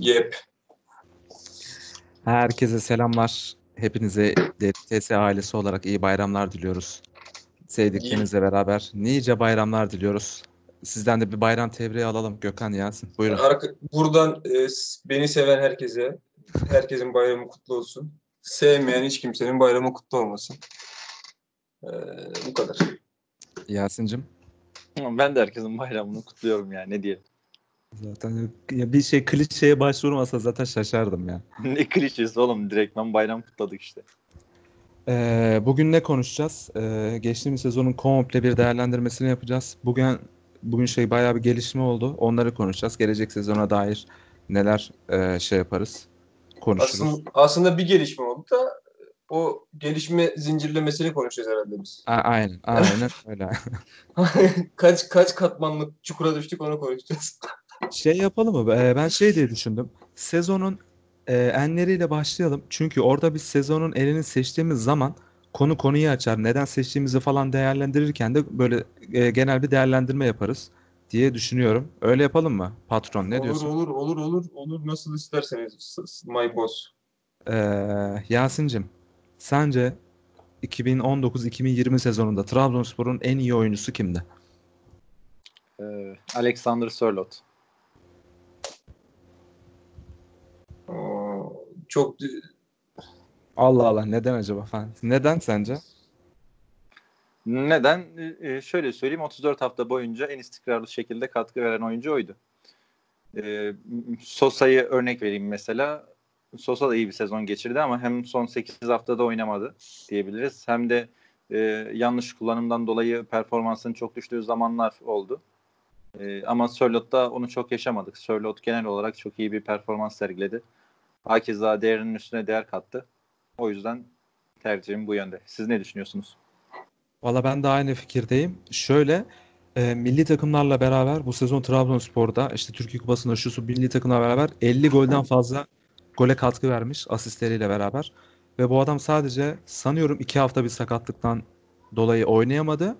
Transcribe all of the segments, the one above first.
Yep. Herkese selamlar. Hepinize DTS ailesi olarak iyi bayramlar diliyoruz. Sevdiklerinizle beraber nice bayramlar diliyoruz. Sizden de bir bayram tebriği alalım. Gökhan Yasin. Buyurun. Arka- buradan e, beni seven herkese, herkesin bayramı kutlu olsun. Sevmeyen hiç kimsenin bayramı kutlu olmasın. Ee, bu kadar. Yasin'cim. Ben de herkesin bayramını kutluyorum ya ne diyelim. Zaten ya bir şey klişeye başvurmasa zaten şaşardım ya. ne klişesi oğlum direktmen bayram kutladık işte. Ee, bugün ne konuşacağız? Ee, geçtiğimiz sezonun komple bir değerlendirmesini yapacağız. Bugün bugün şey bayağı bir gelişme oldu. Onları konuşacağız. Gelecek sezona dair neler e, şey yaparız, konuşuruz. Aslında, aslında bir gelişme oldu da o gelişme zincirlemesini konuşacağız herhalde biz. A- aynen, aynen öyle. kaç kaç katmanlık çukura düştük onu konuşacağız. Şey yapalım mı? Ee, Ben şey diye düşündüm. Sezonun e, enleriyle başlayalım. Çünkü orada biz sezonun elini seçtiğimiz zaman konu konuyu açar. Neden seçtiğimizi falan değerlendirirken de böyle e, genel bir değerlendirme yaparız diye düşünüyorum. Öyle yapalım mı? Patron ne olur diyorsun? olur olur olur olur nasıl isterseniz my boss. Ee, Yasin'cim, sence 2019-2020 sezonunda Trabzonspor'un en iyi oyuncusu kimdi? Ee, Alexander Sörloth. Çok Allah Allah neden acaba falan? Neden sence? Neden? Ee, şöyle söyleyeyim 34 hafta boyunca en istikrarlı şekilde katkı veren oyuncu oydu. Ee, Sosa'yı örnek vereyim mesela. Sosa da iyi bir sezon geçirdi ama hem son 8 haftada oynamadı diyebiliriz. Hem de e, yanlış kullanımdan dolayı performansının çok düştüğü zamanlar oldu. E, ama Sörloth'ta onu çok yaşamadık. Sörloth genel olarak çok iyi bir performans sergiledi. Hakeza değerinin üstüne değer kattı. O yüzden tercihim bu yönde. Siz ne düşünüyorsunuz? Valla ben de aynı fikirdeyim. Şöyle e, milli takımlarla beraber bu sezon Trabzonspor'da işte Türkiye Kupası'nda şu su milli takımla beraber 50 golden fazla gole katkı vermiş asistleriyle beraber. Ve bu adam sadece sanıyorum 2 hafta bir sakatlıktan dolayı oynayamadı.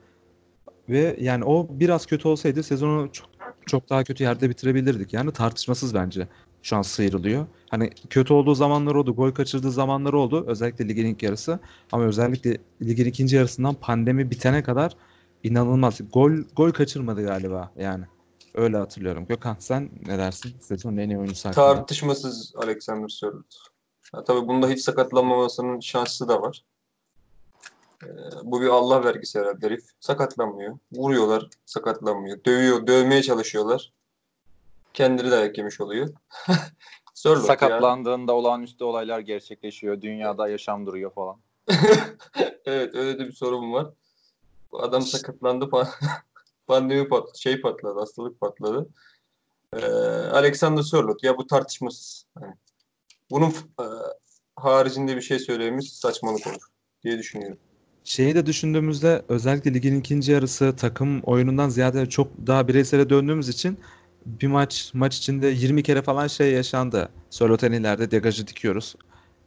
Ve yani o biraz kötü olsaydı sezonu çok, çok daha kötü yerde bitirebilirdik. Yani tartışmasız bence şu an sıyrılıyor. Hani kötü olduğu zamanlar oldu, gol kaçırdığı zamanlar oldu. Özellikle ligin ilk yarısı. Ama özellikle ligin ikinci yarısından pandemi bitene kadar inanılmaz. Gol gol kaçırmadı galiba yani. Öyle hatırlıyorum. Gökhan sen ne dersin? Sezonun en iyi oyuncusu hakkında. tartışmasız Alexander Sörloth. Ha, tabii bunda hiç sakatlanmamasının şansı da var. Ee, bu bir Allah vergisi herhalde herif. Sakatlanmıyor. Vuruyorlar, sakatlanmıyor. Dövüyor, dövmeye çalışıyorlar. Kendini dayak yemiş oluyor. Ya. Sakatlandığında olağanüstü olaylar gerçekleşiyor. Dünyada yaşam duruyor falan. Evet, öyle de bir sorun var. Bu adam sakatlandı pa- pandemi pat şey patladı, hastalık patladı. Ee, Alexander Sörloth ya bu tartışmasız. Yani bunun e, haricinde bir şey söylememiz saçmalık olur diye düşünüyorum. Şeyi de düşündüğümüzde özellikle ligin ikinci yarısı takım oyunundan ziyade çok daha bireysele döndüğümüz için bir maç maç içinde 20 kere falan şey yaşandı. Sörlot'un ileride degajı dikiyoruz.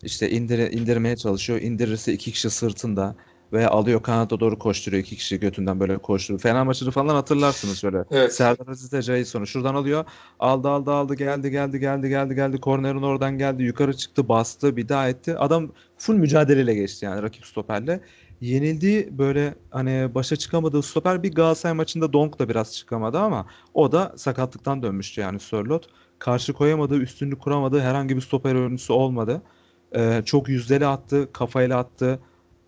İşte indir, indirmeye çalışıyor. İndirirse iki kişi sırtında veya alıyor kanata doğru koşturuyor. iki kişi götünden böyle koşturuyor. Fena maçını falan hatırlarsınız şöyle. Evet. Serdar Aziz de Jason'u şuradan alıyor. Aldı aldı aldı geldi geldi geldi geldi geldi. Kornerin oradan geldi. Yukarı çıktı bastı bir daha etti. Adam full mücadeleyle geçti yani rakip stoperle. Yenildiği böyle hani başa çıkamadığı stoper bir Galatasaray maçında Donk da biraz çıkamadı ama o da sakatlıktan dönmüştü yani Sörloth. Karşı koyamadığı, üstünlük kuramadığı herhangi bir stoper oyuncusu olmadı. Ee, çok yüzdeli attı, kafayla attı,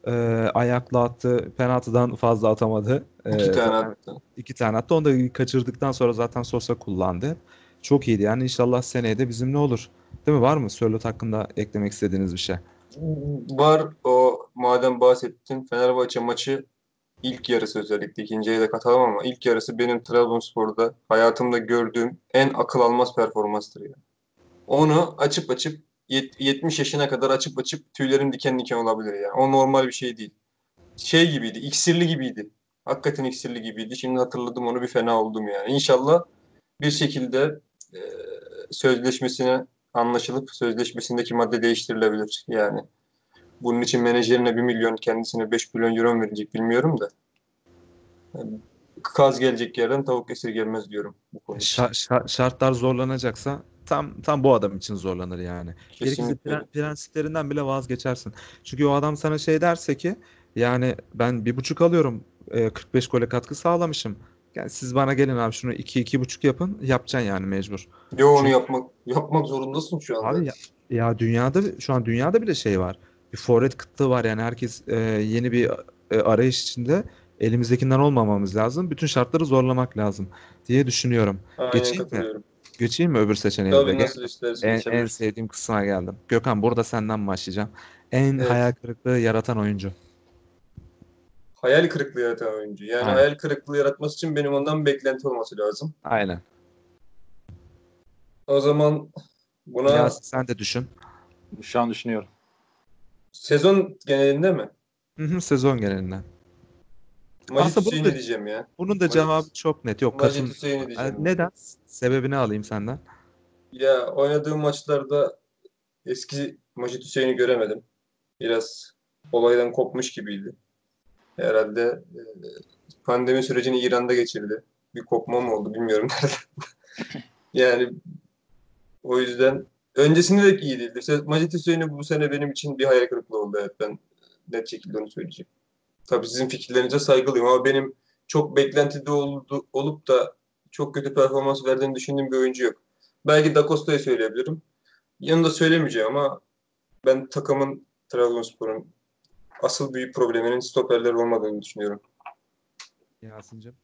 e, ayakla attı, penaltıdan fazla atamadı. Ee, İki tane attı. İki tane attı. Onu da kaçırdıktan sonra zaten Sosa kullandı. Çok iyiydi. Yani inşallah seneye de bizimle olur. Değil mi? Var mı Sörloth hakkında eklemek istediğiniz bir şey? Var o madem bahsettin Fenerbahçe maçı ilk yarısı özellikle ikinciye de katalım ama ilk yarısı benim Trabzonspor'da hayatımda gördüğüm en akıl almaz performanstır ya. Onu açıp açıp yet- 70 yaşına kadar açıp açıp tüylerim diken diken olabilir ya. O normal bir şey değil. Şey gibiydi, iksirli gibiydi. Hakikaten iksirli gibiydi. Şimdi hatırladım onu bir fena oldum yani. İnşallah bir şekilde e, sözleşmesine anlaşılıp sözleşmesindeki madde değiştirilebilir. Yani bunun için menajerine 1 milyon kendisine 5 milyon euro verecek bilmiyorum da. Yani kaz gelecek yerden tavuk esir gelmez diyorum bu konuda. Şa- şa- şartlar zorlanacaksa tam tam bu adam için zorlanır yani. Gerekirse Kesinlikle. pre- prensiplerinden bile vazgeçersin. Çünkü o adam sana şey derse ki yani ben bir buçuk alıyorum e, 45 gole katkı sağlamışım. Yani siz bana gelin abi şunu 2 iki, buçuk yapın yapacaksın yani mecbur. Yo onu Çünkü- yapmak yapmak zorundasın şu anda. Abi ya, ya dünyada şu an dünyada bile şey var. Bir forvet kıtlığı var yani herkes e, yeni bir e, arayış içinde elimizdekinden olmamamız lazım. Bütün şartları zorlamak lazım diye düşünüyorum. Aynen Geçeyim mi? Geçeyim mi öbür seçeneğe? Tabii nasıl istersen. En, en sevdiğim kısma geldim. Gökhan burada senden başlayacağım. En Evet. hayal kırıklığı yaratan oyuncu. Hayal kırıklığı yaratan oyuncu. Yani Aynen. hayal kırıklığı yaratması için benim ondan beklenti olması lazım. Aynen. O zaman buna Yasin sen de düşün. Şu an düşünüyorum. Sezon genelinde mi? Hı hı, Sezon genelinden. Majid Aslında bunu da- diyeceğim ya. Bunun da Majid- cevabı çok net. Yok Majid katıl. Hüseyin'i diyeceğim. Neden? Sebebini alayım senden. Ya oynadığım maçlarda eski Majid Hüseyin'i göremedim. Biraz olaydan kopmuş gibiydi. Herhalde e, pandemi sürecini İran'da geçirdi. Bir kopma mı oldu bilmiyorum nereden. yani o yüzden öncesinde de iyi değildi. İşte Majid Hüseyin'i bu sene benim için bir hayal kırıklığı oldu. Evet ben net şekilde onu söyleyeceğim. Tabii sizin fikirlerinize saygılıyım ama benim çok beklentide oldu, olup da çok kötü performans verdiğini düşündüğüm bir oyuncu yok. Belki Da Costa'yı söyleyebilirim. Yanında söylemeyeceğim ama ben takımın Trabzonspor'un asıl büyük probleminin stoperler olmadığını düşünüyorum. Yasin'cim.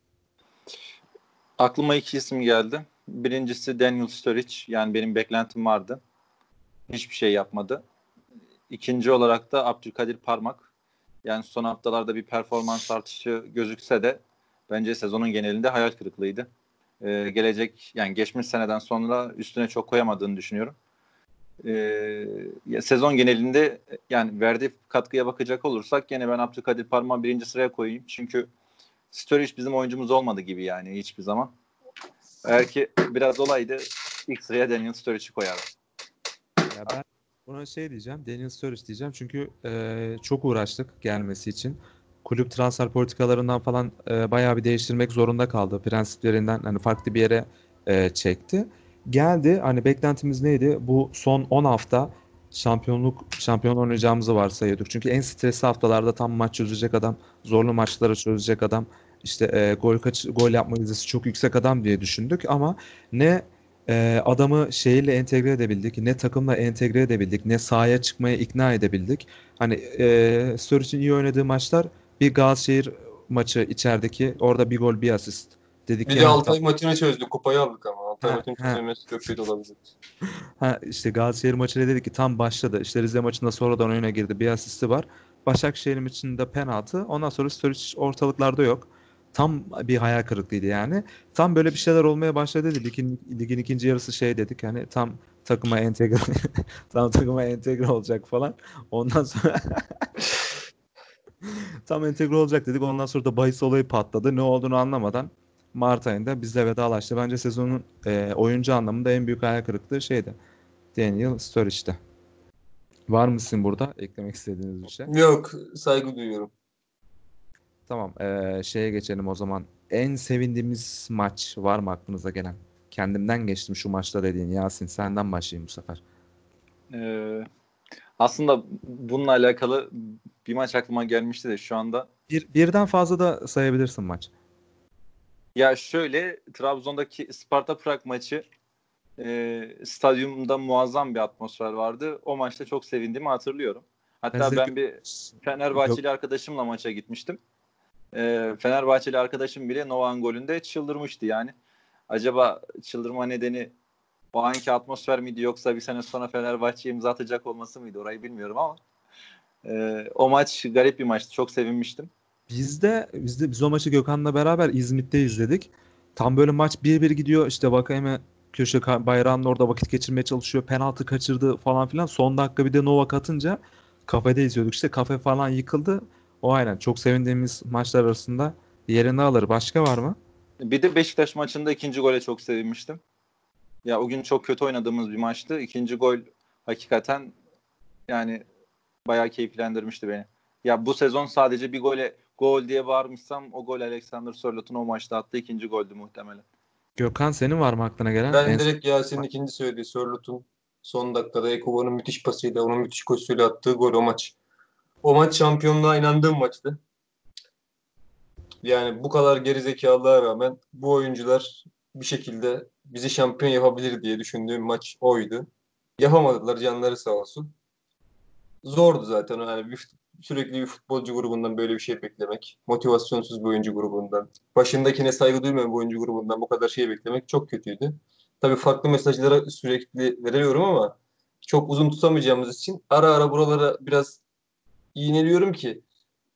Aklıma iki isim geldi. Birincisi Daniel Sturridge. Yani benim beklentim vardı. Hiçbir şey yapmadı. İkinci olarak da Abdülkadir Parmak. Yani son haftalarda bir performans artışı gözükse de bence sezonun genelinde hayal kırıklığıydı. Ee, gelecek yani geçmiş seneden sonra üstüne çok koyamadığını düşünüyorum. Ee, sezon genelinde yani verdiği katkıya bakacak olursak gene ben Abdülkadir Parmak'ı birinci sıraya koyayım. Çünkü Sturridge bizim oyuncumuz olmadı gibi yani hiçbir zaman. Eğer ki biraz olaydı ilk sıraya Daniel Sturridge'i koyardım. Ya ben buna şey diyeceğim. Daniel Sturridge diyeceğim. Çünkü e, çok uğraştık gelmesi için. Kulüp transfer politikalarından falan e, bayağı bir değiştirmek zorunda kaldı. Prensiplerinden hani farklı bir yere e, çekti. Geldi. Hani beklentimiz neydi? Bu son 10 hafta şampiyonluk şampiyon oynayacağımızı varsayıyorduk. Çünkü en stresli haftalarda tam maç çözecek adam, zorlu maçları çözecek adam, işte e, gol kaç gol yapma yüzdesi çok yüksek adam diye düşündük ama ne e, adamı şeyle entegre edebildik, ne takımla entegre edebildik, ne sahaya çıkmaya ikna edebildik. Hani e, Sturridge'in iyi oynadığı maçlar bir Galatasaray maçı içerideki orada bir gol bir asist dedik Bir ki de Altay maçını çözdü. Kupayı aldık ama. Altay maçını çözemesi çok kötü olabilir. Ha işte Galatasaray maçıyla dedik ki tam başladı. İşte Rize maçında sonradan oyuna girdi. Bir asisti var. Başakşehir'in içinde penaltı. Ondan sonra Sturridge ortalıklarda yok. Tam bir hayal kırıklığıydı yani. Tam böyle bir şeyler olmaya başladı dedi. Ligin, ligin ikinci yarısı şey dedik hani tam takıma entegre tam takıma entegre olacak falan. Ondan sonra tam entegre olacak dedik. Ondan sonra da bahis olayı patladı. Ne olduğunu anlamadan Mart ayında bizle vedalaştı. Bence sezonun e, oyuncu anlamında en büyük hayal kırıklığı şeydi. Daniel Sturridge'de. Var mısın burada eklemek istediğiniz bir şey? Yok saygı duyuyorum. Tamam. e, şeye geçelim o zaman. En sevindiğimiz maç var mı aklınıza gelen? Kendimden geçtim şu maçta dediğin. Yasin senden başlayayım bu sefer. Ee, aslında bununla alakalı bir maç aklıma gelmişti de şu anda. Bir, birden fazla da sayabilirsin maç. Ya şöyle Trabzon'daki Sparta Prag maçı e, stadyumda muazzam bir atmosfer vardı. O maçta çok sevindiğimi hatırlıyorum. Hatta Ben ben bir Fenerbahçeli arkadaşımla maça gitmiştim. Ee, Fenerbahçeli arkadaşım bile Novan golünde çıldırmıştı yani. Acaba çıldırma nedeni o anki atmosfer miydi yoksa bir sene sonra Fenerbahçe'ye imza atacak olması mıydı orayı bilmiyorum ama e, o maç garip bir maçtı. Çok sevinmiştim. Biz de, biz de biz o maçı Gökhan'la beraber İzmit'te izledik. Tam böyle maç 1-1 gidiyor. İşte Vakayeme köşe bayrağının orada vakit geçirmeye çalışıyor. Penaltı kaçırdı falan filan. Son dakika bir de Novak atınca kafede izliyorduk. İşte kafe falan yıkıldı. O aynen çok sevindiğimiz maçlar arasında yerini alır. Başka var mı? Bir de Beşiktaş maçında ikinci gole çok sevinmiştim. Ya o gün çok kötü oynadığımız bir maçtı. İkinci gol hakikaten yani bayağı keyiflendirmişti beni. Ya bu sezon sadece bir gole gol diye bağırmışsam o gol Alexander Sörlot'un o maçta attığı ikinci goldü muhtemelen. Gökhan senin var mı aklına gelen? Ben En- direkt Yasin'in ikinci söylediği Sörlot'un son dakikada Ekobo'nun müthiş pasıyla onun müthiş koşusuyla attığı gol o maç. O maç şampiyonluğa inandığım maçtı. Yani bu kadar gerizekalığa rağmen bu oyuncular bir şekilde bizi şampiyon yapabilir diye düşündüğüm maç oydu. Yapamadılar canları sağ olsun. Zordu zaten yani bir, sürekli bir futbolcu grubundan böyle bir şey beklemek. Motivasyonsuz bir oyuncu grubundan. Başındakine saygı duymayan bir oyuncu grubundan bu kadar şey beklemek çok kötüydü. Tabii farklı mesajlara sürekli veriyorum ama çok uzun tutamayacağımız için ara ara buralara biraz iğneliyorum ki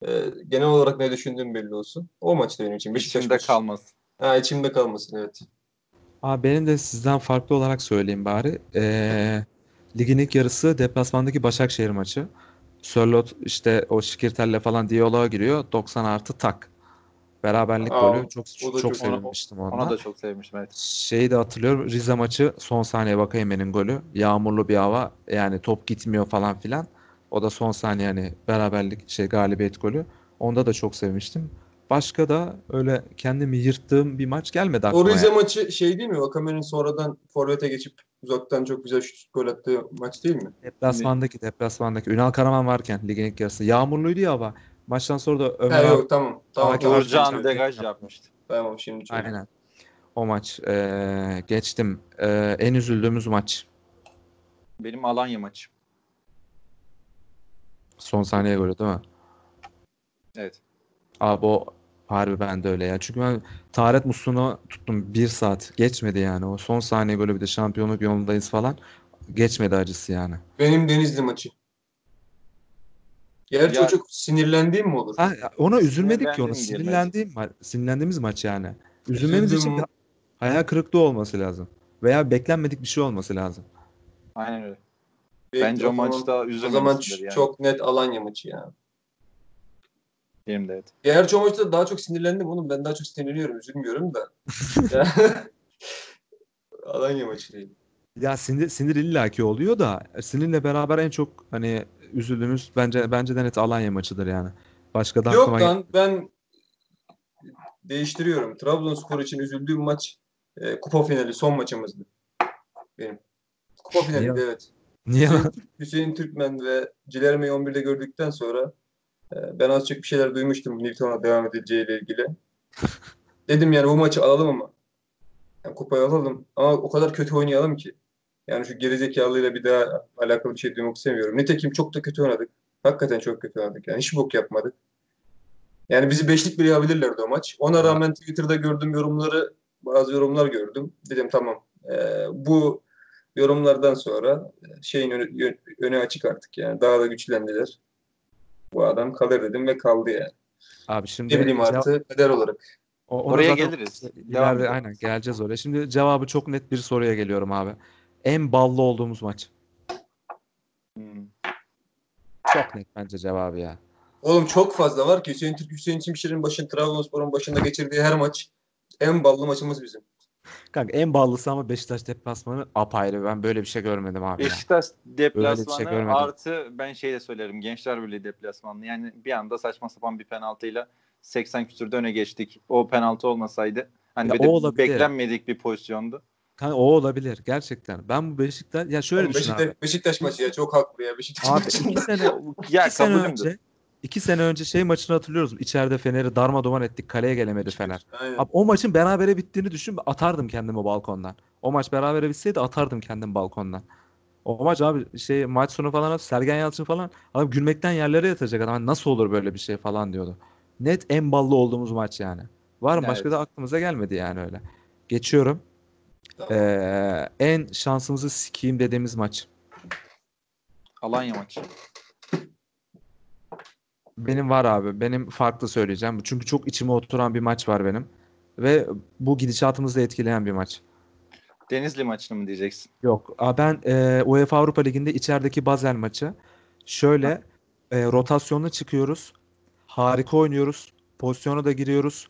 e, genel olarak ne düşündüğüm belli olsun. O maçta benim için. Beşiktaş İçimde maçı. kalmasın. Ha, içimde kalmasın evet. Abi benim de sizden farklı olarak söyleyeyim bari. Ee, ligin ilk yarısı deplasmandaki Başakşehir maçı. Sörloth işte o Şikirtel'le falan diyaloğa giriyor. 90 artı tak. Beraberlik Aa, golü. Çok çok çok- sevinmiştim Ona ondan. da çok sevmiştim evet. Şeyi de hatırlıyorum. Rize maçı son saniye Vakayemen'in golü. Yağmurlu bir hava. Yani top gitmiyor falan filan. O da son saniye hani beraberlik şey galibiyet golü. Onda da çok sevmiştim. Başka da öyle kendimi yırttığım bir maç gelmedi O aklıma. Rize yani. maçı şey değil mi? Vakame'nin sonradan forvete geçip uzaktan çok güzel şut gol attığı maç değil mi? Deplasmandaki deplasmandaki Ünal Karaman varken ligin ilk yarısı. Yağmurluydu ya hava. Maçtan sonra da Ömer abi- yok tamam. Tamam, tamam. Uğurcan degaj yapmıştı. Tamam şimdi çok. Aynen. O maç. Ee, geçtim. Ee, en üzüldüğümüz maç. Benim Alanya maçı. Son saniye golü değil mi? Evet. Abi o harbi ben de öyle ya. Çünkü ben taharet musluğunu tuttum bir saat. Geçmedi yani. O son saniye golü bir de şampiyonluk yolundayız falan. Geçmedi acısı yani. Benim Denizli maçı. Gerçi Ya- o çok sinirlendiğim mi olur? Ha, ona üzülmedik ki ona. Sinirlendiğim, ma- sinirlendiğimiz maç yani. Üzülmemiz Üzüldüm. için hayal kırıklığı olması lazım. Veya beklenmedik bir şey olması lazım. Aynen öyle. Bence o zaman- maçta O zaman üzülmemişsindir yani. çok net Alanya maçı ya. Benim de evet. Gerçi o maçta daha çok sinirlendim oğlum. Ben daha çok sinirleniyorum. Üzülmüyorum da. Ya- Alanya maçı değil. Ya sinir, sinir illaki oluyor da sinirle beraber en çok hani üzüldüğümüz bence bence de net Alanya maçıdır yani. Başka da Yok aklıma lan ben değiştiriyorum. Trabzonspor için üzüldüğüm maç e, kupa finali son maçımızdı. Benim. Kupa finaliydi Niye? evet. Niye? Hüseyin, Hüseyin Türkmen ve Cilerme'yi 11'de gördükten sonra e, ben az çok bir şeyler duymuştum Newton'a devam edeceğiyle ilgili. Dedim yani bu maçı alalım ama. Yani kupayı alalım ama o kadar kötü oynayalım ki. Yani şu gerizekalıyla bir daha alakalı bir şey duymak istemiyorum. Nitekim çok da kötü oynadık. Hakikaten çok kötü oynadık. Yani hiç bok yapmadık. Yani bizi beşlik bile yapabilirlerdi o maç. Ona rağmen Twitter'da gördüğüm yorumları, bazı yorumlar gördüm. Dedim tamam. e, bu yorumlardan sonra şeyin önü, önü açık artık yani. Daha da güçlendiler. Bu adam kalır dedim ve kaldı yani. Abi şimdi Ne bileyim cevap- artı kader olarak. o- Oraya geliriz. Devam ileride edelim. aynen geleceğiz oraya. Şimdi cevabı çok net bir soruya geliyorum abi. En ballı olduğumuz maç. Hmm. Çok net bence cevabı ya. Oğlum çok fazla var ki Hüseyin Türk, Hüseyin Çimşir'in başın Trabzonspor'un başında geçirdiği her maç en ballı maçımız bizim. Kanka en ballısı ama Beşiktaş deplasmanı apayrı. Ben böyle bir şey görmedim abi ya. Beşiktaş deplasmanı şey görmedim. artı ben şey de söylerim Gençler Birliği deplasmanı. Yani bir anda saçma sapan bir penaltıyla 80 küsürde öne geçtik. O penaltı olmasaydı hani Ya bir de o olabilir. beklenmedik bir pozisyondu. Kanka o olabilir gerçekten. Ben bu Beşiktaş ya şöyle Oğlum düşün Beşiktaş, abi. Beşiktaş maçı ya çok haklı ya Beşiktaş Abi maçında. iki sene Ya iki sene önce iki sene önce şey maçını hatırlıyoruz. İçeride Fener'i darmadağın ettik. Kaleye gelemedi Fener. Aynen. Abi o maçın berabere bittiğini düşün. Atardım kendimi balkondan. O maç berabere bitseydi atardım kendimi balkondan. O maç abi şey maç sonu falan Sergen Yalçın falan abi gülmekten yerlere yatacak adam. Hani Nasıl olur böyle bir şey falan diyordu. Net en ballı olduğumuz maç yani. Var mı? Başka Evet. da aklımıza gelmedi yani öyle. Geçiyorum. Tamam. Ee, en şansımızı sikeyim dediğimiz maç. Alanya maçı. Benim var abi. Benim farklı söyleyeceğim. Çünkü çok içime oturan bir maç var benim. Ve bu gidişatımızı da etkileyen bir maç. Denizli maçını mı diyeceksin? Yok. Ben e, UEFA Avrupa Ligi'nde içerideki Basel maçı. Şöyle e, rotasyonla çıkıyoruz. Harika oynuyoruz. Pozisyona da giriyoruz.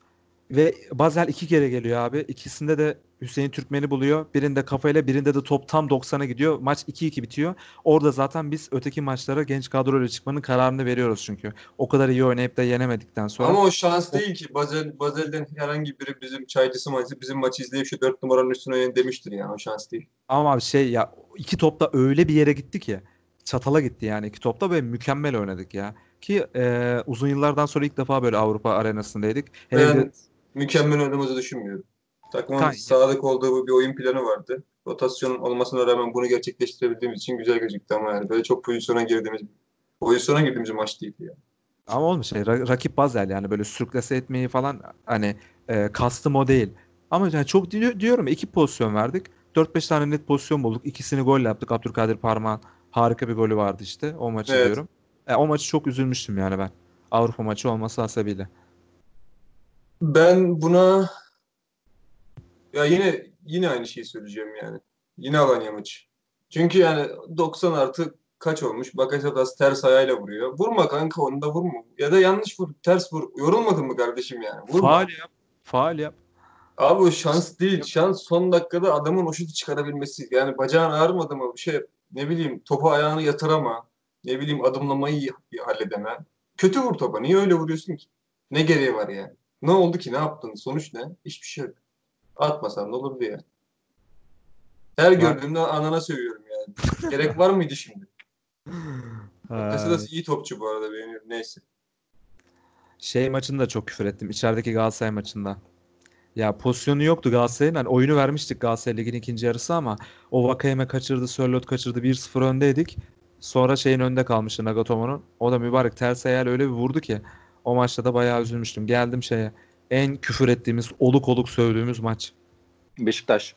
Ve Basel iki kere geliyor abi. İkisinde de Hüseyin Türkmen'i buluyor. Birinde kafayla birinde de top tam 90'a gidiyor. Maç 2-2 bitiyor. Orada zaten biz öteki maçlara genç kadroyla çıkmanın kararını veriyoruz çünkü. O kadar iyi oynayıp da yenemedikten sonra. Ama o şans değil ki. Basel, Basel'den herhangi biri bizim çaycısı maçı bizim maçı izleyip şu 4 numaranın üstüne oynayın demiştir yani. O şans değil. Ama abi şey ya iki topta öyle bir yere gitti ki çatala gitti yani iki topta ve mükemmel oynadık ya. Ki e, uzun yıllardan sonra ilk defa böyle Avrupa arenasındaydık. Hele Ben de mükemmel oynadığımızı düşünmüyorum. Takımın sadık olduğu bir oyun planı vardı. Rotasyon olmasına rağmen bunu gerçekleştirebildiğimiz için güzel gözüktü ama yani böyle çok pozisyona girdiğimiz pozisyona girdiğimiz maç değildi yani. ama olmuş şey ra- rakip Basel yani böyle sürklase etmeyi falan hani e, kastım o değil. Ama yani çok di- diyorum iki pozisyon verdik. 4-5 tane net pozisyon bulduk. İkisini gol yaptık. Abdülkadir Parmağan harika bir golü vardı işte. O maçı Evet. diyorum. E, o maçı çok üzülmüştüm yani ben. Avrupa maçı olması hasebiyle. Ben buna ya yine yine aynı şeyi söyleyeceğim yani. Yine Alanya maçı. Çünkü yani 90 artı kaç olmuş? Bakasetas ters ayağıyla vuruyor. Vurma kanka onu da vurma. Ya da yanlış vur, ters vur. Yorulmadın mı kardeşim yani? Vurma. Faal yap. Faal yap. Abi o şans değil. Şans son dakikada adamın o şutu çıkarabilmesi. Yani bacağın ağrımadı mı bir şey ne bileyim topu ayağını yatırama. Ne bileyim adımlamayı halledeme. Kötü vur topa. Niye öyle vuruyorsun ki? Ne gereği var yani? Ne oldu ki? Ne yaptın? Sonuç ne? Hiçbir şey yok. Atmasan ne olurdu ya? Her gördüğümde anana sövüyorum yani. Gerek var mıydı şimdi? Bakasetas iyi topçu bu arada beğeniyorum. Neyse. Şey maçında çok küfür ettim. İçerideki Galatasaray maçında. Ya pozisyonu yoktu Galatasaray'ın. Hani oyunu vermiştik Galatasaray Ligi'nin ikinci yarısı ama o Vakayeme kaçırdı, Sörloth kaçırdı. 1-0 öndeydik. Sonra şeyin önde kalmıştı Nagatomo'nun. O da mübarek ters ayağıyla öyle bir vurdu ki. O maçta da bayağı üzülmüştüm. Geldim şeye. En küfür ettiğimiz, oluk oluk sövdüğümüz maç. Beşiktaş.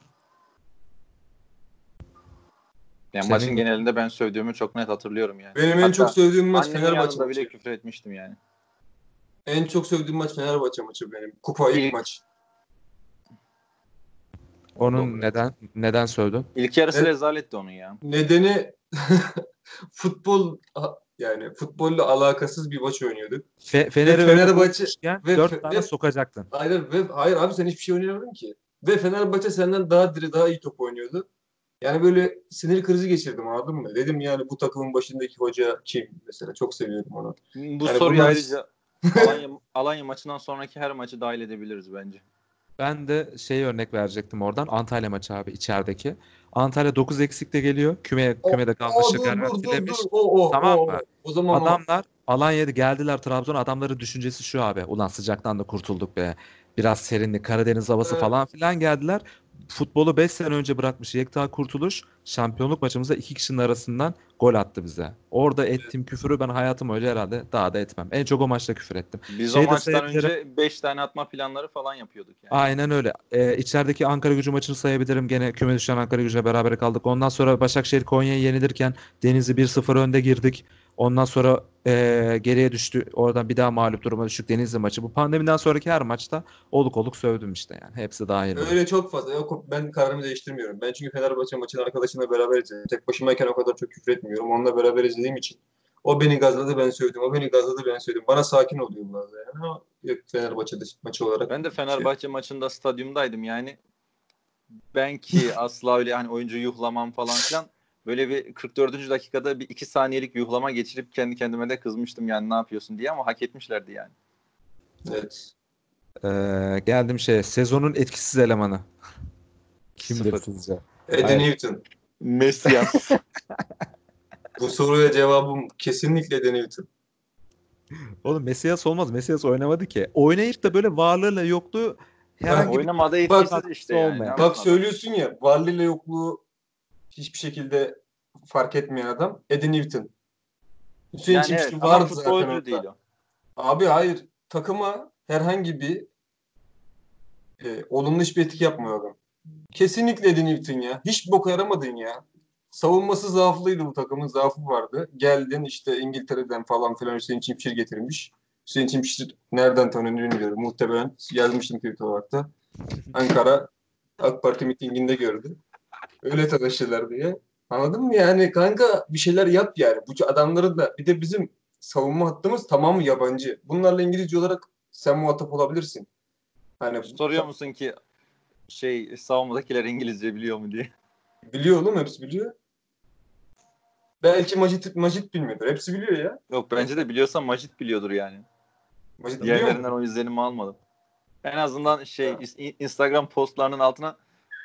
Yani Senin- maçın genelinde ben sövdüğümü çok net hatırlıyorum yani. Benim en Hatta çok sövdüğüm maç Fenerbahçe bile küfür etmiştim yani. En çok sövdüğüm maç Fenerbahçe maçı benim. Kupa ilk İlk- maç. Onun Doğru. neden neden sövdün? İlk yarısı Evet. rezaletti onun ya. Nedeni futbol yani futbolla alakasız bir maç oynuyorduk. Fe Fener'e Fenerbahçe- ve- dört ve- tane sokacaktın. Hayır ve hayır abi sen hiçbir şey oynayamadın ki. Ve Fenerbahçe senden daha diri, daha iyi top oynuyordu. Yani böyle sinir krizi geçirdim anladın mı? Dedim yani bu takımın başındaki hoca kim mesela? Çok seviyorum onu. Bu Yani soruyu bunlar- ayrıca Alanya, Alanya maçından sonraki her maçı dahil edebiliriz bence. Ben de şey örnek verecektim oradan. Antalya maçı abi içerideki. Antalya 9 eksikte geliyor. Küme, O- kümede dur, garantilemiş. O, o, Tamam o, mı? O zaman o- Adamlar Alanya'da geldiler Trabzon'a. Adamların düşüncesi şu abi. Ulan sıcaktan da kurtulduk be. Biraz serinlik, Karadeniz havası Evet. falan filan geldiler. Futbolu 5 sene önce bırakmış Yekta Kurtuluş şampiyonluk maçımızda iki kişinin arasından gol attı bize. Orada ettiğim küfürü ben hayatım öyle herhalde daha da etmem. En çok o maçta küfür ettim. Biz Şey o de maçtan sayabilirim. önce 5 tane atma planları falan yapıyorduk yani. Aynen öyle. Ee, içerideki Ankara gücü maçını sayabilirim. Gene küme düşen Ankara gücüyle beraber kaldık. Ondan sonra Başakşehir Konya'yı yenilirken Denizli 1-0 önde girdik. Ondan sonra ee, geriye düştü. Oradan bir daha mağlup duruma düştük Denizli maçı. Bu pandemiden sonraki her maçta oluk oluk sövdüm işte yani. Hepsi dahil. Öyle çok fazla. Yok, ben kararımı değiştirmiyorum. Ben çünkü Fenerbahçe maçını arkadaşımla beraber izledim. Tek başımayken o kadar çok küfür etmiyorum. Onunla beraber izlediğim için. O beni gazladı ben söyledim. O beni gazladı ben söyledim. Bana sakin oluyor bazen yani. Ama yok Fenerbahçe'de maçı olarak. Ben de Fenerbahçe maçında stadyumdaydım yani. Ben ki asla öyle hani oyuncu yuhlamam falan filan. Böyle bir 44. dakikada bir 2 saniyelik yuhlama geçirip kendi kendime de kızmıştım yani ne yapıyorsun diye ama hak etmişlerdi yani. Evet. Ee, geldim şeye. Sezonun etkisiz elemanı. Kimdir sizce? Eddie Hayır. Newton. Messi ya. Bu soruya cevabım kesinlikle Eddie Newton. Oğlum Messias olmaz. Messias oynamadı ki. Oynayıp da böyle varlığıyla yokluğu herhangi bir Oynamada Bak- etkisiz işte yani. olmayan. Bak söylüyorsun ya varlığıyla yokluğu hiçbir şekilde fark etmeyen adam Eddie Newton. Hüseyin Yani Çimşir evet, vardı zaten değil o. Abi hayır takıma herhangi bir e, olumlu hiçbir etki yapmıyor adam. Kesinlikle Eddie Newton ya. Hiç boka yaramadın ya. Savunması zaaflıydı bu takımın zaafı vardı. Geldin işte İngiltere'den falan filan Hüseyin Çimşir getirmiş. Hüseyin Çimşir nereden tanıdığını bilmiyorum. Muhtemelen yazmıştım Twitter olarak da. Ankara AK Parti mitinginde gördü. Öyle tanıştılar diye. Anladın mı yani kanka bir şeyler yap yani. Bu adamların da bir de bizim savunma hattımız tamamı yabancı. Bunlarla İngilizce olarak sen muhatap olabilirsin. Hani Soruyor musun ki şey savunmadakiler İngilizce biliyor mu diye. Biliyor oğlum hepsi biliyor. Belki Macit, Macit bilmiyordur. Hepsi biliyor ya. Yok bence de biliyorsan Macit biliyordur yani. Macit? Diğerlerinden o izlenimi almadım. En azından şey is- Instagram postlarının altına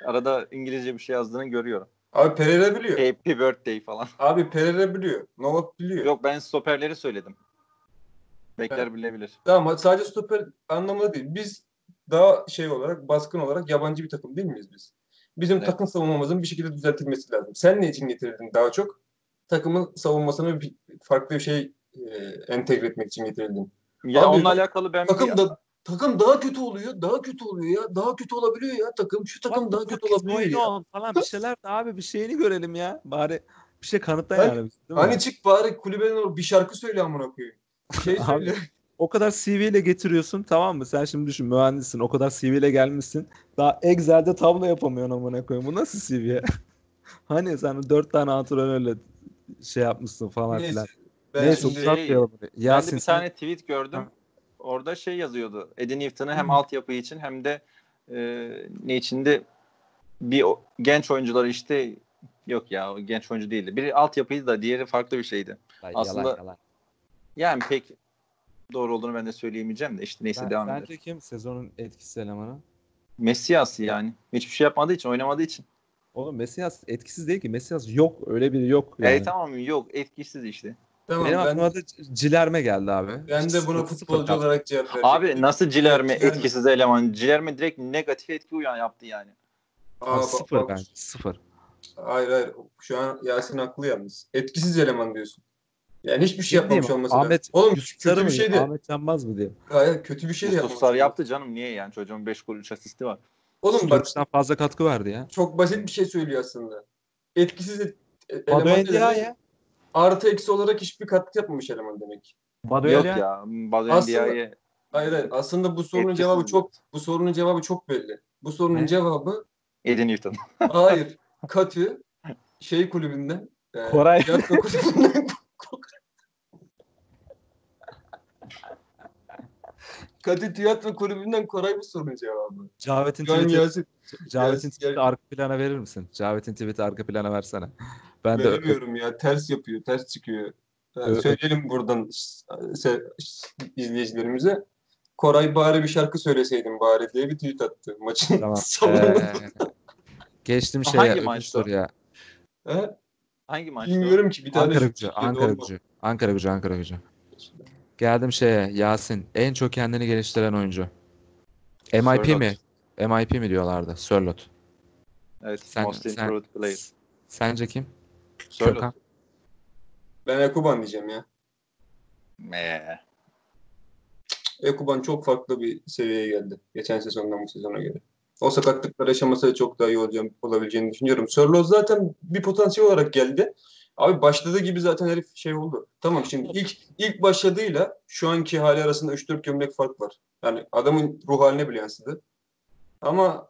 arada İngilizce bir şey yazdığını görüyorum. Abi Pereira biliyor. Happy birthday falan. Abi Pereira biliyor. Novak biliyor. Yok ben stoperleri söyledim. Bekler Evet. bilebilir. Tamam sadece stoper anlamında değil. Biz daha şey olarak, baskın olarak yabancı bir takım değil miyiz biz? Bizim Evet. takım savunmamızın bir şekilde düzeltilmesi lazım. Sen ne için getirdin daha çok? Takımın savunmasını bir, farklı bir şey e, entegre etmek için getirildin. Ya Abi, onunla alakalı ben Takım da takım daha kötü oluyor. Daha kötü oluyor ya. Daha kötü olabiliyor ya takım. Şu takım daha kötü olabiliyor ya. Oynuyor falan bir şeyler de abi bir şeyini görelim ya. Bari bir şey kanıtla Hani- yani. mi? Hani çık bari kulübenin bir şarkı söyle amına koyayım. Şey Abi, söyle. o kadar CV ile getiriyorsun tamam mı? Sen şimdi düşün mühendissin o kadar CV ile gelmişsin. Daha Excel'de tablo yapamıyorsun amına koyayım. Bu nasıl CV? hani sen dört tane antrenörle şey yapmışsın falan Neyse. filan. Ben Neyse şimdi şey- uzatmayalım. ben de Yasin bir tane tweet gördüm. Ha. Orada şey yazıyordu. Eddie Newton'ı hem altyapı için hem de e, ne içinde bir o- genç oyuncuları işte yok ya o genç oyuncu değildi. Biri altyapıydı da diğeri farklı bir şeydi. Ay, aslında- yalan, yalan. Yani pek doğru olduğunu ben de söyleyemeyeceğim de işte neyse Ben- devam Bence edelim. kim sezonun etkisiz elemanı? Messias yani. Hiçbir şey yapmadığı için, oynamadığı için. Oğlum Messias etkisiz değil ki. Messias yok. Öyle biri yok. Yani. E tamam yok etkisiz işte. tamam, Benim ben, aklıma da Cilerme geldi abi. ben de buna futbolcu olarak cevap verecektim. Abi nasıl Cilerme etkisiz eleman? Cilerme direkt negatif etki uyan yaptı yani. Aa, Abi bak- sıfır bak- bence. Sıfır. Hayır hayır. Şu an Yasin haklı yalnız. Etkisiz eleman diyorsun. Yani hiçbir şey yapmamış olması lazım. Ahmet Oğlum kötü bir mı? şey de. Ahmet Canmaz mı diye. Hayır kötü bir şey de yapmamış. Yaptı canım niye yani çocuğun 5 gol 3 asisti var. Oğlum bak fazla katkı verdi ya. çok basit bir şey söylüyor aslında. Etkisiz et, Bado eleman demek? Endiaye. Artı eksi olarak hiçbir katkı yapmamış eleman demek. Bado Yok ya Badu Aslında- Hayır hayır. Aslında bu sorunun Etkisiz cevabı mi? çok bu sorunun cevabı çok belli. Bu sorunun Ne? cevabı Eddie Newton. hayır. Katü şey kulübünden e, Koray. kulübünden Katü tiyatro kulübünden Koray bu sorunun cevabı. Cavit'in tweet'i, Cavit'in tweet'i arka plana verir misin? Cavit'in tweet'i arka plana versene. Ben de veremiyorum ya. Ters yapıyor. Ters çıkıyor. Yani Evet. söyleyelim buradan izleyicilerimize. Koray bari bir şarkı söyleseydin bari diye bir tweet attı maçın tamam. sonunda. Ee, geçtim şeye. hangi o? soruya. He? Hangi maçta? Bilmiyorum ki bir tane Ankara gücü, Ankara gücü. Ankara gücü, Ankara gücü. Geldim şeye Yasin. En çok kendini geliştiren oyuncu. MIP Sörloth. mi? MIP mi diyorlardı? Sörlot. Evet. Sen, most sen, improved player. sence kim? Sörloth. Kökan. Ben Ekuban diyeceğim ya. Me. Ekuban çok farklı bir seviyeye geldi. Geçen sezondan bu sezona göre. O sakatlıklar yaşamasa çok daha iyi olacağım, olabileceğini düşünüyorum. Sörloth zaten bir potansiyel olarak geldi. Abi başladığı gibi zaten herif şey oldu. Tamam şimdi ilk ilk başladığıyla şu anki hali arasında 3-4 gömlek fark var. Yani adamın ruh haline bile yansıdı. Ama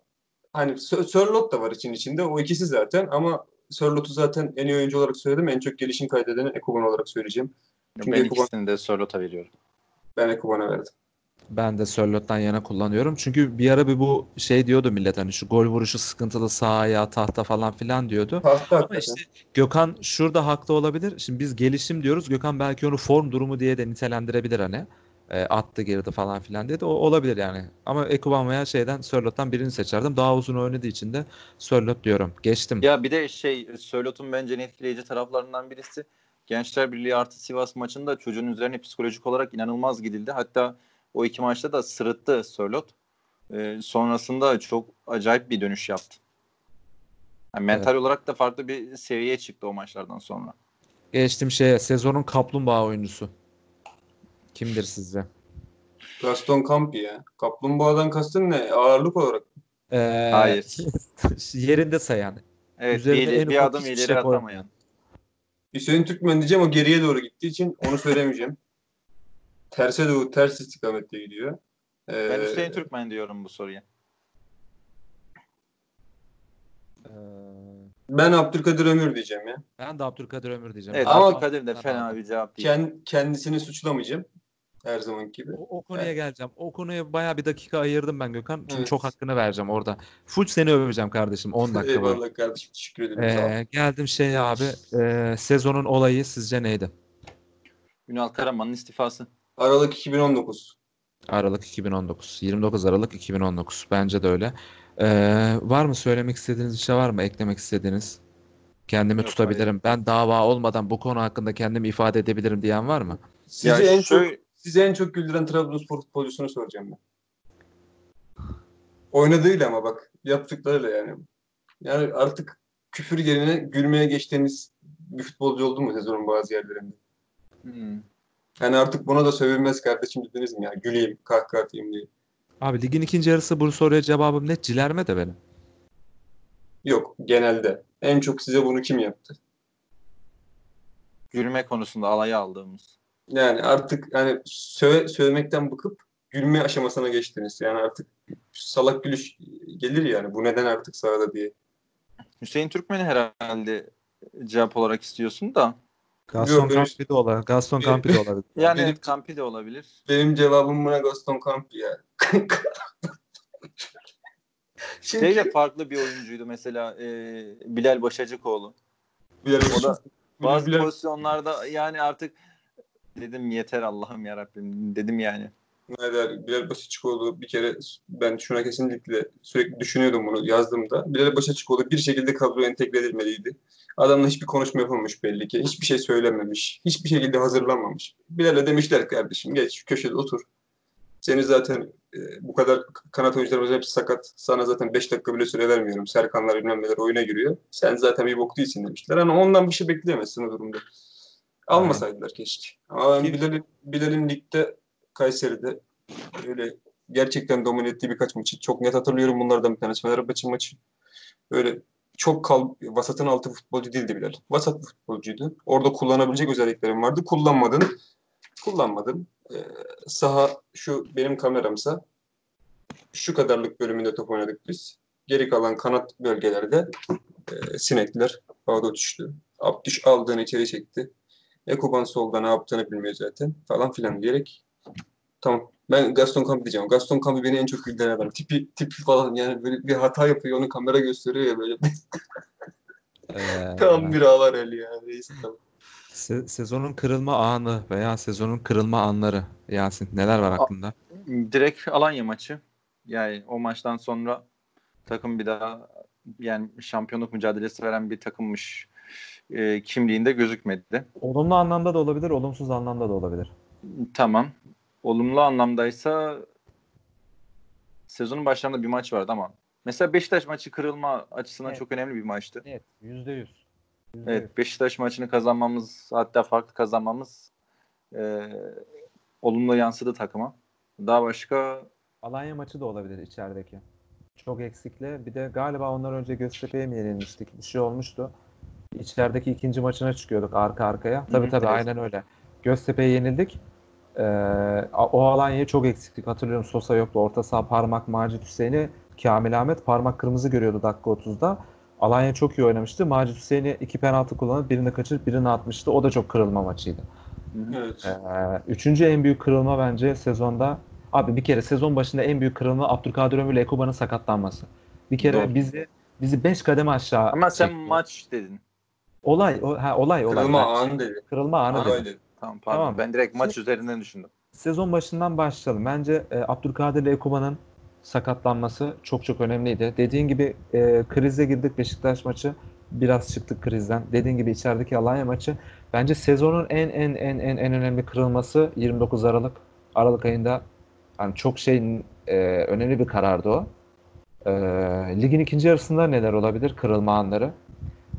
hani Sö- Sörloth da var için içinde. O ikisi zaten ama Sörloth'u zaten en iyi oyuncu olarak söyledim. En çok gelişim kaydedeni Ekuban olarak söyleyeceğim. Çünkü Ben Ekuban- ikisini de Sörloth'a veriyorum. Ben Ekuban'a verdim. Ben de Sörlot'tan yana kullanıyorum. Çünkü bir ara bir bu şey diyordu millet hani şu gol vuruşu sıkıntılı sağ ayağı tahta falan filan diyordu. Tahta Ama işte Gökhan şurada haklı olabilir. Şimdi biz gelişim diyoruz. Gökhan belki onu form durumu diye de nitelendirebilir hani. E, attı girdi falan filan diye de o olabilir yani. Ama Ekuban veya şeyden Sörlot'tan birini seçerdim. Daha uzun oynadığı için de Sörlot diyorum. Geçtim. Ya bir de şey Sörloth'un bence en etkileyici taraflarından birisi Gençler Birliği artı Sivas maçında çocuğun üzerine psikolojik olarak inanılmaz gidildi. Hatta o iki maçta da sırıttı Sörloth. Ee, sonrasında çok acayip bir dönüş yaptı. Yani mental olarak da farklı bir seviyeye çıktı o maçlardan sonra. Geçtim şeye sezonun kaplumbağa oyuncusu. Kimdir sizce? Gaston Campi ya. Kaplumbağadan kastın ne? Ağırlık olarak. Ee, Hayır. yerinde sayan. Evet Üzerine bir, en bir adım ileri şey atamayan. Hüseyin Türkmen diyeceğim o geriye doğru gittiği için onu söylemeyeceğim. Terse doğru, ters istikamette gidiyor. Ee, Ben Hüseyin Türkmen diyorum bu soruya. Ee, Ben Abdülkadir Ömür diyeceğim ya. ben de Abdülkadir Ömür diyeceğim. Evet Ama- Abdülkadir de fena bir cevap değil. Kend, kendisini suçlamayacağım. Her zaman gibi. O, o konuya Evet. geleceğim. O konuya bayağı bir dakika ayırdım ben Gökhan. Çünkü Evet. çok hakkını vereceğim orada. Full seni öveceğim kardeşim 10 dakika böyle. Eyvallah kardeşim. Teşekkür ederim. Sağ ol. Ee, geldim şey abi. e, sezonun olayı sizce neydi? Ünal Karaman'ın istifası. Aralık 2019. Aralık 2019. 29 Aralık 2019. Bence de öyle. Ee, var mı söylemek istediğiniz bir şey var mı? Eklemek istediğiniz? Kendimi Yok, tutabilirim. Ben dava olmadan bu konu hakkında kendimi ifade edebilirim diyen var mı? Sizi Ya en şöyle- çok sizi en çok güldüren Trabzonspor futbolcusunu soracağım ben. Oynadığıyla ama bak yaptıklarıyla yani. Yani artık küfür yerine gülmeye geçtiğiniz bir futbolcu oldu mu sezonun bazı yerlerinde? Hmm. Yani artık buna da sövülmez kardeşim dediniz mi ya? Güleyim, kahkaha atayım diye. Abi ligin ikinci yarısı bu soruya cevabım net. Cilerme de benim. Yok genelde. En çok size bunu kim yaptı? Gülme konusunda alaya aldığımız. Yani artık hani söve, sövmekten bıkıp gülme aşamasına geçtiniz. Yani artık salak gülüş gelir yani. Bu neden artık sahada diye. Hüseyin Türkmen'i herhalde cevap olarak istiyorsun da. Gaston Yok, Campi de olabilir. Gaston Campi de olabilir. Yani Benim- evet, Kampi de olabilir. Benim cevabım buna Gaston Campi ya. Çünkü Şey de farklı bir oyuncuydu mesela e, Bilal Başacıkoğlu. Bilal O da bazı Bilal- pozisyonlarda yani artık dedim yeter Allah'ım yarabbim dedim yani. Ne der, Bilal Başaçıkoğlu bir kere ben şuna kesinlikle sürekli düşünüyordum bunu yazdığımda. Bilal Başaçıkoğlu bir şekilde kadroya entegre edilmeliydi. Adamla hiçbir konuşma yapamamış belli ki. Hiçbir şey söylememiş. Hiçbir şekilde hazırlanmamış. Bilal'e demişler kardeşim geç şu köşede otur. Seni zaten e, bu kadar kanat oyuncularımız hepsi sakat. Sana zaten 5 dakika bile süre vermiyorum. Serkanlar bilmem neler oyuna giriyor. Sen zaten bir bok değilsin demişler. Hani ondan bir şey bekleyemezsin o durumda. Almasaydılar keşke. Ama Bilal'in, Bilal'in ligde Kayseri'de öyle gerçekten domine ettiği birkaç maçı çok net hatırlıyorum. Bunlardan bir tanesi Fenerbahçe maçı. Öyle çok kal vasatın altı futbolcu değildi Bilal. Vasat futbolcuydu. Orada kullanabilecek özelliklerim vardı. Kullanmadın. Kullanmadın. Ee, saha şu benim kameramsa şu kadarlık bölümünde top oynadık biz. Geri kalan kanat bölgelerde e, sinekler ağda düştü. Abdüş aldığını içeri çekti. Ekuban solda ne yaptığını bilmiyor zaten falan filan diyerek tamam ben Gaston Campi diyeceğim. Gaston Campi beni en çok güldüren adam. Tipi, tipi falan yani böyle bir hata yapıyor onu kamera gösteriyor ya böyle. Ee, Tam bir ağlar el ya. Neyse tamam. se- sezonun kırılma anı veya sezonun kırılma anları Yasin neler var hakkında? Direkt Alanya maçı. Yani o maçtan sonra takım bir daha yani şampiyonluk mücadelesi veren bir takımmış e, kimliğinde gözükmedi. Olumlu anlamda da olabilir, olumsuz anlamda da olabilir. Tamam. Olumlu anlamdaysa sezonun başlarında bir maç vardı ama mesela Beşiktaş maçı kırılma açısından Evet. çok önemli bir maçtı. Evet, yüzde yüz. Evet Beşiktaş maçını kazanmamız hatta farklı kazanmamız e, olumlu yansıdı takıma. Daha başka Alanya maçı da olabilir içerideki. Çok eksikli. Bir de galiba ondan önce Göztepe'ye mi yenilmiştik? Bir şey olmuştu. İçerideki ikinci maçına çıkıyorduk arka arkaya. Tabii hı, tabii evet. aynen öyle. Göztepe'ye yenildik. Ee, o Alanya'ya çok eksiklik. Hatırlıyorum Sosa yoktu. Orta saha parmak Macit Hüseyin'i Kamil Ahmet parmak kırmızı görüyordu dakika 30'da. Alanya çok iyi oynamıştı. Macit Hüseyin'i iki penaltı kullanıp birini kaçırıp birini atmıştı. O da çok kırılma maçıydı. Evet. Ee, üçüncü en büyük kırılma bence sezonda abi bir kere sezon başında en büyük kırılma Abdülkadir Ömür ile Ekuba'nın sakatlanması. Bir kere Doğru. bizi bizi 5 kademe aşağı ama sen çekti. maç dedin. olay o, ha, olay olay Kırılma anı dedi. kırılma anı Anı dedi. Tamam pardon. Tamam. Ben direkt maç üzerinden düşündüm. Sezon başından başlayalım. Bence e, Abdülkadir ile Ekuba'nın sakatlanması çok çok önemliydi. Dediğin gibi e, krize girdik Beşiktaş maçı. Biraz çıktık krizden. Dediğin gibi içerideki Alanya maçı. Bence sezonun en en en en en önemli kırılması 29 Aralık. Aralık ayında yani çok şey e, önemli bir karardı o. E, ligin ikinci yarısında neler olabilir? Kırılma anları.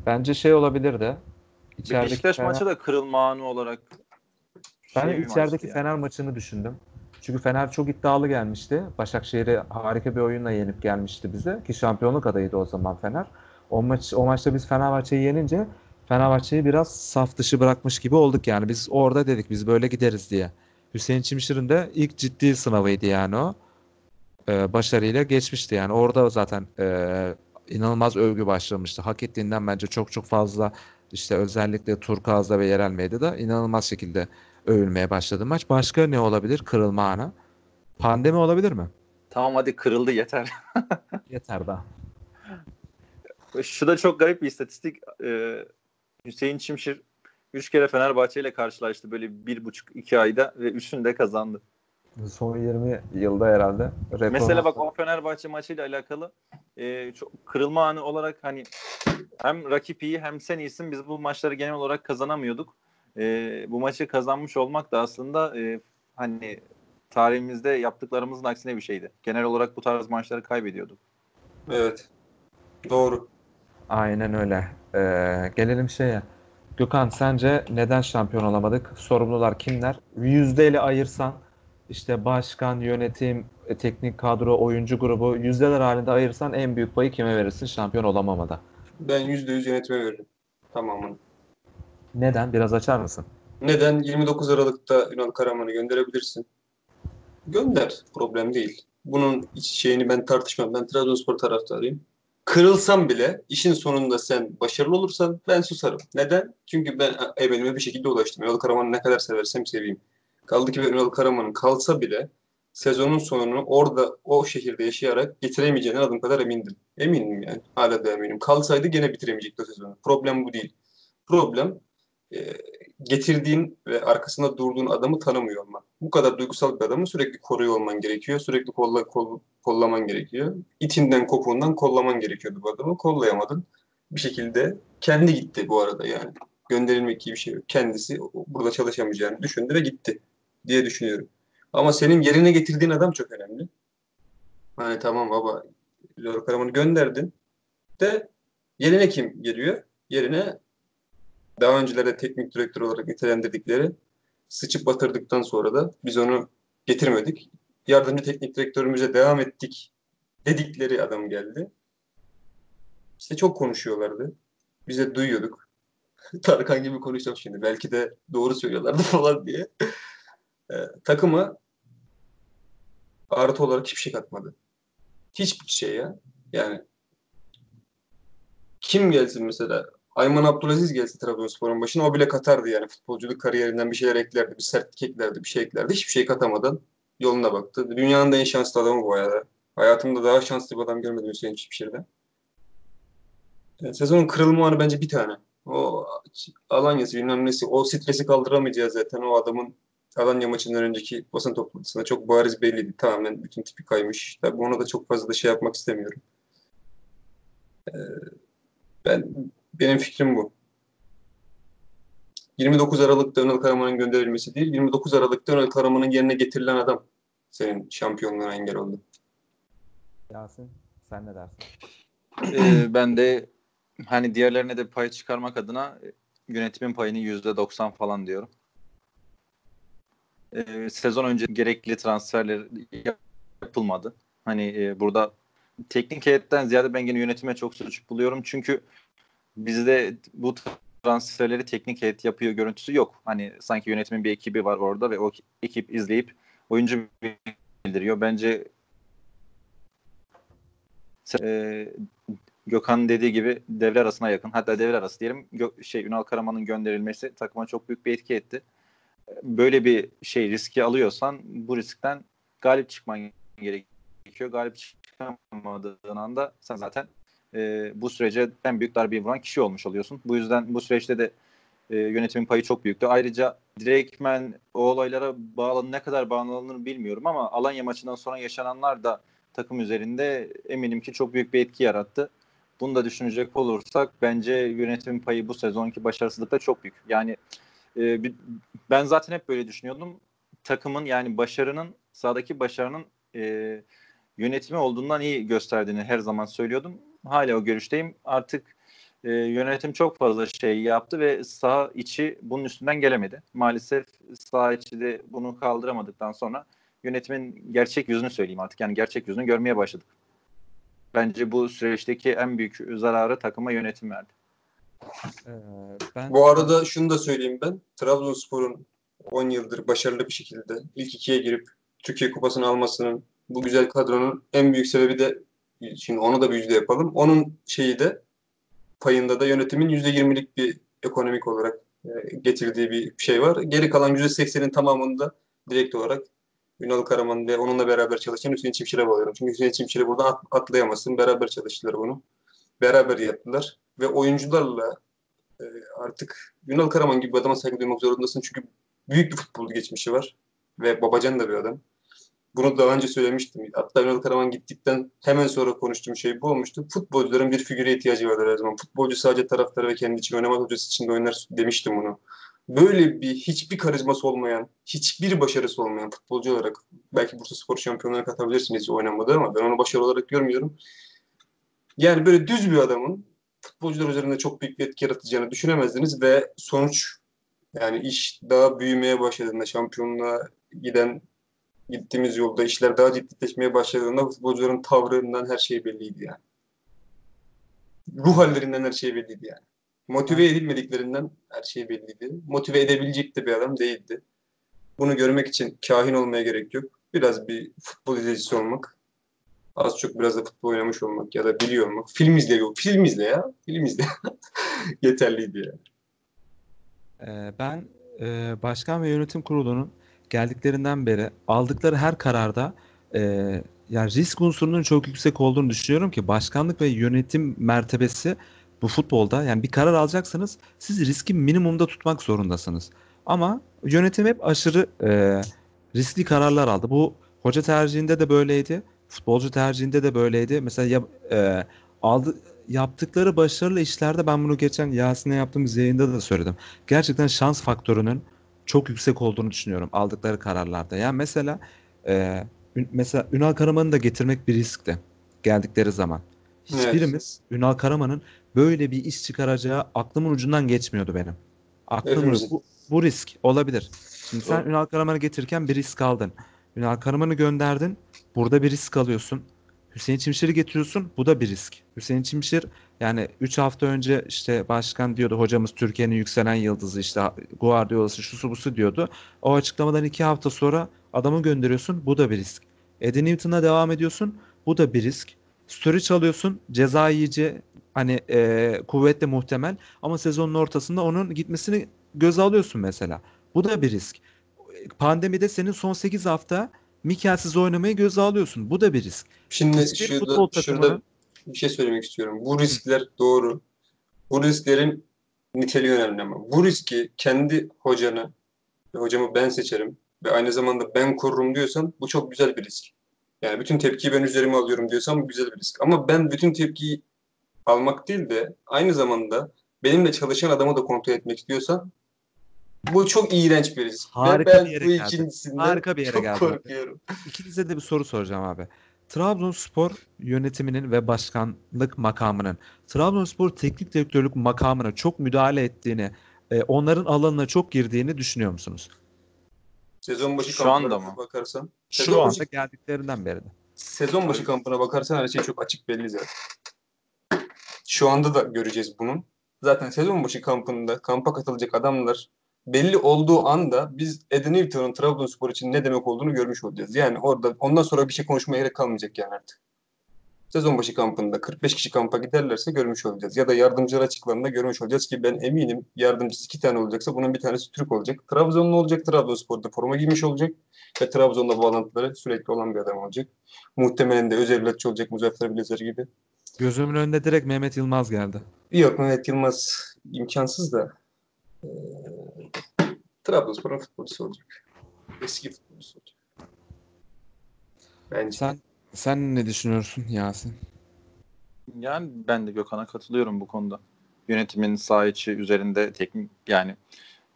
Bence şey olabilir de. içerideki Beşiktaş maçı da kırılma anı olarak ben şey içerideki maçtı yani. Fener maçını düşündüm. Çünkü Fener çok iddialı gelmişti. Başakşehir'i harika bir oyunla yenip gelmişti bize ki şampiyonluk adayıydı o zaman Fener. O maç o maçta biz Fenerbahçe'yi yenince Fenerbahçe'yi biraz saf dışı bırakmış gibi olduk yani. Biz orada dedik biz böyle gideriz diye. Hüseyin Çimşir'in de ilk ciddi sınavıydı yani o. Ee, başarıyla geçmişti yani. Orada zaten e, inanılmaz övgü başlamıştı. Hak ettiğinden bence çok çok fazla işte özellikle Turkuaz'da ve yerel medyada inanılmaz şekilde övülmeye başladı maç. Başka ne olabilir kırılma ana? Pandemi olabilir mi? Tamam hadi kırıldı yeter. Yeter daha. Şu da çok garip bir istatistik. Ee, Hüseyin Çimşir 3 kere Fenerbahçe ile karşılaştı böyle bir buçuk iki ayda ve üçünü de kazandı. Son 20 yılda herhalde. Rekor Mesela bak o Fenerbahçe maçıyla alakalı e, çok kırılma anı olarak hani hem rakip iyi hem sen iyisin biz bu maçları genel olarak kazanamıyorduk. E, bu maçı kazanmış olmak da aslında e, hani tarihimizde yaptıklarımızın aksine bir şeydi. Genel olarak bu tarz maçları kaybediyorduk. Evet. Doğru. Aynen öyle. Ee, gelelim şeye. Gökhan sence neden şampiyon olamadık? Sorumlular kimler? Yüzdeyle ayırsan işte başkan, yönetim, e, teknik kadro, oyuncu grubu yüzdeler halinde ayırsan en büyük payı kime verirsin şampiyon olamamada? Ben %100 yönetime veririm. Tamamını. Neden? Biraz açar mısın? Neden? 29 Aralık'ta Ünal Karaman'ı gönderebilirsin. Gönder. Problem değil. Bunun şeyini ben tartışmam. Ben Trabzonspor taraftarıyım. Kırılsam bile işin sonunda sen başarılı olursan ben susarım. Neden? Çünkü ben emelime bir şekilde ulaştım. Ünal Karaman'ı ne kadar seversem seveyim. Kaldı ki ben Ünal Karaman'ın kalsa bile sezonun sonunu orada o şehirde yaşayarak getiremeyeceğine adım kadar emindim. Eminim yani. Hala da eminim. Kalsaydı gene bitiremeyecekti o sezonu. Problem bu değil. Problem e, getirdiğin ve arkasında durduğun adamı tanımıyor olman. Bu kadar duygusal bir adamı sürekli koruyor olman gerekiyor. Sürekli kolla, kol, kollaman gerekiyor. İtinden kopuğundan kollaman gerekiyordu bu adamı. Kollayamadın. Bir şekilde kendi gitti bu arada yani. Gönderilmek gibi bir şey yok. Kendisi burada çalışamayacağını düşündü ve gitti diye düşünüyorum. Ama senin yerine getirdiğin adam çok önemli. Hani tamam baba Lor Karaman'ı gönderdin de yerine kim geliyor? Yerine daha öncelerde teknik direktör olarak nitelendirdikleri sıçıp batırdıktan sonra da biz onu getirmedik. Yardımcı teknik direktörümüze devam ettik dedikleri adam geldi. İşte çok konuşuyorlardı. Biz de duyuyorduk. Tarkan gibi konuşacağım şimdi. Belki de doğru söylüyorlardı falan diye. Ee, takıma artı olarak hiçbir şey katmadı. Hiçbir şey ya. Yani kim gelsin mesela Ayman Abdülaziz gelse Trabzonspor'un başına o bile katardı yani. Futbolculuk kariyerinden bir şeyler eklerdi, bir sertlik eklerdi, bir şey eklerdi. Hiçbir şey katamadan yoluna baktı. Dünyanın da en şanslı adamı bu arada. Hayatımda daha şanslı bir adam görmedim Hüseyin Çiftşir'de. Yani sezonun kırılma anı bence bir tane. O Alanya'sı bilmem nesi o stresi kaldıramayacağı zaten o adamın Alanya maçından önceki basın toplantısında çok bariz belliydi. Tamamen bütün tipi kaymış. Tabii ona da çok fazla da şey yapmak istemiyorum. Ee, ben benim fikrim bu. 29 Aralık'ta Önal Karaman'ın gönderilmesi değil, 29 Aralık'ta Önal Karaman'ın yerine getirilen adam senin şampiyonluğuna engel oldu. Yasin sen ne dersin? Ee, ben de hani diğerlerine de pay çıkarmak adına yönetimin payını %90 falan diyorum. Ee, sezon önce gerekli transferler yapılmadı. Hani e, burada teknik heyetten ziyade ben yine yönetime çok suç buluyorum. Çünkü bizde bu transferleri teknik heyet yapıyor görüntüsü yok. Hani sanki yönetimin bir ekibi var orada ve o ekip izleyip oyuncu bildiriyor. Bence e, Gökhan dediği gibi devre arasına yakın. Hatta devre arası diyelim. Gö- şey Ünal Karaman'ın gönderilmesi takıma çok büyük bir etki etti. Böyle bir şey riski alıyorsan bu riskten galip çıkman gerekiyor. Galip çıkamadığın anda sen zaten e, bu sürece en büyük darbeyi vuran kişi olmuş oluyorsun. Bu yüzden bu süreçte de e, yönetimin payı çok büyüktü. Ayrıca direktmen o olaylara bağlı ne kadar bağlanır bilmiyorum ama Alanya maçından sonra yaşananlar da takım üzerinde eminim ki çok büyük bir etki yarattı. Bunu da düşünecek olursak bence yönetimin payı bu sezonki başarısızlıkta çok büyük. Yani e, ben zaten hep böyle düşünüyordum. Takımın yani başarının sahadaki başarının e, yönetimi olduğundan iyi gösterdiğini her zaman söylüyordum. Hala o görüşteyim. Artık e, yönetim çok fazla şey yaptı ve sağ içi bunun üstünden gelemedi. Maalesef sağ içi de bunu kaldıramadıktan sonra yönetimin gerçek yüzünü söyleyeyim artık. Yani gerçek yüzünü görmeye başladık. Bence bu süreçteki en büyük zararı takıma yönetim verdi. Ee, ben... Bu arada şunu da söyleyeyim ben. Trabzonspor'un 10 yıldır başarılı bir şekilde ilk ikiye girip Türkiye Kupası'nı almasının bu güzel kadronun en büyük sebebi de şimdi onu da bir yüzde yapalım. Onun şeyi de payında da yönetimin yüzde yirmilik bir ekonomik olarak e, getirdiği bir şey var. Geri kalan %80'in tamamında direkt olarak Ünal Karaman ve onunla beraber çalışan Hüseyin Çimşir'e bağlıyorum. Çünkü Hüseyin Çimşir'i buradan at- atlayamazsın. Beraber çalıştılar bunu. Beraber yaptılar. Ve oyuncularla e, artık Ünal Karaman gibi bir adama saygı duymak zorundasın. Çünkü büyük bir futbol geçmişi var. Ve babacan da bir adam. Bunu daha önce söylemiştim. Hatta Ünal Karaman gittikten hemen sonra konuştuğum şey bu olmuştu. Futbolcuların bir figüre ihtiyacı vardır her zaman. Futbolcu sadece taraftarı ve kendi için oynamaz, hocası için de oynar demiştim bunu. Böyle bir hiçbir karizması olmayan, hiçbir başarısı olmayan futbolcu olarak belki Bursa Spor şampiyonluğuna katabilirsiniz oynamadı ama ben onu başarı olarak görmüyorum. Yani böyle düz bir adamın futbolcular üzerinde çok büyük bir etki yaratacağını düşünemezdiniz ve sonuç yani iş daha büyümeye başladığında şampiyonluğa giden gittiğimiz yolda işler daha ciddileşmeye başladığında futbolcuların tavrından her şey belliydi yani. Ruh hallerinden her şey belliydi yani. Motive edilmediklerinden her şey belliydi. Motive edebilecek de bir adam değildi. Bunu görmek için kahin olmaya gerek yok. Biraz bir futbol izleyicisi olmak. Az çok biraz da futbol oynamış olmak ya da biliyor olmak. Film izle. Film izle ya. Film izle. Yeterliydi yani. Ee, ben e, başkan ve yönetim kurulunun geldiklerinden beri aldıkları her kararda e, yani risk unsurunun çok yüksek olduğunu düşünüyorum ki başkanlık ve yönetim mertebesi bu futbolda yani bir karar alacaksanız siz riski minimumda tutmak zorundasınız. Ama yönetim hep aşırı e, riskli kararlar aldı. Bu hoca tercihinde de böyleydi. Futbolcu tercihinde de böyleydi. Mesela ya, e, aldı yaptıkları başarılı işlerde ben bunu geçen Yasin'e yaptığımız yayında da söyledim. Gerçekten şans faktörünün çok yüksek olduğunu düşünüyorum aldıkları kararlarda. Yani mesela e, mesela Ünal Karaman'ı da getirmek bir riskti geldikleri zaman. Evet. Hiçbirimiz Ünal Karaman'ın böyle bir iş çıkaracağı aklımın ucundan geçmiyordu benim. Aklımın bu, bu risk olabilir. Şimdi sen Doğru. Ünal Karaman'ı getirirken bir risk aldın. Ünal Karaman'ı gönderdin. Burada bir risk alıyorsun. Hüseyin Çimşir'i getiriyorsun. Bu da bir risk. Hüseyin Çimşir yani 3 hafta önce işte başkan diyordu hocamız Türkiye'nin yükselen yıldızı işte Guardiola'sı şusu busu diyordu. O açıklamadan 2 hafta sonra adamı gönderiyorsun. Bu da bir risk. Eddie Newton'a devam ediyorsun. Bu da bir risk. Sturridge alıyorsun. Ceza yiyici hani e, kuvvetle muhtemel ama sezonun ortasında onun gitmesini göze alıyorsun mesela. Bu da bir risk. Pandemide senin son 8 hafta Mikelsiz oynamayı göze alıyorsun. Bu da bir risk. Şimdi Hiçbir şurada, futbol şurada bir şey söylemek istiyorum. Bu riskler doğru. Bu risklerin niteliği önemli ama. Bu riski kendi hocanı, ve hocamı ben seçerim ve aynı zamanda ben korurum diyorsan bu çok güzel bir risk. Yani bütün tepkiyi ben üzerime alıyorum diyorsan bu güzel bir risk. Ama ben bütün tepkiyi almak değil de aynı zamanda benimle çalışan adamı da kontrol etmek istiyorsan bu çok iğrenç bir risk. Harika ve ben bir yere bu ikincisinden Harika bir yere çok geldin. korkuyorum. İkinize de bir soru soracağım abi. Trabzonspor yönetiminin ve başkanlık makamının Trabzonspor teknik direktörlük makamına çok müdahale ettiğini, e, onların alanına çok girdiğini düşünüyor musunuz? Sezon başı Şu anda mı? bakarsan. Şu anda başı, geldikleri beri de. sezon başı kampına bakarsan her şey çok açık belli zaten. Şu anda da göreceğiz bunun. Zaten sezon başı kampında kampa katılacak adamlar belli olduğu anda biz Eden Newton'un Trabzonspor için ne demek olduğunu görmüş olacağız. Yani orada ondan sonra bir şey konuşmaya gerek kalmayacak yani artık. Sezon başı kampında 45 kişi kampa giderlerse görmüş olacağız. Ya da yardımcılar açıklarında görmüş olacağız ki ben eminim yardımcısı iki tane olacaksa bunun bir tanesi Türk olacak. Trabzonlu olacak, Trabzonspor'da forma giymiş olacak ve Trabzon'la bağlantıları sürekli olan bir adam olacak. Muhtemelen de özel evlatçı olacak Muzaffer Bilezer gibi. Gözümün önünde direkt Mehmet Yılmaz geldi. Yok Mehmet Yılmaz imkansız da eee Trabzonspor'un futbolcusu olacak. Eski futbolcusu olacak. Bence. Sen sen ne düşünüyorsun Yasin? Yani ben de Gökhan'a katılıyorum bu konuda. Yönetimin saha içi üzerinde teknik yani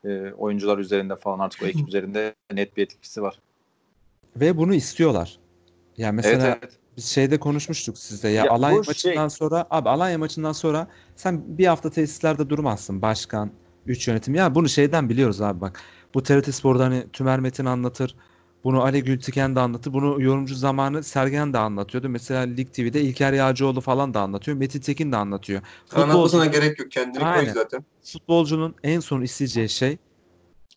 e, oyuncular üzerinde falan artık o ekip üzerinde net bir etkisi var. Ve bunu istiyorlar. Yani mesela evet evet. Biz şeyde konuşmuştuk sizde ya, Ya Alanya bu maçından şey- sonra abi Alanya maçından sonra sen bir hafta tesislerde durmazsın başkan, üç yönetim. Ya bunu şeyden biliyoruz abi bak. Bu TRT Spor'da hani Tümer Metin anlatır. Bunu Ali Gültiken de anlatır. Bunu yorumcu zamanı Sergen de anlatıyordu. Mesela Lig TV'de İlker Yağcıoğlu falan da anlatıyor. Metin Tekin de anlatıyor. Anlatmasına gerek yok. Kendini koy Aynen. zaten. futbolcunun en son isteyeceği şey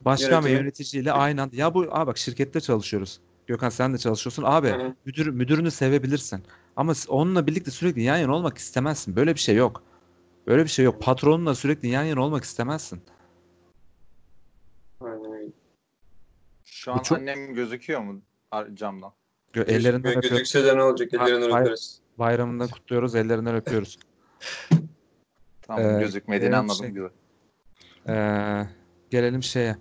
başkan ve Yönetimi. yöneticiyle aynı anda. Ya bu abi bak şirkette çalışıyoruz. Gökhan sen de çalışıyorsun. Abi müdür müdürünü sevebilirsin. Ama onunla birlikte sürekli yan yana olmak istemezsin. Böyle bir şey yok. Böyle bir şey yok. Patronunla sürekli yan yana olmak istemezsin. Şu an Bu çok- annem gözüküyor mu camdan? Gö- ellerinden öpüyoruz. Gözükse de ne olacak? Ellerinden hayır. öperiz. Bayramında kutluyoruz. Ellerinden öpüyoruz. Tamam Ee, gözükmediğini anladım şey- gibi. Ee, gelelim şeye.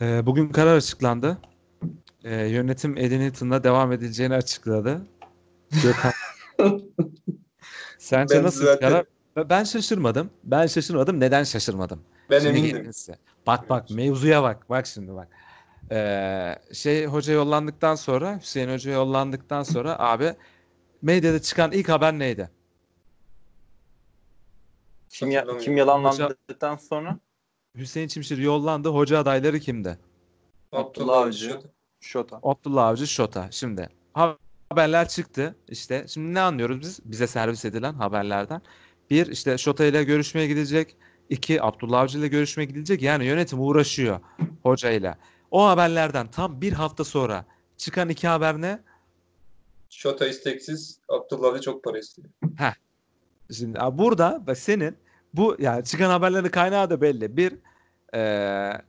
Ee, bugün karar açıklandı. Ee, yönetim Eddie Newton'la devam edileceğini açıkladı. Gökhan. Sence Ben nasıl zaten- karar? Ben şaşırmadım. Ben şaşırmadım. Neden şaşırmadım? Ben Şimdi emindim. size. Bak bak mevzuya bak. Bak şimdi bak. Ee, şey hoca yollandıktan sonra Hüseyin Hoca yollandıktan sonra abi medyada çıkan ilk haber neydi? Kim, ya- kim yalanlandıktan sonra? Hüseyin Çimşir yollandı. Hoca adayları kimdi? Abdullah Avcı. Şota. Abdullah Avcı Şota. Şimdi ha- haberler çıktı. İşte şimdi ne anlıyoruz biz? Bize servis edilen haberlerden. Bir işte Şota ile görüşmeye gidecek. İki Abdullah Avcı ile görüşmeye gidilecek. Yani yönetim uğraşıyor hocayla. O haberlerden tam bir hafta sonra çıkan iki haber ne? Şota isteksiz. Abdullah Avcı çok para istiyor. Şimdi a, burada bak senin bu yani çıkan haberlerin kaynağı da belli. Bir eee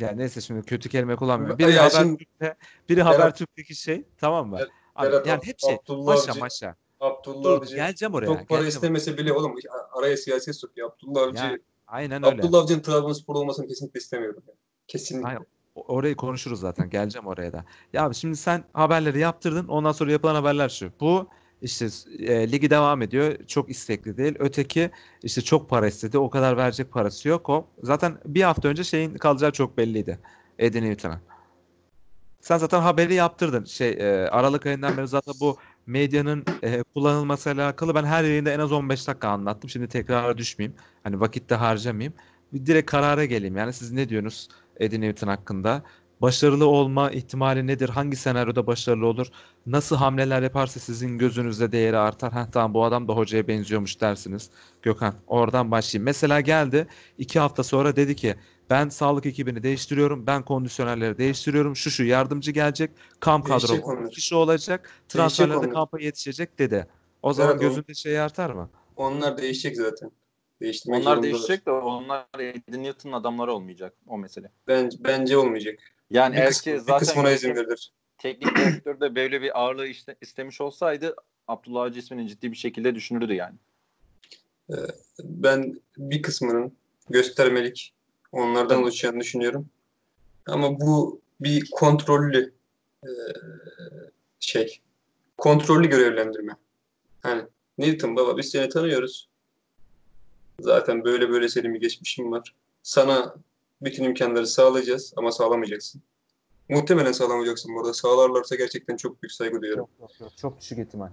yani neyse şimdi kötü kelime kullanmıyorum. Biri Ya şimdi- Habertürk'te, biri Berat- Habertürk'teki şey tamam mı? Berat, yani hepsi Abdullah maşa Avcı- maşa. Abdullah Dur Avcı geleceğim oraya. çok para geleceğim. istemese bile oğlum araya siyaset sokuyor. Abdullah Avcı Ya, Aynen öyle. Abdullah Avcı'nın Trabzonspor olmasını kesinlikle istemiyorum. Yani. Kesinlikle. Aynen. Orayı konuşuruz zaten. Geleceğim oraya da. Ya abi şimdi sen haberleri yaptırdın. Ondan sonra yapılan haberler şu. Bu işte e, ligi devam ediyor. Çok istekli değil. Öteki işte çok para istedi. O kadar verecek parası yok. O zaten bir hafta önce şeyin kalacağı çok belliydi. Eddie Newton'a. Sen zaten haberi yaptırdın. Şey e, Aralık ayından beri zaten bu medyanın e, kullanılmasıyla alakalı ben her yayında en az 15 dakika anlattım. Şimdi tekrara düşmeyeyim. Hani vakit de harcamayayım. Bir direkt karara geleyim. Yani siz ne diyorsunuz Eddie Newton hakkında? Başarılı olma ihtimali nedir? Hangi senaryoda başarılı olur? Nasıl hamleler yaparsa sizin gözünüzde değeri artar? Ha tamam bu adam da hocaya benziyormuş dersiniz. Gökhan oradan başlayayım. Mesela geldi iki hafta sonra dedi ki ben sağlık ekibini değiştiriyorum. Ben kondisyonerleri değiştiriyorum. Şu şu yardımcı gelecek. Kamp kadro kişi olacak. Transferlerde kampa yetişecek dedi. O zaman Evet, gözünde şey artar mı? Onlar değişecek zaten. Değiştirmek Onlar değişecek de onlar Eddie Newton'un adamları olmayacak o mesele. Bence, bence olmayacak. Yani Bir, kısmı, ki bir zaten kısmına izin verilir. teknik direktör de böyle bir ağırlığı iste- istemiş olsaydı Abdullah Avcı ismini ciddi bir şekilde düşünürdü yani. Ben bir kısmının göstermelik onlardan Tamam. oluşacağını düşünüyorum. Ama bu bir kontrollü e, şey. Kontrollü görevlendirme. Hani Newton baba biz seni tanıyoruz. Zaten böyle böyle senin bir geçmişin var. Sana bütün imkanları sağlayacağız ama sağlamayacaksın. Muhtemelen sağlamayacaksın burada. Sağlarlarsa gerçekten çok büyük saygı duyuyorum. Çok düşük ihtimal.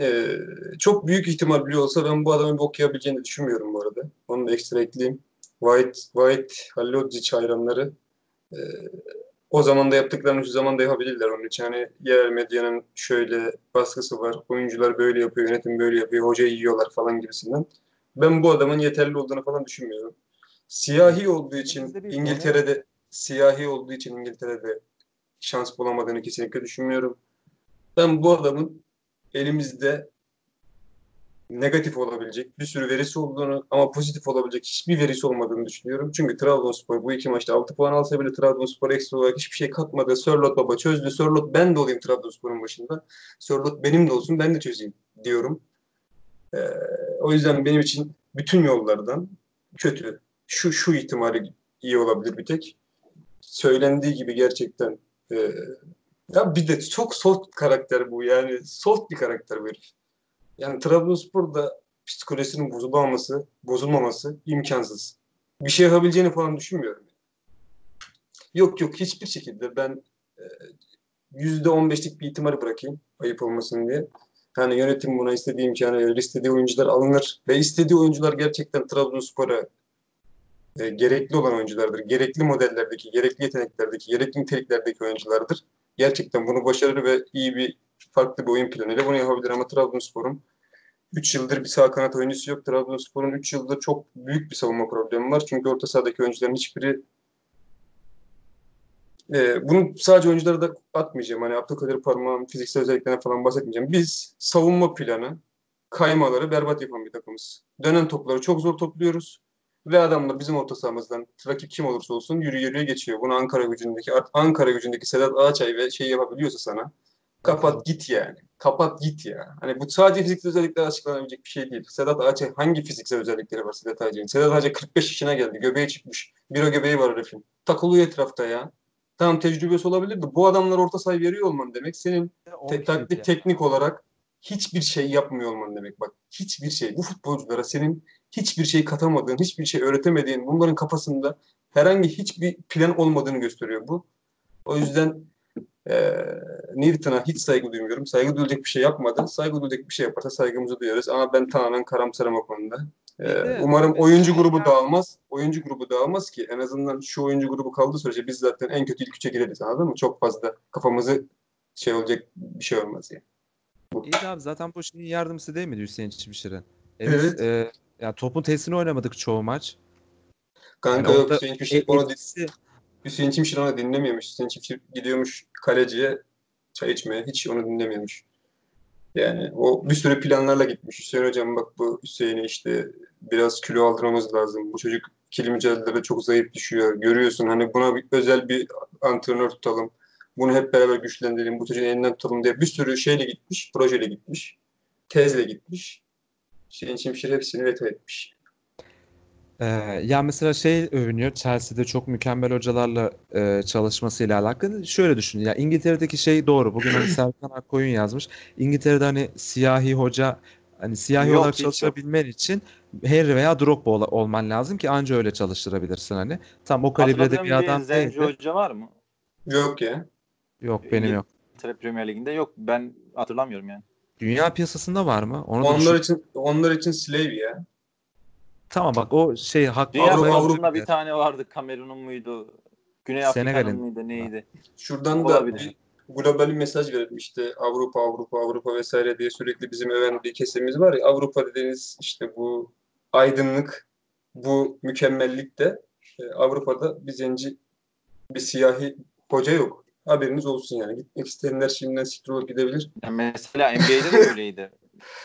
Ee, çok büyük ihtimal bile olsa ben bu adamın bir okuyabileceğini düşünmüyorum bu arada. Onu da ekstra ekleyeyim. White, White, Halilhodžić hayranları ee, o zaman da yaptıklarını şu zaman da yapabilirler onun için. Hani yerel medyanın şöyle baskısı var. Oyuncular böyle yapıyor, yönetim böyle yapıyor, hocayı yiyorlar falan gibisinden. Ben bu adamın yeterli olduğunu falan düşünmüyorum. Siyahi olduğu için İngiltere'de siyahi olduğu için İngiltere'de şans bulamadığını kesinlikle düşünmüyorum. Ben bu adamın elimizde negatif olabilecek bir sürü verisi olduğunu ama pozitif olabilecek hiçbir verisi olmadığını düşünüyorum. Çünkü Trabzonspor bu iki maçta 6 puan alsa bile Trabzonspor ekstra olarak hiçbir şey katmadı. Sörlot baba çözdü. Sörlot ben de olayım Trabzonspor'un başında. Sörlot benim de olsun ben de çözeyim diyorum. Ee, o yüzden benim için bütün yollardan kötü. Şu şu ihtimali iyi olabilir bir tek. Söylendiği gibi gerçekten e, ya bir de çok soft karakter bu yani soft bir karakter bu herif. Yani Trabzonspor'da psikolojisinin bozulmaması, bozulmaması imkansız. Bir şey yapabileceğini falan düşünmüyorum. Yok yok hiçbir şekilde ben e, yüzde on beşlik bir ihtimali bırakayım ayıp olmasın diye. Yani yönetim buna istediği imkanı verir, istediği oyuncular alınır ve istediği oyuncular gerçekten Trabzonspor'a e, gerekli olan oyunculardır. Gerekli modellerdeki, gerekli yeteneklerdeki, gerekli niteliklerdeki oyunculardır. Gerçekten bunu başarır ve iyi bir farklı bir oyun planıyla bunu yapabilir ama Trabzonspor'un 3 yıldır bir sağ kanat oyuncusu yok. Trabzonspor'un 3 yıldır çok büyük bir savunma problemi var. Çünkü orta sahadaki oyuncuların hiçbiri e, bunu sadece oyunculara da atmayacağım. Hani Abdülkadir Parmağan fiziksel özelliklerinden falan bahsetmeyeceğim. Biz savunma planı, kaymaları berbat yapan bir takımız. Dönen topları çok zor topluyoruz. Ve adamla bizim orta sahamızdan rakip kim olursa olsun yürü yürüye geçiyor. Bunu Ankara gücündeki Ankara gücündeki Sedat Ağaçay ve şey yapabiliyorsa sana kapat git yani. Kapat git ya. Hani bu sadece fiziksel özellikler açıklanabilecek bir şey değil. Sedat Ağaçay hangi fiziksel özellikleri var Sedat Ağaçay'ın? Sedat Ağaçay 45 yaşına geldi. Göbeği çıkmış. Bir o göbeği var herifin. Takılıyor etrafta ya. Tamam tecrübesi olabilir de bu adamlar orta sayı veriyor olman demek senin te- taktik teknik olarak hiçbir şey yapmıyor olman demek bak. Hiçbir şey. Bu futbolculara senin hiçbir şey katamadığın, hiçbir şey öğretemediğin, bunların kafasında herhangi hiçbir plan olmadığını gösteriyor bu. O yüzden e, Newton'a hiç saygı duymuyorum. Saygı duyulacak bir şey yapmadı. Saygı duyulacak bir şey yaparsa saygımızı duyarız. Ama ben tamamen karamsarım o konuda. Ee, umarım oyuncu grubu dağılmaz. Oyuncu grubu dağılmaz ki en azından şu oyuncu grubu kaldığı sürece biz zaten en kötü ilk üçe gireriz anladın mı? Çok fazla kafamızı şey olacak bir şey olmaz yani. İyi de abi zaten bu şeyin yardımcısı değil miydi Hüseyin Çimşir'in? Evet. E, ya topun tesini oynamadık çoğu maç. Kanka yani yok Hüseyin Çimşir onu etkisi... Hüseyin Çimşir onu dinlemiyormuş. Hüseyin Çimşir gidiyormuş kaleciye çay içmeye. Hiç onu dinlemiyormuş. Yani o bir sürü planlarla gitmiş. Hüseyin hocam bak bu Hüseyin'i işte biraz kilo aldırmamız lazım. Bu çocuk ikili mücadelede çok zayıf düşüyor. Görüyorsun hani buna bir, özel bir antrenör tutalım. Bunu hep beraber güçlendirelim. Bu çocuğun elinden tutalım diye bir sürü şeyle gitmiş. Projeyle gitmiş. Tezle gitmiş. Hüseyin Çimşir hepsini veto etmiş. Ee, ya mesela şey övünüyor Chelsea'de çok mükemmel hocalarla e, çalışmasıyla alakalı. Şöyle düşün ya İngiltere'deki şey doğru. Bugün hani Serkan Akkoyun yazmış. İngiltere'de hani siyahi hoca hani siyahi Yok, olarak çalışabilmen için Harry veya Drogba ol- olman lazım ki anca öyle çalıştırabilirsin hani. Tam o kalibrede bir adam Zenci değil de- hoca var mı? Yok ya. Yok benim yok. İngiltere Premier Ligi'nde yok. Ben hatırlamıyorum yani. Dünya piyasasında var mı? Onu da Onlar düşün. için onlar için slave ya. Tamam bak o şey haklı. Dünya Avrupa- Kupası'nda bir tane vardı. Kamerun'un muydu? Güney Afrika'nın Senegal'in. mıydı? Neydi? Şuradan da Olabilir. bir global bir mesaj verelim işte Avrupa Avrupa Avrupa vesaire diye sürekli bizim öven bir kesimimiz var ya Avrupa dediğiniz işte bu aydınlık bu mükemmellik de e, Avrupa'da bir zenci bir siyahi hoca yok. Haberiniz olsun yani. Gitmek isteyenler şimdiden siktir olup gidebilir. Yani mesela NBA'de de öyleydi.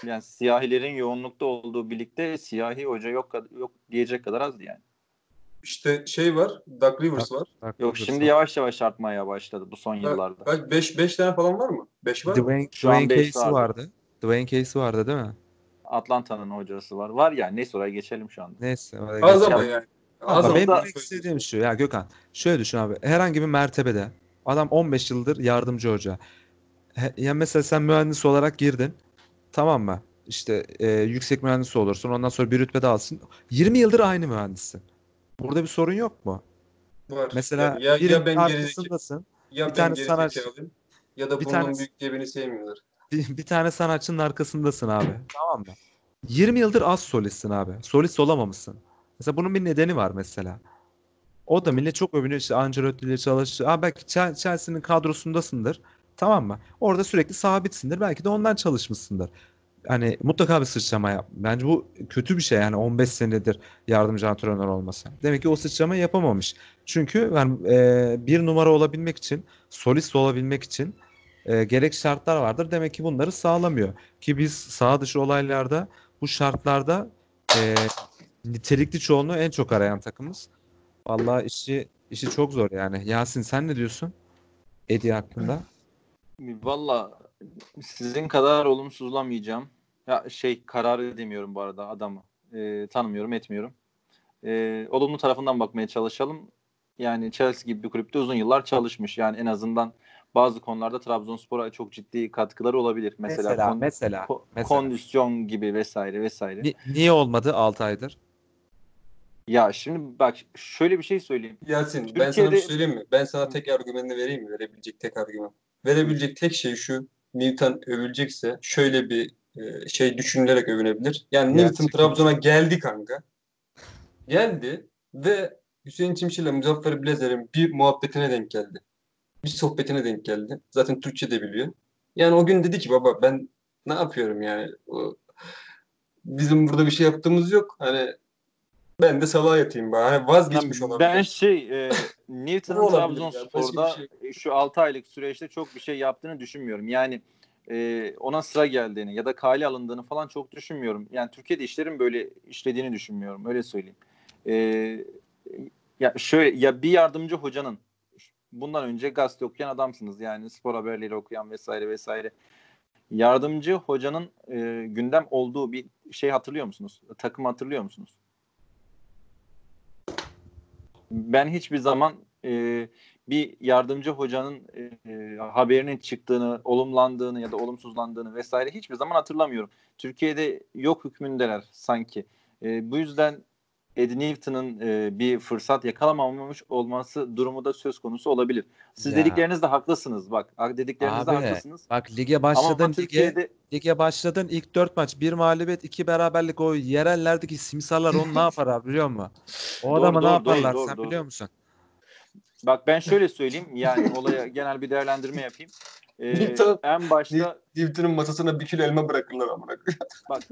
Yani siyahilerin yoğunlukta olduğu birlikte siyahi hoca yok yok diyecek kadar azdı yani. İşte şey var, Doug Rivers var. Haklı Yok diyorsun. şimdi yavaş yavaş artmaya başladı bu son yıllarda. Kaç? 5 5 tane falan var mı? 5 var mı? Dwayne, Şu an Dwayne Casey vardı. vardı. Dwayne Casey vardı değil mi? Atlanta'nın hocası var. Var ya neyse oraya geçelim şu anda. Neyse. oraya Az geçelim. ama yani. Az Ama benim da- demek istediğim şu ya Gökhan. Şöyle düşün abi. Herhangi bir mertebede adam 15 yıldır yardımcı hoca. He- Ya mesela sen mühendis olarak girdin. Tamam mı? İşte e, yüksek mühendis olursun. Ondan sonra bir rütbe daha alsın. 20 yıldır aynı mühendissin. Burada bir sorun yok mu? Var. Mesela Yani ya, ya ben arkasındasın. ya bir ben tane sanatçı- ya da bir bunun tane- büyük diye beni sevmiyorlar. Bir, bir tane sanatçının arkasındasın abi. Tamam mı? 20 yıldır az solistsin abi. Solist olamamışsın. Mesela bunun bir nedeni var mesela. O da millet çok övünüyor işte Ancelotti ile. Aa belki Chel- Chelsea'nin kadrosundasındır. Tamam mı? Orada sürekli sabitsindir. Belki de ondan çalışmışsındır. Hani mutlaka bir sıçrama yap. Bence bu kötü bir şey yani 15 senedir yardımcı antrenör olması. Demek ki o sıçramayı yapamamış. Çünkü yani, e, bir numara olabilmek için, solist olabilmek için e, gerek şartlar vardır. Demek ki bunları sağlamıyor. Ki biz sağ dışı olaylarda bu şartlarda e, nitelikli çoğunluğu en çok arayan takımız. Vallahi işi işi çok zor yani. Yasin sen ne diyorsun? Eddie hakkında. Valla sizin kadar olumsuzlamayacağım. Ya şey kararı demiyorum bu arada adamı. Ee, tanımıyorum etmiyorum. Ee, olumlu tarafından bakmaya çalışalım. Yani Chelsea gibi bir kulüpte uzun yıllar çalışmış. Yani en azından bazı konularda Trabzonspor'a çok ciddi katkıları olabilir. Mesela, Mesela, kon- mesela, mesela. kondisyon gibi vesaire vesaire. Ni- niye olmadı 6 aydır? Ya şimdi bak şöyle bir şey söyleyeyim. Yasin ben sana bir Türkiye'de- şey söyleyeyim mi? Ben sana tek argümanını vereyim mi? Verebilecek tek argüman. Verebilecek tek şey şu. Newton övülecekse şöyle bir e, şey düşünülerek övünebilir. Yani Newton Gerçekten. Trabzon'a geldi kanka. Geldi ve Hüseyin Çimşir'le Muzaffer Blazer'in bir muhabbetine denk geldi. Bir sohbetine denk geldi. Zaten Türkçe de biliyor. Yani o gün dedi ki baba ben ne yapıyorum yani? O, bizim burada bir şey yaptığımız yok. Hani ben de salağa yatayım bari. Vazgeçmiş olabilir. Ben şey e, ya, Trabzonspor'da bir şu 6 aylık süreçte çok bir şey yaptığını düşünmüyorum. Yani e, ona sıra geldiğini ya da kale alındığını falan çok düşünmüyorum. Yani Türkiye'de işlerin böyle işlediğini düşünmüyorum. Öyle söyleyeyim. e, ya şöyle ya bir yardımcı hocanın bundan önce gazete okuyan adamsınız yani spor haberleri okuyan vesaire vesaire. Yardımcı hocanın e, gündem olduğu bir şey hatırlıyor musunuz? Takım hatırlıyor musunuz? Ben hiçbir zaman e, bir yardımcı hocanın e, haberinin çıktığını, olumlandığını ya da olumsuzlandığını vesaire hiçbir zaman hatırlamıyorum. Türkiye'de yok hükmündeler sanki. E, bu yüzden Eddie Newton'ın e, bir fırsat yakalamamış olması durumu da söz konusu olabilir. Siz Ya. dediklerinizde haklısınız bak. Dediklerinizde Abi, haklısınız. Bak lige başladın lige, lige başladın ilk dört maç bir mağlubiyet iki beraberlik o yerellerdeki simsarlar onu ne yapar abi biliyor musun? O Doğru, adama ne yaparlar doğru, sen doğru. biliyor musun? bak ben şöyle söyleyeyim yani olaya genel bir değerlendirme yapayım. E, Newton- en başta Newton'un masasına bir kilo elma bırakırlar amına koyayım. bak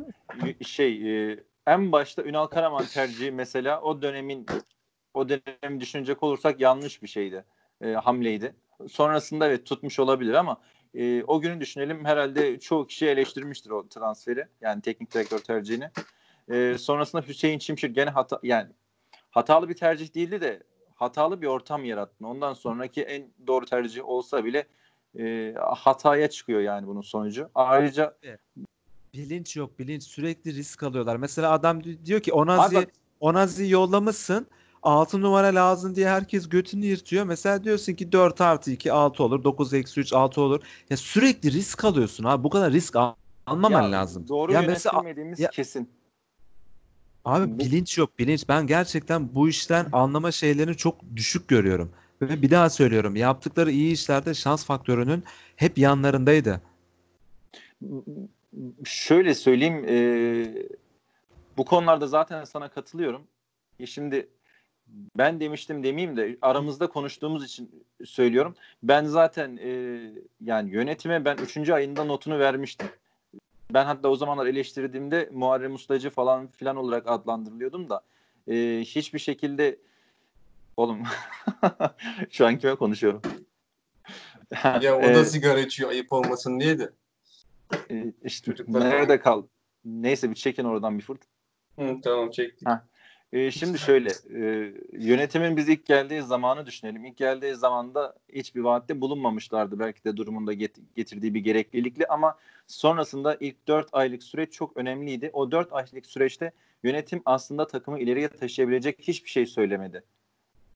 şey e, en başta Ünal Karaman tercihi mesela o dönemin o dönemi düşünecek olursak yanlış bir şeydi. E, hamleydi. Sonrasında evet tutmuş olabilir ama e, o günü düşünelim herhalde çoğu kişi eleştirmiştir o transferi. Yani teknik direktör tercihini. E, sonrasında Hüseyin Çimşir gene hata yani hatalı bir tercih değildi de hatalı bir ortam yarattın. Ondan sonraki en doğru tercih olsa bile e, hataya çıkıyor yani bunun sonucu. Ayrıca Bilinç yok bilinç sürekli risk alıyorlar. Mesela adam di- diyor ki Onazi Onazi yollamışsın 6 numara lazım diye herkes götünü yırtıyor. Mesela diyorsun ki 4 artı 2 6 olur 9 eksi 3 6 olur. Ya sürekli risk alıyorsun abi bu kadar risk al- almaman Ya, lazım. Doğru ya mesela yönetilmediğimiz ya- kesin. Abi Bu- bilinç yok bilinç. Ben gerçekten bu işten anlama şeylerini çok düşük görüyorum. Ve bir daha söylüyorum yaptıkları iyi işlerde şans faktörünün hep yanlarındaydı. Şöyle söyleyeyim e, bu konularda zaten sana katılıyorum. E şimdi ben demiştim demeyeyim de aramızda konuştuğumuz için söylüyorum. Ben zaten e, yani yönetime ben 3. ayında notunu vermiştim. Ben hatta o zamanlar eleştirdiğimde Muharrem Ustacı falan filan olarak adlandırılıyordum da e, hiçbir şekilde oğlum şu an kime konuşuyorum? Ya o E, da sigara içiyor ayıp olmasın diye de. E, işte Çocuklar- nerede kal? Neyse bir çekin oradan bir fırt. Hı, tamam çektik. Ha. E, şimdi şöyle e, yönetimin biz ilk geldiği zamanı düşünelim. İlk geldiği zamanda hiçbir vaatte bulunmamışlardı belki de durumunda get- getirdiği bir gereklilikle ama sonrasında ilk 4 aylık süreç çok önemliydi. O 4 aylık süreçte yönetim aslında takımı ileriye taşıyabilecek hiçbir şey söylemedi.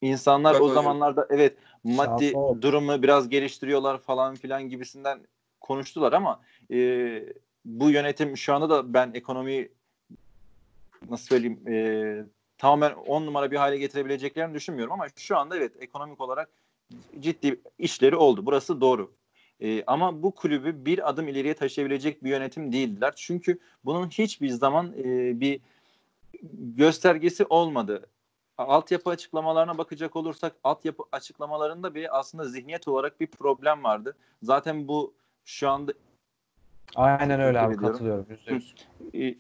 İnsanlar Bak o hocam. zamanlarda evet maddi durumu biraz geliştiriyorlar falan filan gibisinden konuştular ama e, bu yönetim şu anda da ben ekonomiyi nasıl söyleyeyim e, tamamen on numara bir hale getirebileceklerini düşünmüyorum ama şu anda evet ekonomik olarak ciddi işleri oldu. Burası doğru. E, ama bu kulübü bir adım ileriye taşıyabilecek bir yönetim değildiler. Çünkü bunun hiçbir zaman e, bir göstergesi olmadı. Altyapı açıklamalarına bakacak olursak altyapı açıklamalarında bir aslında zihniyet olarak bir problem vardı. Zaten bu şu anda Aynen öyle abi Ediyorum. katılıyorum. %100. e,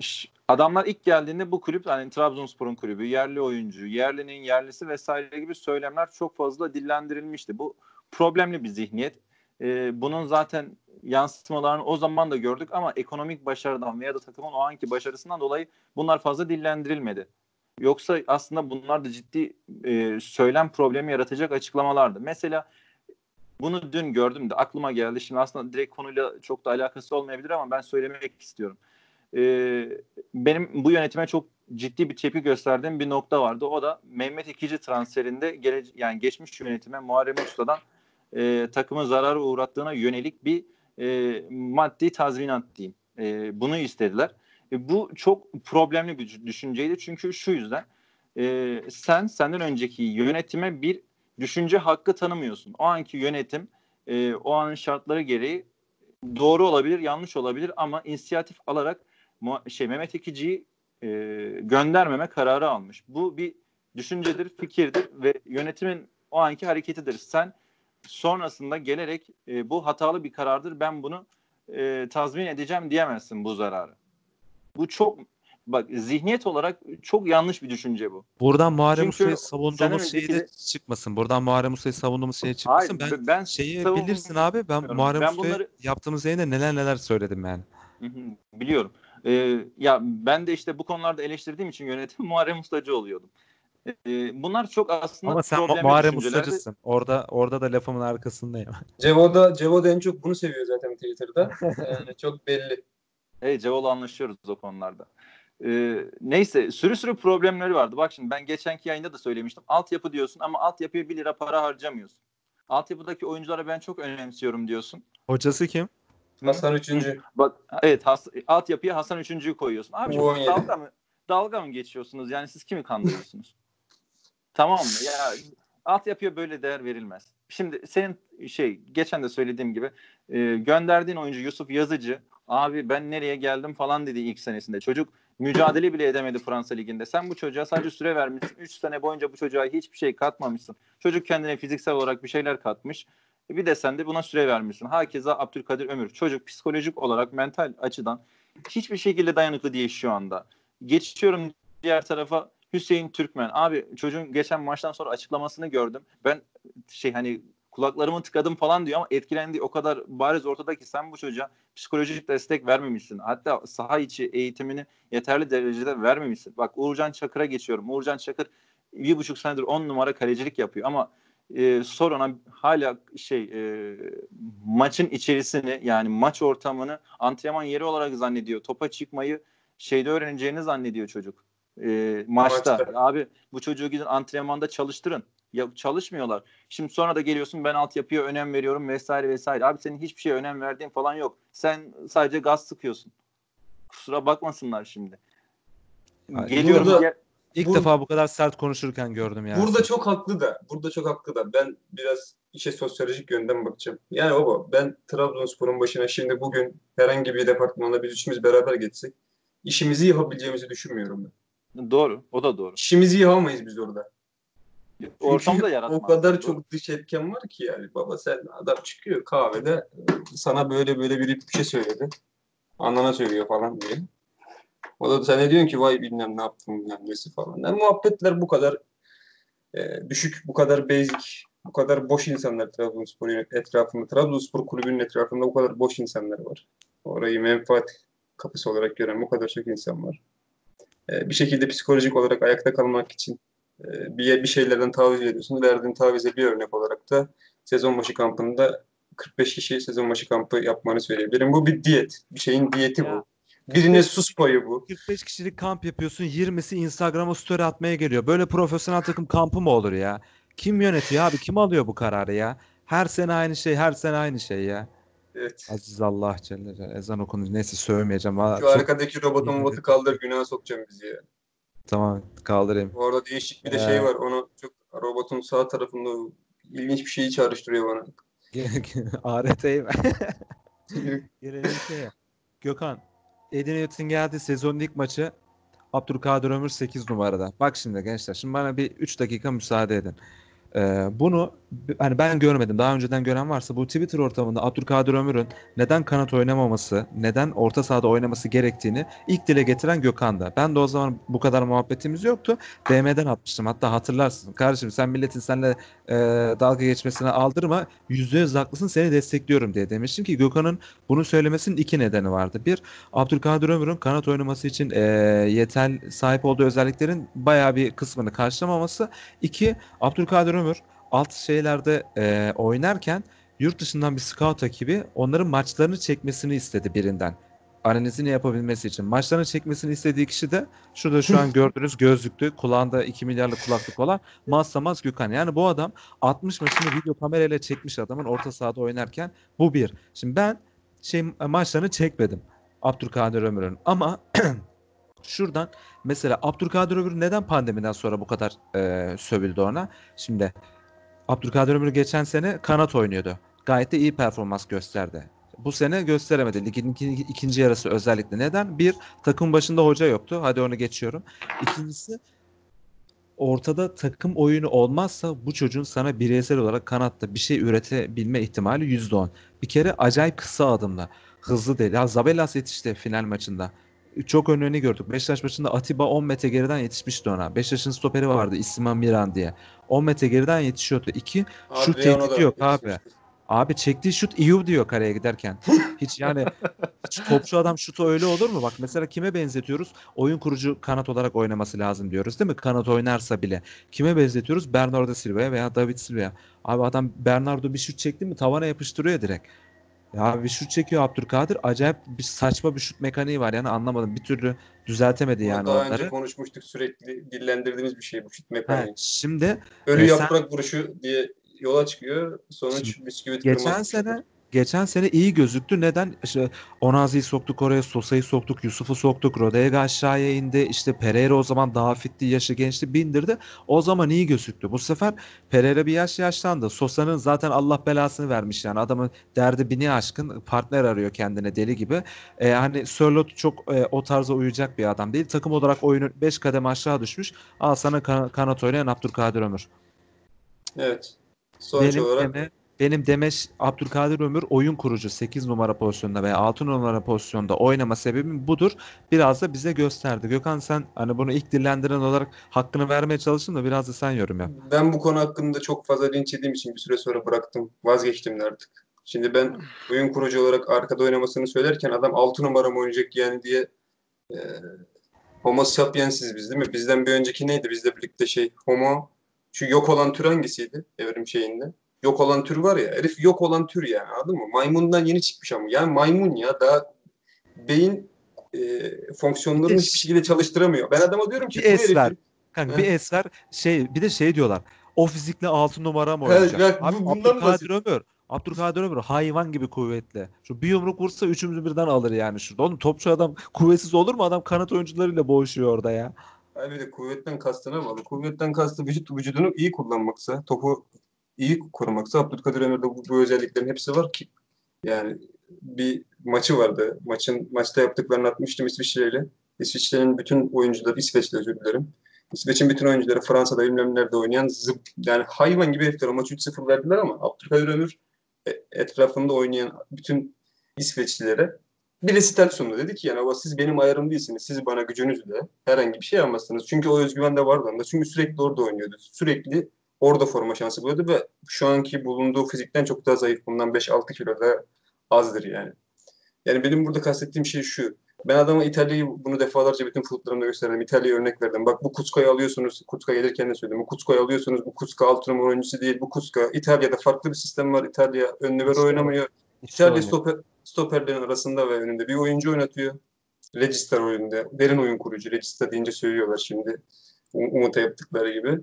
adamlar ilk geldiğinde bu kulüp hani Trabzonspor'un kulübü, yerli oyuncu, yerlinin yerlisi vesaire gibi söylemler çok fazla dillendirilmişti. Bu problemli bir zihniyet. E, bunun zaten yansıtmalarını o zaman da gördük ama ekonomik başarıdan veya da takımın o anki başarısından dolayı bunlar fazla dillendirilmedi. Yoksa aslında bunlar da ciddi e, söylem problemi yaratacak açıklamalardı. Mesela bunu dün gördüm de aklıma geldi. Şimdi aslında direkt konuyla çok da alakası olmayabilir ama ben söylemek istiyorum. Ee, benim bu yönetime çok ciddi bir tepki gösterdiğim bir nokta vardı. O da Mehmet İkici transferinde gele, yani geçmiş yönetime Muharrem Usta'dan e, takımı zarara uğrattığına yönelik bir e, maddi tazminat diyeyim. E, bunu istediler. E, bu çok problemli bir düşünceydi. Çünkü şu yüzden e, sen senden önceki yönetime bir düşünce hakkı tanımıyorsun. O anki yönetim e, o anın şartları gereği doğru olabilir, yanlış olabilir ama inisiyatif alarak şey Mehmet İkici'yi e, göndermeme kararı almış. Bu bir düşüncedir, fikirdir ve yönetimin o anki hareketidir. Sen sonrasında gelerek e, bu hatalı bir karardır. Ben bunu e, tazmin edeceğim diyemezsin bu zararı. Bu çok bak zihniyet olarak çok yanlış bir düşünce bu. Buradan Muharrem Usta'yı savunduğumuz şey önceki de çıkmasın. Buradan Muharrem Usta'yı savunduğumuz şey çıkmasın. Hayır, ben ben şeyi savunmuyorum. bilirsin abi. Ben Muharrem Ben Usta'ya bunları- yaptığımız yayında neler neler söyledim yani. Hı hı, Biliyorum. Ee, ya ben de işte bu konularda eleştirdiğim için yönetim Muharrem Ustacı oluyordum. E, bunlar çok aslında Ama sen Muharrem. Ustacısın. Orada orada da lafımın arkasındayım. Cevo da, Cevo da en çok bunu seviyor zaten Twitter'da. Yani çok belli. Hey Cevol'la anlaşıyoruz o konularda. Ee, neyse sürü sürü problemleri vardı. Bak şimdi ben geçenki yayında da söylemiştim. Altyapı diyorsun ama altyapıya 1 lira para harcamıyorsun. Altyapıdaki oyunculara ben çok önemsiyorum diyorsun. Hocası kim? Hasan üçüncü. Bak evet has, altyapıya Hasan 3.'yü koyuyorsun. Abi Bu 17. dalga mı dalga mı geçiyorsunuz? Yani siz kimi kandırıyorsunuz? tamam mı? Ya altyapıya böyle değer verilmez. Şimdi senin şey geçen de söylediğim gibi e, gönderdiğin oyuncu Yusuf Yazıcı abi ben nereye geldim falan dedi ilk senesinde. Çocuk mücadele bile edemedi Fransa liginde. Sen bu çocuğa sadece süre vermişsin. 3 sene boyunca bu çocuğa hiçbir şey katmamışsın. Çocuk kendine fiziksel olarak bir şeyler katmış. E, Bir de sen de buna süre vermişsin. Hakeza Abdülkadir Ömür. Çocuk psikolojik olarak mental açıdan hiçbir şekilde dayanıklı değil şu anda. Geçiyorum diğer tarafa Hüseyin Türkmen. Abi çocuğun geçen maçtan sonra açıklamasını gördüm. Ben şey hani kulaklarımı tıkadım falan diyor ama etkilendiği o kadar bariz ortada ki sen bu çocuğa psikolojik destek vermemişsin. Hatta saha içi eğitimini yeterli derecede vermemişsin. Bak Uğurcan Çakır'a geçiyorum. Uğurcan Çakır bir buçuk senedir on numara kalecilik yapıyor ama e, sor ona hala şey e, maçın içerisini yani maç ortamını antrenman yeri olarak zannediyor. Topa çıkmayı şeyde öğreneceğini zannediyor çocuk. E, maçta. Maçta. Abi bu çocuğu gidin antrenmanda çalıştırın. Ya çalışmıyorlar. Şimdi sonra da geliyorsun ben altyapıya önem veriyorum vesaire vesaire. Abi senin hiçbir şeye önem verdiğin falan yok. Sen sadece gaz sıkıyorsun. Kusura bakmasınlar şimdi. Geliyorum. burada- diğer- İlk Bu- defa bu kadar sert konuşurken gördüm yani. Burada çok haklı da. Burada çok haklı da. Ben biraz işe sosyolojik yönden bakacağım. Yani baba ben Trabzonspor'un başına şimdi bugün herhangi bir departmanda biz üçümüz beraber geçsek işimizi yapabileceğimizi düşünmüyorum ben. Doğru. O da doğru. İşimizi yapamayız biz orada. Ortamda yaratmaz. O kadar Doğru. çok dış etken var ki yani. Baba sen adam çıkıyor kahvede sana böyle böyle bir bir şey söyledi. Anana söylüyor falan diye. O da sen ne diyorsun ki vay bilmem ne yaptım bilmem nesi falan. Yani muhabbetler bu kadar e, düşük, bu kadar basic, bu kadar boş insanlar Trabzonspor etrafında, Trabzonspor kulübünün etrafında bu kadar boş insanlar var. Orayı menfaat kapısı olarak gören bu kadar çok insan var. E, bir şekilde psikolojik olarak ayakta kalmak için bir, bir şeylerden taviz veriyorsun. Verdiğin tavize bir örnek olarak da sezon başı kampında 45 kişi sezon başı kampı yapmanı söyleyebilirim. Bu bir diyet. Bir şeyin diyeti Ya. bu. Birine sus payı bu. 45 kişilik kamp yapıyorsun 20'si Instagram'a story atmaya geliyor. Böyle profesyonel takım kampı mı olur ya? Kim yönetiyor abi? Kim alıyor bu kararı ya? Her sene aynı şey, her sene aynı şey ya. Evet. Aziz Allah Celle. Ezan okundu. Neyse sövmeyeceğim. Şu çok- arkadaki robotu robotu kaldır günaha sokacağım bizi ya. Tamam kaldırayım. Bu arada değişik bir de Ee. şey var. Onu çok robotun sağ tarafında ilginç bir şeyi çağrıştırıyor bana. ART'yi. Gelelim şeye. Gökhan. Edin Yurt'un geldi sezonun ilk maçı. Abdülkadir Ömür 8 numarada. Bak şimdi gençler. Şimdi bana bir 3 dakika müsaade edin. Ee, bunu hani ben görmedim. Daha önceden gören varsa bu Twitter ortamında Abdülkadir Ömür'ün neden kanat oynamaması, neden orta sahada oynaması gerektiğini ilk dile getiren Gökhan'da. Ben de o zaman bu kadar muhabbetimiz yoktu. DM'den atmıştım. Hatta hatırlarsın. Kardeşim sen milletin seninle e, dalga geçmesine aldırma. Yüzde yüz haklısın seni destekliyorum diye demiştim ki Gökhan'ın bunu söylemesinin iki nedeni vardı. Bir, Abdülkadir Ömür'ün kanat oynaması için e, yeter sahip olduğu özelliklerin bayağı bir kısmını karşılamaması. İki, Abdülkadir Ömür alt şeylerde e, oynarken yurt dışından bir scout ekibi onların maçlarını çekmesini istedi birinden. Analizini yapabilmesi için. Maçlarını çekmesini istediği kişi de şurada şu an gördüğünüz gözlüklü, kulağında 2 milyarlık kulaklık olan Mazsamaz Gökhan. Yani bu adam 60 maçını video kamerayla çekmiş adamın orta sahada oynarken bu bir. Şimdi ben şey maçlarını çekmedim Abdülkadir Ömür'ün ama şuradan mesela Abdülkadir Ömür neden pandemiden sonra bu kadar e, sövüldü ona? Şimdi Abdülkadir Ömür geçen sene kanat oynuyordu. Gayet de iyi performans gösterdi. Bu sene gösteremedi. Ligin iki- ikinci yarısı özellikle. Neden? Bir, takım başında hoca yoktu. Hadi onu geçiyorum. İkincisi, ortada takım oyunu olmazsa bu çocuğun sana bireysel olarak kanatta bir şey üretebilme ihtimali %10. Bir kere acayip kısa adımla. Hızlı değil. Ya Zabelas yetişti final maçında. Çok önünü gördük. Beşiktaş maçında Atiba 10 metre geriden yetişmişti ona. Beşiktaş'ın stoperi vardı İsmail Miran diye. 10 metre geriden yetişiyordu. İki, Şut tehdidi yok abi. yetişmişti. Abi çektiği şut iyi diyor kareye giderken. Hiç yani hiç topçu adam şutu öyle olur mu? Bak mesela kime benzetiyoruz? Oyun kurucu kanat olarak oynaması lazım diyoruz değil mi? Kanat oynarsa bile. Kime benzetiyoruz? Bernardo Silva'ya veya David Silva'ya. Abi adam Bernardo bir şut çekti mi tavana yapıştırıyor direkt. Ya bir şut çekiyor Abdülkadir. Acayip bir saçma bir şut mekaniği var yani anlamadım. Bir türlü düzeltemedi yani Daha onları. önce konuşmuştuk sürekli dillendirdiğimiz bir şey bu şut Ha, mekaniği. şimdi Ölü e, sen- yaprak vuruşu diye yola çıkıyor. Sonuç bisküvit Geçen sene geçen sene iyi gözüktü. Neden? İşte Onazi'yi soktuk oraya, Sosa'yı soktuk, Yusuf'u soktuk, Rodega aşağıya indi. İşte Pereira o zaman daha fitti, yaşı gençti, bindirdi. O zaman iyi gözüktü. Bu sefer Pereira bir yaş yaşlandı. Sosa'nın zaten Allah belasını vermiş yani. Adamın derdi bini aşkın partner arıyor kendine deli gibi. Ee, hani Sörloth çok e, o tarza uyacak bir adam değil. Takım olarak oyunu 5 kademe aşağı düşmüş. Al sana kan- kanat oynayan Abdülkadir Ömür. Evet. Sonuç Benim olarak deme, benim Demeş Abdülkadir Ömür oyun kurucu 8 numara pozisyonda veya 6 numara pozisyonda oynama sebebim budur. Biraz da bize gösterdi. Gökhan sen hani bunu ilk dillendiren olarak hakkını vermeye çalıştın da biraz da sen yorum yap. ben bu konu hakkında çok fazla linç yediğim için bir süre sonra bıraktım. Vazgeçtim de artık. Şimdi ben oyun kurucu olarak arkada oynamasını söylerken adam 6 numara mı oynayacak yani diye e, Homo sapiensiz biz değil mi? Bizden bir önceki neydi? Bizle birlikte şey Homo şu yok olan tür hangisiydi evrim şeyinde? Yok olan tür var ya. Herif yok olan tür yani anladın mı? Maymundan yeni çıkmış ama. Yani maymun ya daha beyin e, fonksiyonlarını hiçbir şekilde çalıştıramıyor. Ben adama diyorum ki Bir es ver. Kanka bir es ver. Şey bir de şey diyorlar. O fizikle 6 numara mı Evet, bak, bu- Abi Abdülkadir. Ömür. Abdülkadir Ömür hayvan gibi kuvvetli. Şu bir yumruk vursa üçümüzü birden alır yani şurada. Oğlum topçu adam kuvvetsiz olur mu? Adam kanat oyuncularıyla boğuşuyor orada ya. Abi de kuvvetten kastına bağlı. Kuvvetten kastı vücut vücudunu iyi kullanmaksa, topu iyi korumaksa Abdülkadir Ömür'de bu, bu özelliklerin hepsi var ki. Yani bir maçı vardı. Maçın maçta yaptıklarını atmıştım İsviçre'yle. İsviçre'nin bütün oyuncuları, İsveç'le özür dilerim. İsveç'in bütün oyuncuları Fransa'da bilmem nerede oynayan zıp, yani hayvan gibi herifler. O maçı 3-0 verdiler ama Abdülkadir Ömür e, etrafında oynayan bütün İsveçlilere bir resital sundu. Dedi ki yani "Ama siz benim ayarım değilsiniz. Siz bana gücünüzle herhangi bir şey yapmazsınız. Çünkü o özgüven de vardı onda. Çünkü sürekli orada oynuyordu. Sürekli orada forma şansı buluyordu ve şu anki bulunduğu fizikten çok daha zayıf. Bundan 5-6 kilo da azdır yani. Yani benim burada kastettiğim şey şu. Ben adama İtalya'yı bunu defalarca bütün futbollarımda gösterdim. İtalya'ya örnek verdim. Bak bu Kuska'yı alıyorsunuz. Kuska gelirken de söyledim. Bu Kuska'yı alıyorsunuz. Bu Kuska altı numara oyuncusu değil. Bu Kuska. İtalya'da farklı bir sistem var. İtalya ön libero İşte oynamıyor. İşte İtalya stoper, stoperlerin arasında ve önünde bir oyuncu oynatıyor. Register oyunda. Derin oyun kurucu. Register deyince söylüyorlar şimdi. Um- Umut'a yaptıkları gibi.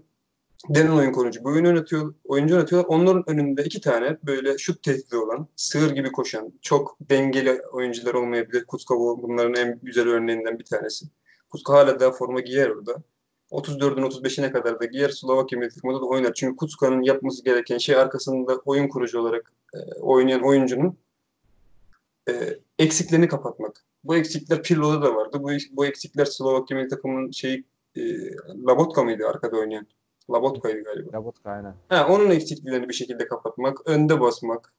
Derin oyun kurucu. Bu oyunu yönetiyor, oyuncu yönetiyorlar. Onların önünde iki tane böyle şut tehdidi olan, sığır gibi koşan, çok dengeli oyuncular olmayabilir. Kuska bu- bunların en güzel örneğinden bir tanesi. Kuska hala daha forma giyer orada. 34'ün 35'ine kadar da giyer Slovakya milli takımında da oynar. Çünkü Kuska'nın yapması gereken şey arkasında oyun kurucu olarak e, oynayan oyuncunun e, eksiklerini kapatmak. Bu eksikler Pirlo'da da vardı. Bu, bu eksikler Slovakya milli takımının şeyi e, Labotka mıydı arkada oynayan? Labotka'ydı galiba. Labotka aynen. Ha, onun eksikliklerini bir şekilde kapatmak, önde basmak,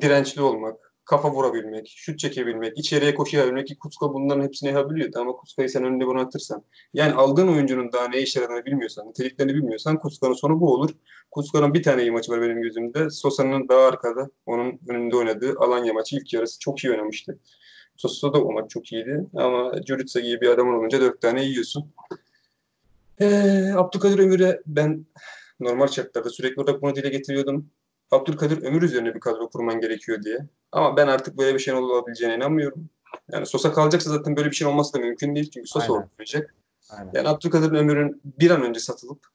dirençli olmak, kafa vurabilmek, şut çekebilmek, içeriye koşabilmek ki Kuska bunların hepsini yapabiliyordu ama Kuska'yı sen önünde bırakırsan yani aldığın oyuncunun daha ne işe yaradığını bilmiyorsan, niteliklerini bilmiyorsan Kuska'nın sonu bu olur. Kuska'nın bir tane iyi maçı var benim gözümde. Sosa'nın daha arkada, onun önünde oynadığı Alanya maçı ilk yarısı çok iyi oynamıştı. Sosa da o maç çok iyiydi ama Jurica gibi bir adamın olunca dört tane yiyorsun. Ee, Abdülkadir Ömür'e ben normal şartlarda sürekli olarak bunu dile getiriyordum. Abdülkadir Ömür üzerine bir kadro kurman gerekiyor diye. Ama ben artık böyle bir şeyin olabileceğine inanmıyorum. Yani Sosa kalacaksa zaten böyle bir şey olması da mümkün değil. Çünkü Sosa olmayacak. Yani Abdülkadir Ömür'ün bir an önce satılıp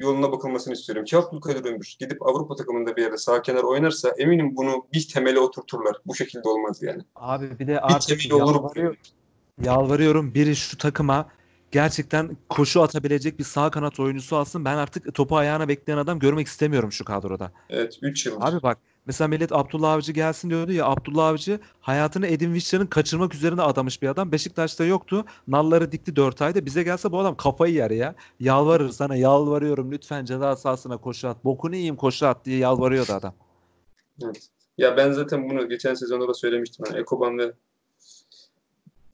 yoluna bakılmasını istiyorum. Ki Abdülkadir Ömür gidip Avrupa takımında bir yerde sağ kenar oynarsa eminim bunu bir temele oturturlar. Bu şekilde olmaz yani. Abi bir de Bir artık olur bu. yalvarıyorum, yalvarıyorum biri şu takıma gerçekten koşu atabilecek bir sağ kanat oyuncusu alsın. Ben artık topu ayağına bekleyen adam görmek istemiyorum şu kadroda. Evet 3 yıldır. Abi bak mesela millet Abdullah Avcı gelsin diyordu ya Abdullah Avcı hayatını Edin Visca'nın kaçırmak üzerine adamış bir adam. Beşiktaş'ta yoktu. Nalları dikti 4 ayda. Bize gelse bu adam kafayı yer ya. Yalvarır sana yalvarıyorum lütfen ceza sahasına koşu at. Bokunu yiyeyim koşu at diye yalvarıyordu adam. Evet. Ya ben zaten bunu geçen sezonda da söylemiştim. Yani Ekoban ve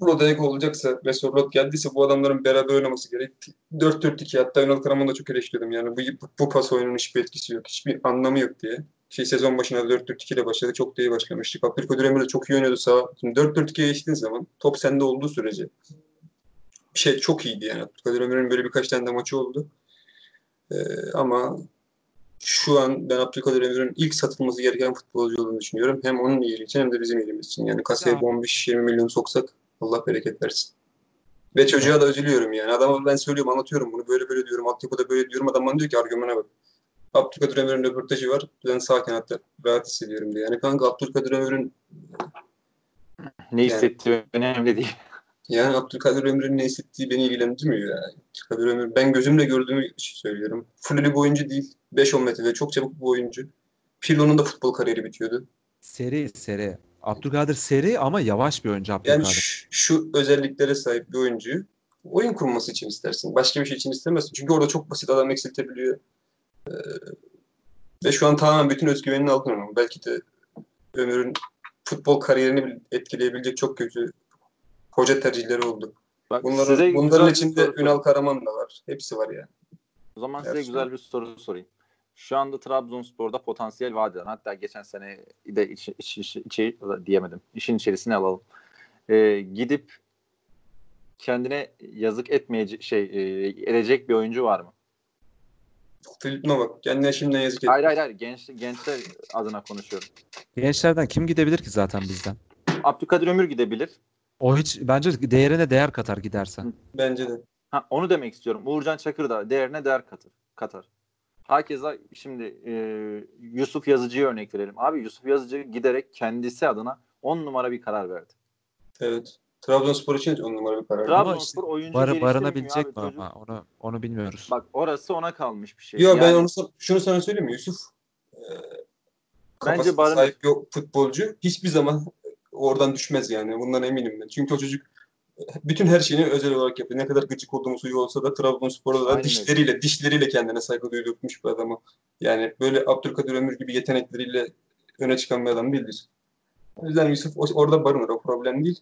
Rodayego olacaksa ve Sorlot geldiyse bu adamların beraber oynaması gerek. 4-4-2 hatta Ünal Karaman'ı da çok eleştirdim. Yani bu, bu pas oyununun hiçbir etkisi yok. Hiçbir anlamı yok diye. şey sezon başına 4-4-2 ile başladı. Çok da iyi başlamıştık. Abdülkadir Ömür de çok iyi oynuyordu sağ. Şimdi 4-4-2'ye geçtiğin zaman top sende olduğu sürece bir şey çok iyiydi yani. Abdülkadir Ömür'ün böyle birkaç tane de maçı oldu. Ee, ama şu an ben Abdülkadir Ömür'ün ilk satılması gereken futbolcu olduğunu düşünüyorum. Hem onun iyiliği için hem de bizim iyiliğimiz için. Yani kasaya Ya. 15-20 milyon soksak Allah bereket versin. Ve çocuğa da üzülüyorum yani. Adama ben söylüyorum, anlatıyorum bunu. Böyle böyle diyorum. Altyapıda böyle diyorum. Adam bana diyor ki argümana bak. Abdülkadir Ömür'ün röportajı var. Ben sağ kanatta rahat hissediyorum diye. Yani kanka Abdülkadir Ömür'ün Ne hissettiği önemli değil. yani Abdülkadir Ömür'ün ne hissettiği beni ilgilendirmiyor ya. Abdülkadir Ömür ben gözümle gördüğümü şey söylüyorum. Fullü bir oyuncu değil. 5-10 metrede çok çabuk bir oyuncu. Pirlo'nun da futbol kariyeri bitiyordu. Seri seri. Abdülkadir seri ama yavaş bir oyuncu Yani Abdülkadir. şu, şu özelliklere sahip bir oyuncuyu oyun kurması için istersin. Başka bir şey için istemezsin. Çünkü orada çok basit adam eksiltebiliyor. Ee, ve şu an tamamen bütün özgüvenini aldın onun. Belki de Ömür'ün futbol kariyerini bile etkileyebilecek çok kötü hoca tercihleri oldu. Bak, Bunların, size bunların içinde Ünal Karaman da var. Hepsi var yani. O zaman size Gerçekten. güzel bir soru sorayım. Şu anda Trabzonspor'da potansiyel vaat eden hatta geçen sene de iç, iç, iç, içi- diyemedim. İşin içerisine alalım. Ee, gidip kendine yazık etmeyecek şey e, edecek bir oyuncu var mı? Filip Novak. Kendine şimdiden yazık etti. Hayır hayır hayır genç, gençler adına konuşuyorum. Gençlerden kim gidebilir ki zaten bizden? Abdülkadir Ömür gidebilir. O hiç bence değerine değer katar giderse. Bence de. Ha, onu demek istiyorum. Uğurcan Çakır da değerine değer katır. katar. Hakeza şimdi e, Yusuf Yazıcı'ya örnek verelim. Abi Yusuf Yazıcı giderek kendisi adına 10 numara bir karar verdi. Evet. Trabzonspor için on numara bir karar. Trabzonspor oyuncu geliştirmiyor barınabilecek abi mi ama onu onu bilmiyoruz. Bak orası ona kalmış bir şey. Yok ben Yani onu sa- şunu sana söyleyeyim mi Yusuf? Ee, kafasına barın- sahip yok futbolcu hiçbir zaman oradan düşmez yani. Bundan eminim ben. Çünkü o çocuk bütün her şeyini özel olarak yapıyor. Ne kadar gıcık olduğumuz huyu olsa da Trabzonspor'da da öyle. dişleriyle dişleriyle kendine saygı duydurmuş bir adama. Yani böyle Abdülkadir Ömür gibi yetenekleriyle öne çıkan bir adam değildir. O yüzden Yusuf orada barınır. O problem değil.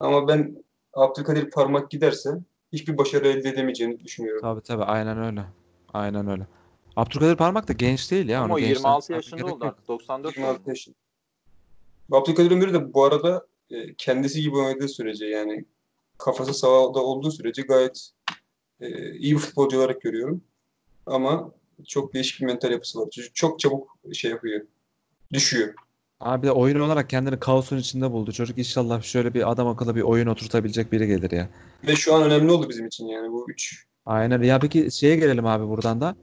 Ama ben Abdülkadir parmak giderse hiçbir başarı elde edemeyeceğini düşünüyorum. Tabii tabii aynen öyle. Aynen öyle. Abdülkadir Parmak da genç değil ya. ama onu o gençten 26 çıkarmaya yaşında oldu artık. 94 26 oldu. yaşında. Abdülkadir Ömür de bu arada e, kendisi gibi oynadığı sürece yani kafası sahada olduğu sürece gayet e, iyi bir futbolcu olarak görüyorum. Ama çok değişik bir mental yapısı var. Çocuk çok çabuk şey yapıyor. Düşüyor. Abi de oyun olarak kendini kaosun içinde buldu. Çocuk inşallah şöyle bir adam akıllı bir oyun oturtabilecek biri gelir ya. Ve şu an önemli oldu bizim için yani bu üç. Aynen. Ya peki şeye gelelim abi buradan da.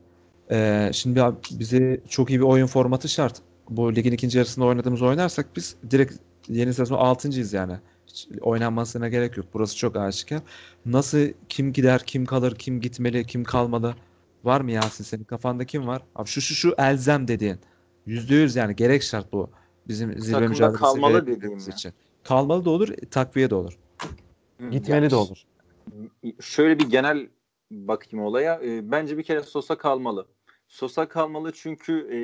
Ee, şimdi abi bize çok iyi bir oyun formatı şart. Bu ligin ikinci yarısında oynadığımız oynarsak biz direkt yeni sezon 6.'yız yani. Hiç oynanmasına gerek yok. Burası çok aşikar. Nasıl kim gider, kim kalır, kim gitmeli, kim kalmalı? Var mı Yasin senin kafanda kim var? Abi şu şu şu elzem dediğin. Yüzde yüz yani gerek şart bu. Bizim zirve mücadelesi kalmalı verebilmemiz dediğim ya. için. Kalmalı da olur, takviye de olur. Gitmeli yani de olur. Şöyle bir genel bakayım olaya. E, bence bir kere Sosa kalmalı. Sosa kalmalı çünkü e,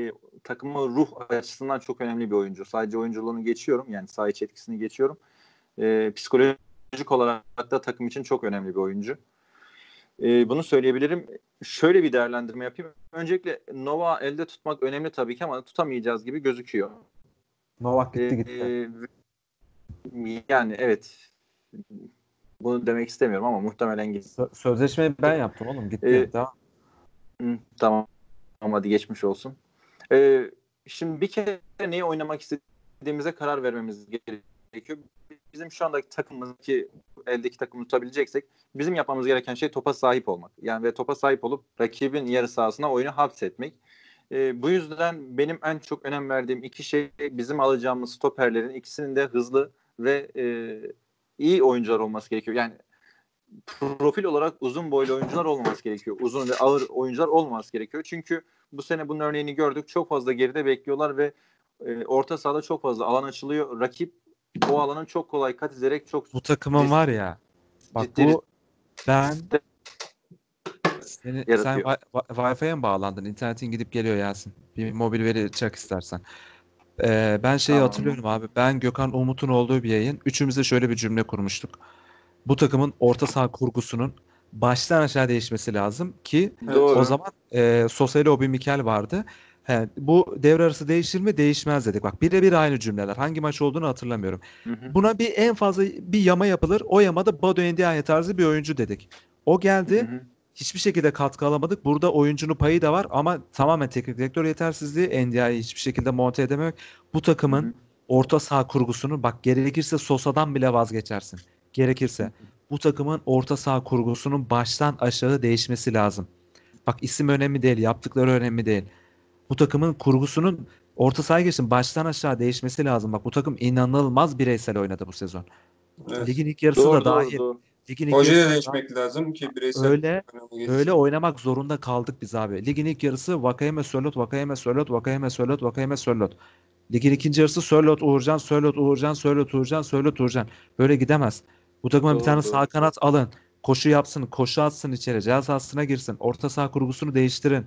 takımın ruh açısından çok önemli bir oyuncu. Sadece oyunculuğunu geçiyorum. Yani saha içi etkisini geçiyorum. E, psikolojik olarak da takım için çok önemli bir oyuncu. E, bunu söyleyebilirim. Şöyle bir değerlendirme yapayım. Öncelikle Nova elde tutmak önemli tabii ki ama tutamayacağız gibi gözüküyor. Novak gitti Ee, gitti. yani evet. Bunu demek istemiyorum ama muhtemelen gitti. Sö- Sözleşmeyi ben yaptım oğlum. Gitti. Ee, Tamam. Hı, tamam. Ama hadi geçmiş olsun. Ee, şimdi bir kere neyi oynamak istediğimize karar vermemiz gerekiyor. Bizim şu andaki takımımızdaki eldeki takımı tutabileceksek bizim yapmamız gereken şey topa sahip olmak. Yani ve topa sahip olup rakibin yarı sahasına oyunu hapsetmek. Ee, bu yüzden benim en çok önem verdiğim iki şey bizim alacağımız stoperlerin ikisinin de hızlı ve e, iyi oyuncular olması gerekiyor. Yani profil olarak uzun boylu oyuncular olmaması gerekiyor. Uzun ve ağır oyuncular olmaması gerekiyor. Çünkü bu sene bunun örneğini gördük. Çok fazla geride bekliyorlar ve e, orta sahada çok fazla alan açılıyor. Rakip o alanı çok kolay kat ederek çok Bu takımın var ya. Bak bu ben sen Yaratıyor. wi- Wi-Fi'ye mi bağlandın? İnternetin gidip geliyor Yasin. Bir mobil veri çak istersen. Ee, ben şeyi Tamam. hatırlıyorum abi. Ben Gökhan Umut'un olduğu bir yayın. Üçümüz de şöyle bir cümle kurmuştuk. Bu takımın orta saha kurgusunun baştan aşağı değişmesi lazım ki Doğru. o zaman e, Sosa ile Obi Mikel vardı. He, bu devre arası değişir mi? Değişmez dedik. Bak birebir aynı cümleler. Hangi maç olduğunu hatırlamıyorum. Hı hı. Buna bir en fazla bir yama yapılır. O yamada Badu Endiaye tarzı bir oyuncu dedik. O geldi. Hı hı. Hiçbir şekilde katkı alamadık. Burada oyuncunun payı da var ama tamamen teknik direktör yetersizliği. Endiaye'yi hiçbir şekilde monte edememek. Bu takımın Hı hı. orta saha kurgusunu bak gerekirse Sosa'dan bile vazgeçersin. Gerekirse. Bu takımın orta saha kurgusunun baştan aşağı değişmesi lazım. Bak isim önemli değil, yaptıkları önemli değil. Bu takımın kurgusunun orta sahaya geçsin baştan aşağı değişmesi lazım. Bak bu takım inanılmaz bireysel oynadı bu sezon. Evet. Ligin ilk yarısı Doğru, da doğru, dahil. doğru. Ligin ilk Hocaya yarısı da da değişmek lazım ki bireysel Öyle öyle oynamak zorunda kaldık biz abi. Ligin ilk yarısı Vakayeme Sörlot, Vakayeme Sörlot, Vakayeme Sörlot, Vakayeme Sörlot. Ligin ikinci yarısı Sörlot, Uğurcan, Sörlot, Uğurcan, Sörlot, Uğurcan, Sörlot, Uğurcan. Böyle gidemez. Bu takıma bir tane doğru. sağ kanat alın. Koşu yapsın, koşu atsın içeri. Cihaz sahasına girsin. Orta saha kurgusunu değiştirin.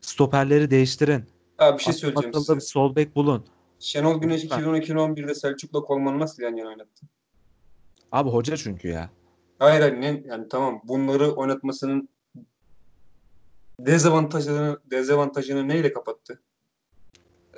Stoperleri değiştirin. Abi bir şey söyleyeceğim size. bir sol bek bulun. Şenol Güneş Lütfen. 2012-2011'de Selçuk'la Kolman'ı nasıl yan yana oynattı? Abi hoca çünkü ya. Hayır hayır ne, yani tamam bunları oynatmasının dezavantajını dezavantajını neyle kapattı?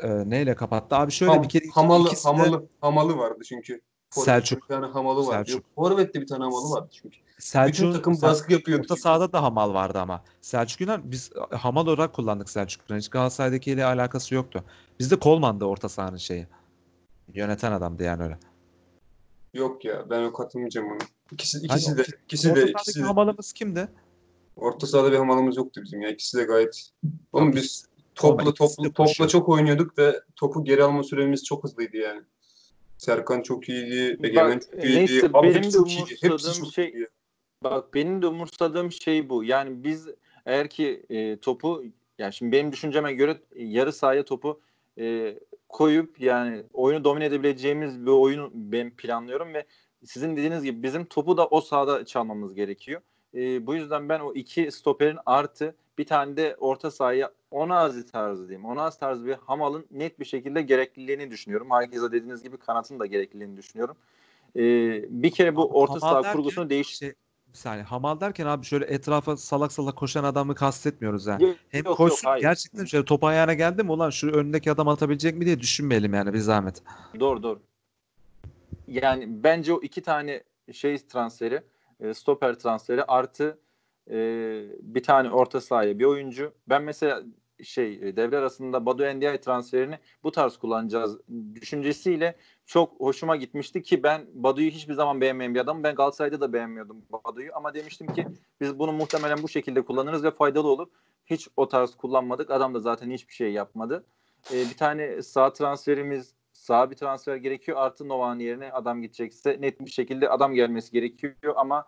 Ee, neyle kapattı? Abi şöyle Ham- bir kere hamalı ikisi de- hamalı hamalı vardı çünkü. Selçuk. Bir tane hamalı vardı. Selçuk. Forvet'te bir tane hamalı vardı çünkü. Bütün Selçuk'un takım baskı yapıyordu. Orta sahada da Hamal vardı ama. Selçuk Yunan biz Hamal olarak kullandık Selçuk Yunan. Hiç Galatasaray'dakiyle alakası yoktu. Bizde Kolman'dı orta sahanın şeyi. Yöneten adamdı yani öyle. Yok ya ben o katılmayacağım ona. İkisi, ikisi de orta- ikisi orta de ikisi de Hamal'ımız kimdi? orta sahada bir hamalımız yoktu bizim ya. İkisi de gayet. Oğlum Abi, biz topla de topla topla çok oynuyorduk ve topu geri alma süremiz çok hızlıydı yani. Serkan çok iyiydi, Egemen Bak, çok iyiydi. neyse, Abi benim de çok iyiydi. Hepsi umursadığım çok şey- iyiydi. Bak benim de umursadığım şey bu. Yani biz eğer ki e, topu yani şimdi benim düşünceme göre yarı sahaya topu e, koyup yani oyunu domine edebileceğimiz bir oyunu ben planlıyorum ve sizin dediğiniz gibi bizim topu da o sahada çalmamız gerekiyor. E, bu yüzden ben o iki stoperin artı bir tane de orta sahaya Onazi tarzı diyeyim. Onazi tarzı bir Hamal'ın net bir şekilde gerekliliğini düşünüyorum. Herkese dediğiniz gibi kanatın da gerekliliğini düşünüyorum. E, bir kere bu orta Hamal saha kurgusunu değiş Şey, bir saniye. Hamal derken abi şöyle etrafa salak salak koşan adamı kastetmiyoruz ha. Yok, Hem yok, koşsun yok, hayır. gerçekten şöyle top ayağına geldi mi ulan şu önündeki adam atabilecek mi diye düşünmeyelim yani bir zahmet. Doğru doğru. Yani bence o iki tane şey transferi, e, stoper transferi artı e, bir tane orta sahaya bir oyuncu. Ben mesela şey e, devre arasında Badu Endiaye transferini bu tarz kullanacağız düşüncesiyle çok hoşuma gitmişti ki ben Badu'yu hiçbir zaman beğenmeyen bir adamım. Ben Galatasaray'da da beğenmiyordum Badu'yu ama demiştim ki biz bunu muhtemelen bu şekilde kullanırız ve faydalı olur. Hiç o tarz kullanmadık. Adam da zaten hiçbir şey yapmadı. E, bir tane sağ transferimiz sağ bir transfer gerekiyor. Artı Novak'ın yerine adam gidecekse net bir şekilde adam gelmesi gerekiyor ama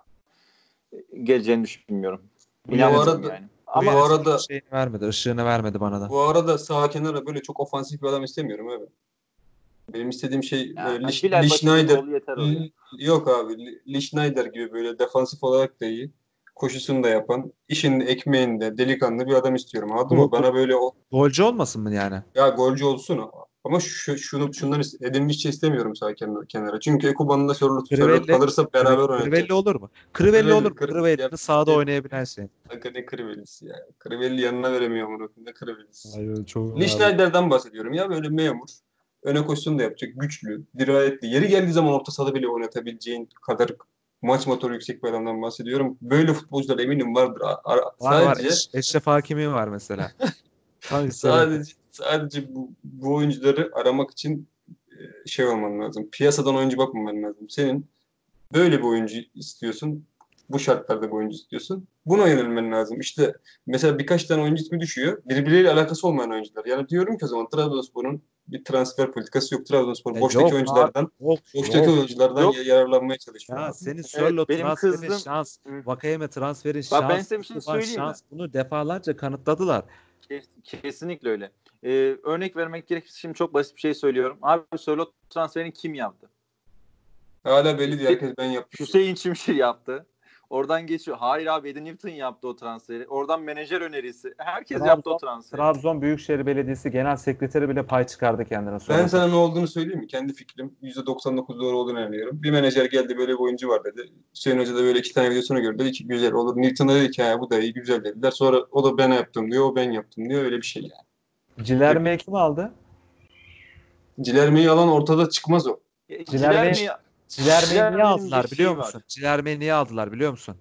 e, geleceğini düşünmüyorum. Bu İnanıyorum arada- yani. Ama bu arada Şeyini vermedi, ışığını vermedi bana da. bu arada sağ kenara böyle çok ofansif bir adam istemiyorum abi. Benim istediğim şey yani Lee Başar'ın Schneider. Yok abi. Lee- Lee Schneider gibi böyle defansif olarak da iyi. Koşusunu da yapan, işin ekmeğinde delikanlı bir adam istiyorum. Anladın mı? Bu- Bana böyle o Golcü olmasın mı yani? ya golcü olsun ama şu, şunu şundan is- Edinmişçe istemiyorum sağ kenara. Çünkü Sörlot Crivelli- Sörlot kalırsa beraber Crivelli oynayacağız. olur mu? Crivelli- olur mu? Crivelli- Crivelli'nin sahada Ya- oynayabilen şey. Kanka ne Crivelli'si ya. Crivelli yanına veremiyor koyayım. Ne Crivelli'si. Hayır, çok Lee Schneider'den bahsediyorum ya böyle memur. Öne koşusunu da yapacak. Güçlü, dirayetli. Yeri geldiği zaman orta sahada bile oynatabileceğin kadar maç motoru yüksek bir adamdan bahsediyorum. Böyle futbolcular eminim vardır. A- a- Var var. sadece Eş- Eşref Hakimi var mesela. Sadece sadece bu, bu oyuncuları aramak için e, şey olman lazım. Piyasadan oyuncu bakmaman lazım. Senin böyle bir oyuncu istiyorsun. Bu şartlarda bir oyuncu istiyorsun. Buna yönelmen lazım. İşte mesela birkaç tane oyuncu ismi düşüyor. Birbirleriyle alakası olmayan oyuncular. Yani diyorum ki o zaman Trabzonspor'un bir transfer politikası yok. Trabzonspor Ya boştaki yok oyunculardan Yok, boştaki yok. oyunculardan Yok. ya- yararlanmaya çalışıyor. Ya abi. senin Sörlot benim transferin kızdığım- şans. Vakayeme transferin Bak şans. ben size bir şey söyleyeyim mi? şans. Bunu defalarca kanıtladılar. Kes- Kesinlikle öyle. Ee, örnek vermek gerekirse şimdi çok basit bir şey söylüyorum. Abi Sörlot transferini kim yaptı? Hala belli değil. Herkes ben yaptım. Hüseyin Çimşir yaptı. Oradan geçiyor. Hayır abi Edin Newton yaptı o transferi. Oradan menajer önerisi. Herkes Trabzon- yaptı o transferi. Trabzon Büyükşehir Belediyesi Genel Sekreteri bile pay çıkardı kendine sonra. Ben sana ne olduğunu söyleyeyim mi? Kendi fikrim %99 doğru olduğunu inanıyorum. Bir menajer geldi böyle bir oyuncu var dedi. Hüseyin Hoca da böyle iki tane videosunu gördü. Dedi ki güzel olur. Newton'a dedi ki "Ha, bu da iyi güzel dediler. Sonra o da ben yaptım diyor. O ben yaptım diyor. Öyle bir şey yani. Cilerme'yi kim aldı? Cilermeyi alan ortada çıkmaz o. Cilermeyi- Cilermeyi niye aldılar biliyor musun? Cilermeyi niye aldılar biliyor musun?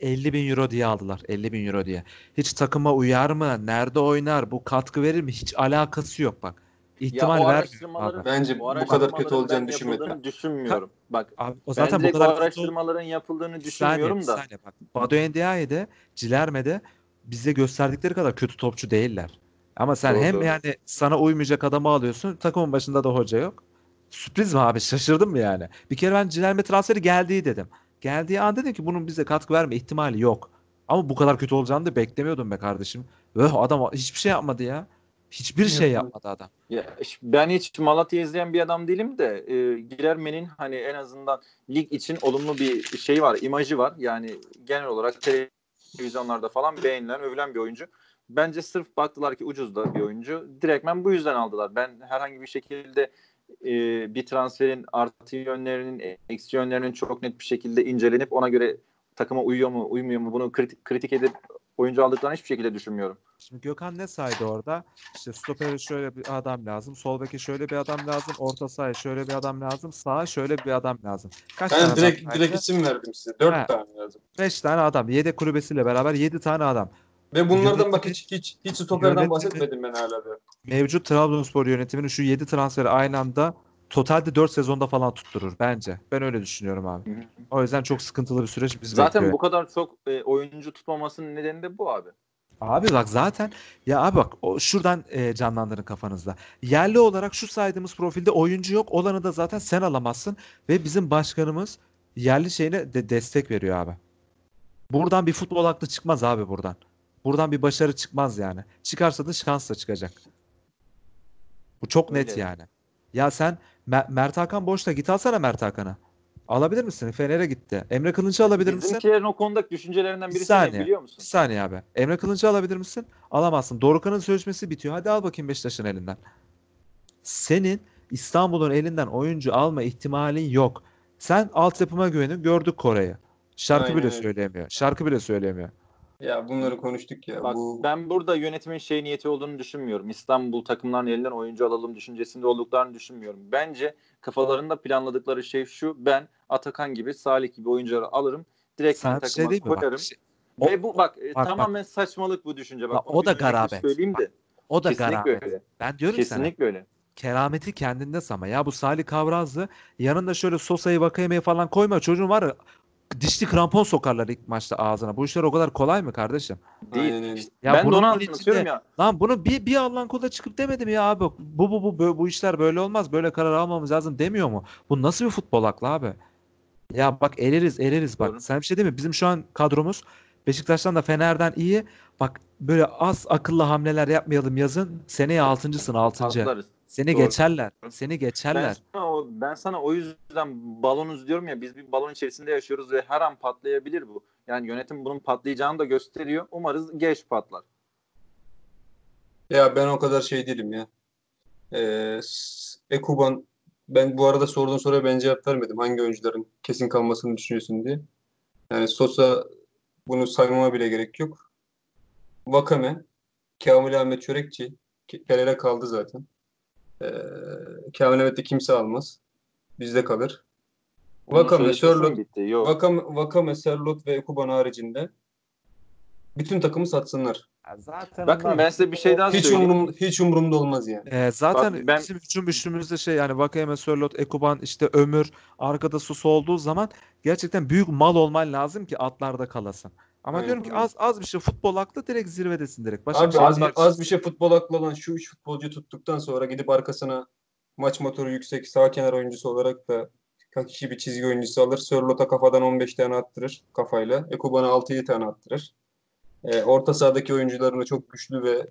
50 bin euro diye aldılar. 50 bin euro diye. Hiç takıma uyar mı? Nerede oynar? Bu katkı verir mi? Hiç alakası yok bak. İhtimal o vermiyor. Bence bu bu kadar kötü olacağını düşünmedim. düşünmüyorum. Bak Abi, o zaten bu kadar kötü araştırmaların yapıldığını saniye, düşünmüyorum bir da. saniye bak. Bado Ndiaye'de, Cilerme'de bize gösterdikleri kadar kötü topçu değiller. Ama sen Doğru, hem doğru. yani sana uymayacak adamı alıyorsun, takımın başında da hoca yok. Sürpriz mi abi? Şaşırdın mı yani? Bir kere ben Cilerme transferi geldiği dedim. Geldiği an dedim ki bunun bize katkı verme ihtimali yok. Ama bu kadar kötü olacağını da beklemiyordum be kardeşim. Öh adam hiçbir şey yapmadı ya. Hiçbir şey Yapmadı. adam. Ya, ben hiç Malatya izleyen bir adam değilim de e, Gilerme'nin hani en azından lig için olumlu bir şey var, imajı var. Yani genel olarak televizyonlarda falan beğenilen, övülen bir oyuncu. Bence sırf baktılar ki ucuz da bir oyuncu. Direktmen bu yüzden aldılar. Ben herhangi bir şekilde e, bir transferin artı yönlerinin, eksi yönlerinin çok net bir şekilde incelenip ona göre takıma uyuyor mu, uymuyor mu bunu kritik, kritik edip oyuncu aldıklarını hiçbir şekilde düşünmüyorum. Şimdi Gökhan ne saydı orada? İşte stopere şöyle bir adam lazım, sol beke şöyle bir adam lazım, orta sahaya şöyle bir adam lazım, sağa şöyle bir adam lazım. Kaç tane Ben adam direkt direkt isim verdim size. Dört He. tane lazım. 5 tane adam. Yedek kulübesiyle beraber 7 tane adam. Ve bunlardan bak hiç hiç hiç stoperden bahsetmedim ben hala da. Mevcut Trabzonspor yönetiminin şu 7 transferi aynı anda totalde 4 sezonda falan tutturur bence. Ben öyle düşünüyorum abi. O yüzden çok sıkıntılı bir süreç bizi Zaten bekliyor. bu kadar çok e, oyuncu tutmamasının nedeni de bu abi. Abi bak zaten ya abi bak o, şuradan e, canlandırın kafanızda. Yerli olarak şu saydığımız profilde oyuncu yok. Olanı da zaten sen alamazsın ve bizim başkanımız yerli şeyine de destek veriyor abi. Buradan bir futbol aklı çıkmaz abi buradan. Buradan bir başarı çıkmaz yani. Çıkarsa da şansla çıkacak. Bu çok net Öyle. yani. Ya sen Mer- Mert Hakan boşta git alsana Mert Hakan'ı. Alabilir misin? Fener'e gitti. Emre Kılınç'ı alabilir misin? Bizimkilerin o konudaki düşüncelerinden Bir birisi ne saniye. biliyor musun? Bir saniye abi. Emre Kılınç'ı alabilir misin? Alamazsın. Dorukhan'ın sözleşmesi bitiyor. Hadi al bakayım Beşiktaş'ın elinden. Senin İstanbul'un elinden oyuncu alma ihtimalin yok. Sen altyapıma güvenin. Gördük Kore'yi. Şarkı Aynen bile öyle. söyleyemiyor. Şarkı bile söyleyemiyor. Ya bunları konuştuk ya. Bak bu ben burada yönetimin şey niyeti olduğunu düşünmüyorum. İstanbul takımlarının elinden oyuncu alalım düşüncesinde olduklarını düşünmüyorum. Bence kafalarında planladıkları şey şu. Ben Atakan gibi, Salih gibi oyuncuları alırım. Direkt bir takıma şey diyeyim mi? Bak, koyarım. şey- Ve bu bak, bak. tamamen saçmalık bu düşünce. Bak, Bak, o da garabet. Söyleyeyim de. o da Kesinlikle garabet. öyle. Ben diyorum ki sana. Kesinlikle öyle. Kerameti kendinde sama. Ya bu Salih Kavrazlı yanında şöyle Sosa'yı Vakayeme'yi falan koyma. Çocuğun var ya dişli krampon sokarlar ilk maçta ağzına. Bu işler o kadar kolay mı kardeşim? Değil. İşte Ya ben de bunun onu içinde- anlatıyorum ya. Lan bunu bir bir Allah'ın kula çıkıp demedim ya abi. Bu bu bu bu, bu işler böyle olmaz. Böyle karar almamız lazım demiyor mu? Bu nasıl bir futbol aklı abi? Ya bak eleriz eleriz bak. Doğru. Sen bir şey değil mi? Bizim şu an kadromuz Beşiktaş'tan da Fener'den iyi. Bak böyle az akıllı hamleler yapmayalım yazın. Seneye altıncısın altıncı. Atlarız. Seni Doğru. geçerler. Seni Ben geçerler. sana, o, ben sana o yüzden balonuz diyorum ya biz bir balon içerisinde yaşıyoruz ve her an patlayabilir bu. Yani yönetim bunun patlayacağını da gösteriyor. Umarız geç patlar. Ya ben o kadar şey değilim ya. Ee, Ekuban ben bu arada sorduğun soruya ben cevap vermedim. Hangi oyuncuların kesin kalmasını düşünüyorsun diye. Yani Sosa bunu saymama bile gerek yok. Vakame, Kamil Ahmet Çörekçi, Pereira kaldı zaten. Kamil Ahmet de kimse almaz. Bizde kalır. Vakame. Yok. Vakame, Vakame, Sörloth ve Ekuban haricinde bütün takımı satsınlar. Ya Zaten Bakın onlar- ben size bir şey daha Hiç söyleyeyim. umurum, hiç umurumda olmaz yani. Ee, zaten Bak ben- bizim hücum üçlümüzde şey yani Vakayeme, Sörloth, Ekuban, işte Ömür, arkada Susu olduğu zaman gerçekten büyük mal olman lazım ki atlarda kalasın. Ama Aynen diyorum ki az az bir şey futbol aklı direkt zirvedesin direkt. Başka Abi şey az, az bir şey futbol aklı olan şu üç futbolcu tuttuktan sonra gidip arkasına maç motoru yüksek sağ kenar oyuncusu olarak da kaki bir çizgi oyuncusu alır. Sörlot'a kafadan 15 tane attırır kafayla. Ekuban'a 6-7 tane attırır. Ee, orta sahadaki oyuncularını çok güçlü ve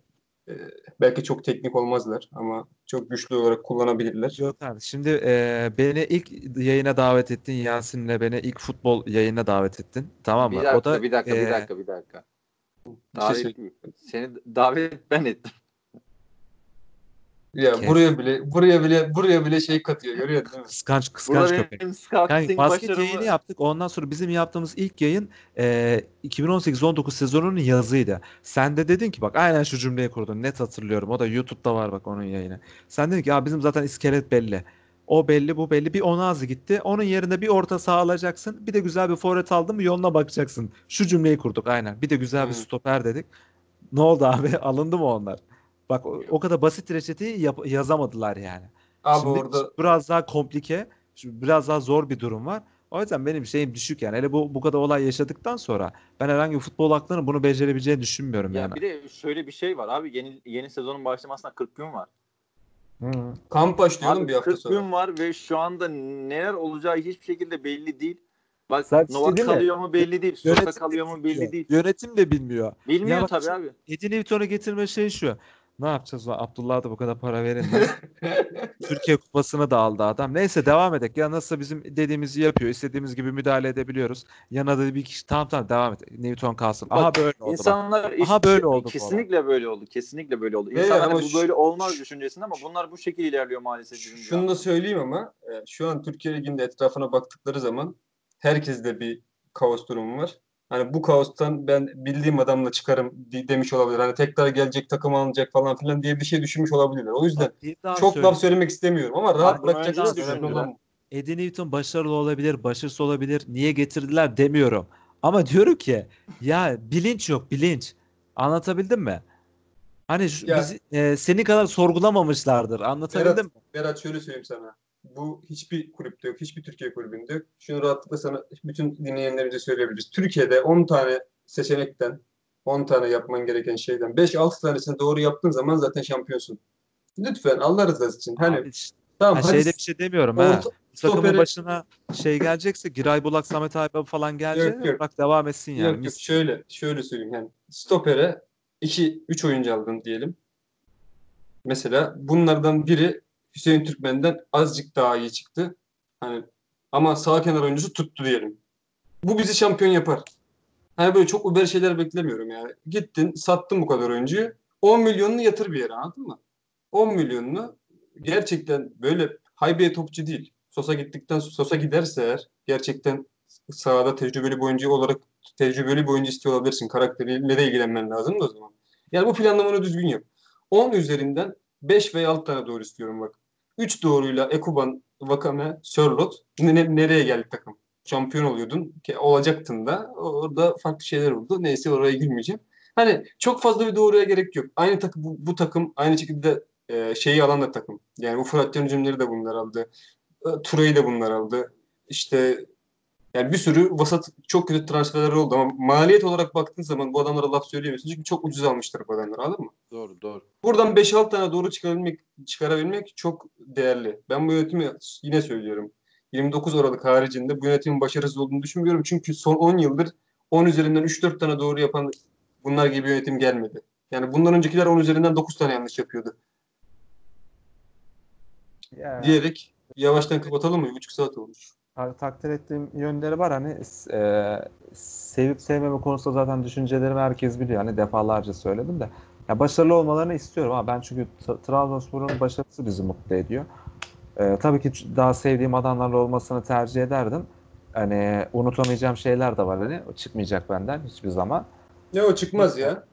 e, belki çok teknik olmazlar ama çok güçlü olarak kullanabilirler. Gökhan, şimdi e, beni ilk yayına davet ettin Yasin'le beni ilk futbol yayına davet ettin. Tamam mı? Bir dakika, o da bir dakika, bir e, dakika, bir dakika. Bir şey Davet, seni davet ben ettim. Ya Kes. buraya bile buraya bile buraya bile şey katıyor görüyorsun değil mi? Kıskanç kıskanç Burada köpek. Yani basket başarımı yayını yaptık. Ondan sonra bizim yaptığımız ilk yayın e, 2018-19 sezonunun yazıydı. Sen de dedin ki bak aynen şu cümleyi kurdun. Net hatırlıyorum. O da YouTube'da var bak onun yayını. Sen dedin ki ya bizim zaten iskelet belli. O belli bu belli. Bir Onazi gitti. Onun yerine bir orta saha alacaksın. Bir de güzel bir forvet aldın mı yoluna bakacaksın. Şu cümleyi kurduk aynen. Bir de güzel bir Hı. stoper dedik. Ne oldu abi? Alındı mı onlar? Bak o, o kadar basit reçeteyi yap- yazamadılar yani. Abi Şimdi orada biraz daha komplike, şimdi biraz daha zor bir durum var. O yüzden benim şeyim düşük yani. Hele bu bu kadar olay yaşadıktan sonra ben herhangi bir futbol aklının bunu becerebileceğini düşünmüyorum ya yani. bir de şöyle bir şey var abi yeni yeni sezonun başlamasına 40 gün var. Hı. kamp başlıyor Abi bir hafta 40 sonra. gün var ve şu anda neler olacağı hiçbir şekilde belli değil. Bak Zaten Novak değil mi? kalıyor mu belli değil. Sosa kalıyor mu belli bilmiyor. değil. Yönetim de bilmiyor. Bilmiyor Ya bak tabii abi. Eddie Newton'u getirme şey şu. Ne yapacağız lan? Abdullah'a da bu kadar para verin. Türkiye kupasını da aldı adam. Neyse devam edelim. Ya nasıl bizim dediğimizi yapıyor. İstediğimiz gibi müdahale edebiliyoruz. Yanına da bir kişi tamam tamam devam et. Newton kalsın. Aha Bak, böyle oldu bak. İnsanlar Aha böyle oldu bu Kesinlikle böyle oldu. Kesinlikle böyle oldu. Ve İnsanlar ama bu şu- böyle olmaz düşüncesinde ama bunlar bu şekilde ilerliyor maalesef. Şunu da söyleyeyim ama e, şu an Türkiye Ligi'nde etrafına baktıkları zaman herkeste bir kaos durumu var. Hani bu kaostan ben bildiğim adamla çıkarım demiş olabilir. Hani tekrar gelecek takım alınacak falan filan diye bir şey düşünmüş olabilirler. O yüzden Bak, çok söyleyeyim. laf söylemek istemiyorum ama rahat düşündüler. olan bu. Eddie Newton başarılı olabilir, başarısız olabilir. Niye getirdiler demiyorum. Ama diyorum ki ya bilinç yok bilinç. Anlatabildim mi? Hani şu, Ya- bizi e, seni kadar sorgulamamışlardır. Anlatabildim Berat, mi? Berat şöyle söyleyeyim sana. Bu hiçbir kulüpte yok. Hiçbir Türkiye kulübünde yok. Şunu rahatlıkla sana bütün dinleyenlerimize söyleyebiliriz. Türkiye'de 10 tane seçenekten 10 tane yapman gereken şeyden 5-6 tanesini doğru yaptığın zaman zaten şampiyonsun. Lütfen Allah rızası için. Hani Abi tamam ha, hadi şeyde bir şey demiyorum ha. orta- Takımın stoperi- başına şey gelecekse Giray Bulak, Samet Aybaba falan gelecek. Yok, yok. Bırak devam etsin yani. Yok yok şöyle şöyle söyleyeyim yani stopere 2 3 oyuncu aldın diyelim. Mesela bunlardan biri Hüseyin Türkmen'den azıcık daha iyi çıktı. Hani ama sağ kenar oyuncusu tuttu diyelim. Bu bizi şampiyon yapar. Hani böyle çok uber şeyler beklemiyorum yani. Gittin, sattın bu kadar oyuncuyu. 10 milyonunu yatır bir yere anladın mı? 10 milyonunu gerçekten böyle haybeye topçu değil. Sosa gittikten Sosa giderse eğer gerçekten sahada tecrübeli bir oyuncu olarak tecrübeli bir oyuncu istiyor olabilirsin. Karakteriyle de ilgilenmen lazım da o zaman. Yani bu planlamanı düzgün yap. 10 üzerinden 5 veya 6 tane doğru istiyorum bak. 3 doğruyla Ekuban, Vakame, Sörlot ne, ne- nereye geldi takım? Şampiyon oluyordun. Ki olacaktın da. Orada farklı şeyler oldu. Neyse oraya girmeyeceğim. Hani çok fazla bir doğruya gerek yok. Aynı takım bu, bu takım aynı şekilde e, şeyi alan da takım. Yani bu Fırat Yönetimleri de bunlar aldı. E, Turay'ı da bunlar aldı. İşte yani bir sürü vasat çok kötü transferler oldu ama maliyet olarak baktığın zaman bu adamlara laf söyleyemiyorsun. Çünkü çok ucuz almışlar bu adamları anladın mı? Doğru doğru. Buradan 5-6 tane doğru çıkarabilmek, çıkarabilmek çok değerli. Ben bu yönetimi yine söylüyorum. 29 Aralık haricinde bu yönetimin başarısız olduğunu düşünmüyorum. Çünkü son 10 yıldır 10 üzerinden 3-4 tane doğru yapan bunlar gibi bir yönetim gelmedi. Yani bundan öncekiler 10 üzerinden 9 tane yanlış yapıyordu. Ya, Diyerek yavaştan kapatalım mı? 1,5 saat olmuş. Ta- takdir ettiğim yönleri var hani e, sevip sevmeme konusunda zaten düşüncelerimi herkes biliyor. Hani defalarca söyledim de. Ya başarılı olmalarını istiyorum ama ben çünkü T- Trabzonspor'un başarısı bizi mutlu ediyor. E, tabii ki daha sevdiğim adamlarla olmasını tercih ederdim. Hani unutamayacağım şeyler de var hani. O çıkmayacak benden hiçbir zaman. Ne o çıkmaz ya.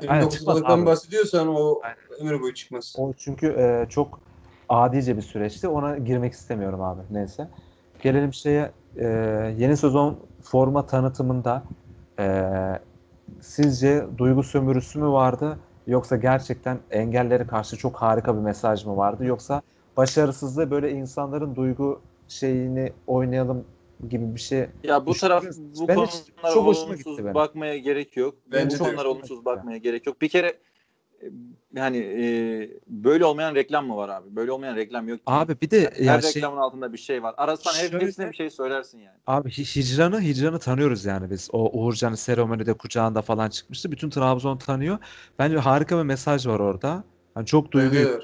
Aynen, 29 çıkmaz Aralık'tan abi. bahsediyorsan o Aynen. ömür boyu çıkmaz. O çünkü e, çok adice bir süreçti. Ona girmek istemiyorum abi. Neyse. Gelelim şeye e, yeni sezon forma tanıtımında e, sizce duygu sömürüsü mü vardı yoksa gerçekten engellere karşı çok harika bir mesaj mı vardı yoksa başarısızlığı böyle insanların duygu şeyini oynayalım gibi bir şey Ya bu taraf bu Ben konulara çok hoşuma gitti olumsuz benim. bakmaya gerek yok. Bence bu konulara olumsuz bakmaya gerek yok. Bir kere yani e, böyle olmayan reklam mı var abi? Böyle olmayan reklam yok. ki. abi bir de Her ya şey reklamın altında bir şey var. Arasan Şöyle- hepsine bir şey söylersin yani. Abi Hi- Hicran'ı Hicran'ı tanıyoruz yani biz. O Uğurcan'ın seremonide kucağında falan çıkmıştı. Bütün Trabzon tanıyor. Bence harika bir mesaj var orada. Hani çok duygu. Bence de.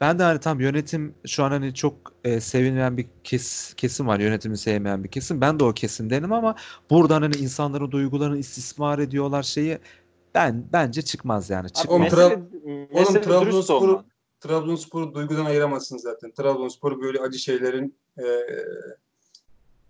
Ben de hani tam yönetim şu an hani çok e, sevilmeyen bir kes, kesim var. Yönetimi sevmeyen bir kesim. Ben de o kesimdenim ama buradan hani insanların duygularını istismar ediyorlar şeyi ben bence çıkmaz yani. Abi Çıkmaz. Oğlum, mesele, Tra- mesele dürüst Trabzonspor'u- duygudan ayıramazsın zaten. Trabzonspor böyle acı şeylerin e,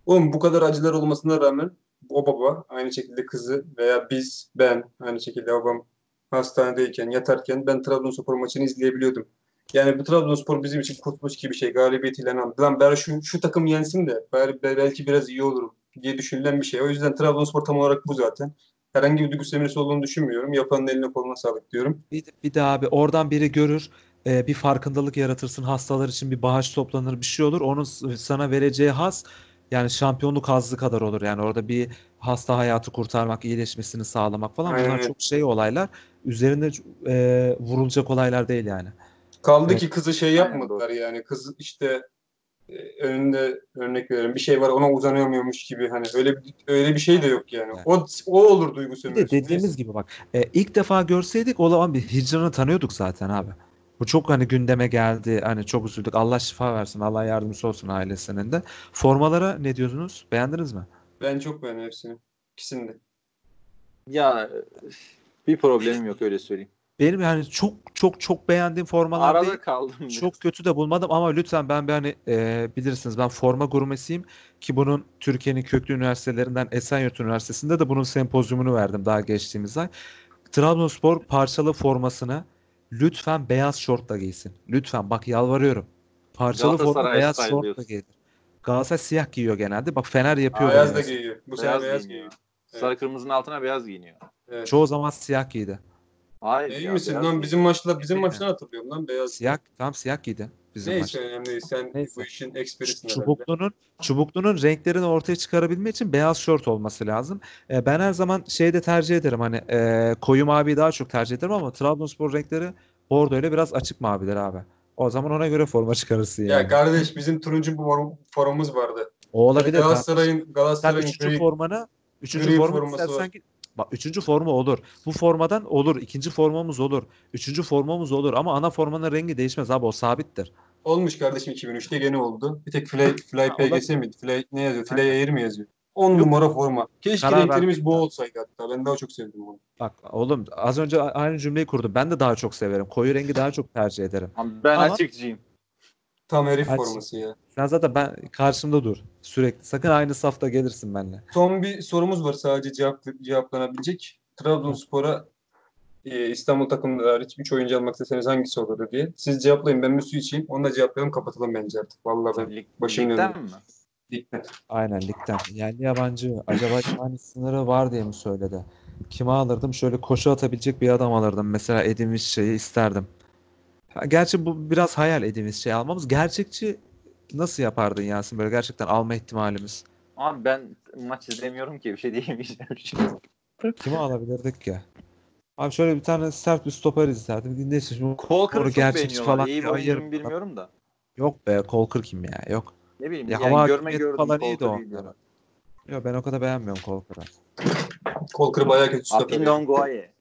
oğlum bu kadar acılar olmasına rağmen o baba aynı şekilde kızı veya biz ben aynı şekilde babam hastanedeyken yatarken ben Trabzonspor maçını izleyebiliyordum. Yani bu Trabzonspor bizim için kurtuluş gibi bir şey. Galibiyetiyle aldı. Lan bari şu, şu takım yensin de bari, belki biraz iyi olurum diye düşünülen bir şey. O yüzden Trabzonspor tam olarak bu zaten. Herhangi bir duygu sömürüsü olduğunu düşünmüyorum. Yapanın eline koluna sağlık diyorum. Bir, bir de abi oradan biri görür e, bir farkındalık yaratırsın hastalar için bir bağış toplanır bir şey olur onun sana vereceği haz yani şampiyonluk hazzı kadar olur yani orada bir hasta hayatı kurtarmak iyileşmesini sağlamak falan Aynen bunlar öyle. çok şey olaylar üzerinde e, vurulacak olaylar değil yani. Kaldı Evet. ki kızı şey Aynen yapmadılar yani. Kız işte önünde örnek veriyorum bir şey var ona uzanamıyormuş gibi hani öyle öyle bir şey de yok yani. Evet. O o olur duygu sömürüsü. de dediğimiz gibi bak e, ilk defa görseydik o zaman bir hicranı tanıyorduk zaten abi. Bu çok hani gündeme geldi. Hani çok üzüldük. Allah şifa versin. Allah yardımcısı olsun ailesinin de. Formalara ne diyorsunuz? Beğendiniz mi? Ben çok beğendim hepsini. İkisini de. Ya bir problemim yok öyle söyleyeyim. Benim yani çok çok çok beğendiğim formalar Arada değil. kaldım. biraz. Çok kötü de bulmadım ama lütfen ben bir hani e, bilirsiniz ben forma gurmesiyim ki bunun Türkiye'nin köklü üniversitelerinden Esenyurt Üniversitesi'nde de bunun sempozyumunu verdim daha geçtiğimiz ay. Trabzonspor parçalı formasını lütfen beyaz şortla giysin. Lütfen bak yalvarıyorum. Parçalı forma beyaz şortla giyilir. Galatasaray siyah giyiyor genelde. Bak Fener yapıyor. Beyaz bunu da giyiyor. Bu Beyaz sene beyaz giyiniyor. giyiyor. Sarı kırmızının altına beyaz giyiniyor. Evet. Çoğu zaman siyah giydi. Hayır İyi ya, misin beyaz lan bizim maçlar bizim maçtan hatırlıyorum lan beyaz. Siyah tam siyah giydi bizim Neyse maçta. önemli değil. Sen Neyse. bu işin eksperisin herhalde. Çubuklu'nun Çubuklu'nun renklerini ortaya çıkarabilmek için beyaz şort olması lazım. E, ben her zaman şeyde tercih ederim hani e, koyu maviyi daha çok tercih ederim ama Trabzonspor renkleri bordo ile biraz açık maviler abi. O zaman ona göre forma çıkarırsın Ya yani. kardeş bizim turuncu bir form- formumuz vardı. o olabilir. Galatasaray'ın Galatasaray'ın üçüncü gri- formanı üçüncü gri forma forması istersen var. git. Bak üçüncü forma olur. Bu formadan olur. İkinci formamız olur. Üçüncü formamız olur. Ama ana formanın rengi değişmez abi. O sabittir. olmuş kardeşim 2003'te gene oldu. Bir tek Fly, Fly PGS miydi? Fly ne yazıyor? Fly Air mi yazıyor? 10 Yok. numara forma. Keşke Karar renklerimiz verdim bu ben. olsaydı hatta. Ben daha çok sevdim bunu. Bak oğlum az önce aynı cümleyi kurdum. Ben de daha çok severim. Koyu rengi daha çok tercih ederim. Ben Ama- açıkçıyım. Tam herif Aç. forması ya. Sen zaten ben karşımda dur. Sürekli. Sakın aynı safta gelirsin benimle. Son bir sorumuz var sadece cevap, cevaplanabilecek. Trabzonspor'a e, İstanbul takımları hariç 3 oyuncu almak isteseniz hangisi olurdu diye. Siz cevaplayın ben bir su içeyim. Onu da cevaplayalım kapatalım bence artık. Vallahi ben Lig, başım ligden döndü. mi? dikkat. Aynen ligden. Yerli yabancı. Acaba yani sınırı var diye mi söyledi? Kime alırdım? Şöyle koşu atabilecek bir adam alırdım. Mesela Edin şeyi isterdim. Gerçi bu biraz hayal Edin şey almamız. Gerçekçi nasıl yapardın Yasin böyle gerçekten alma ihtimalimiz? Abi ben maç izlemiyorum ki bir şey diyemeyeceğim şimdi. Kimi alabilirdik ki? Abi şöyle bir tane sert bir stoper isterdim. Neyse şimdi Colker'ı gerçekçi falan İyi bir oyuncu mu bilmiyorum da. yok be Colker kim ya? Yok. Ne bileyim Ya yani görme gördüm. falan iyiydi o. Yok ben o kadar beğenmiyorum Colker'ı. Kolkırı bayağı kötü stoper. Apindon Goye.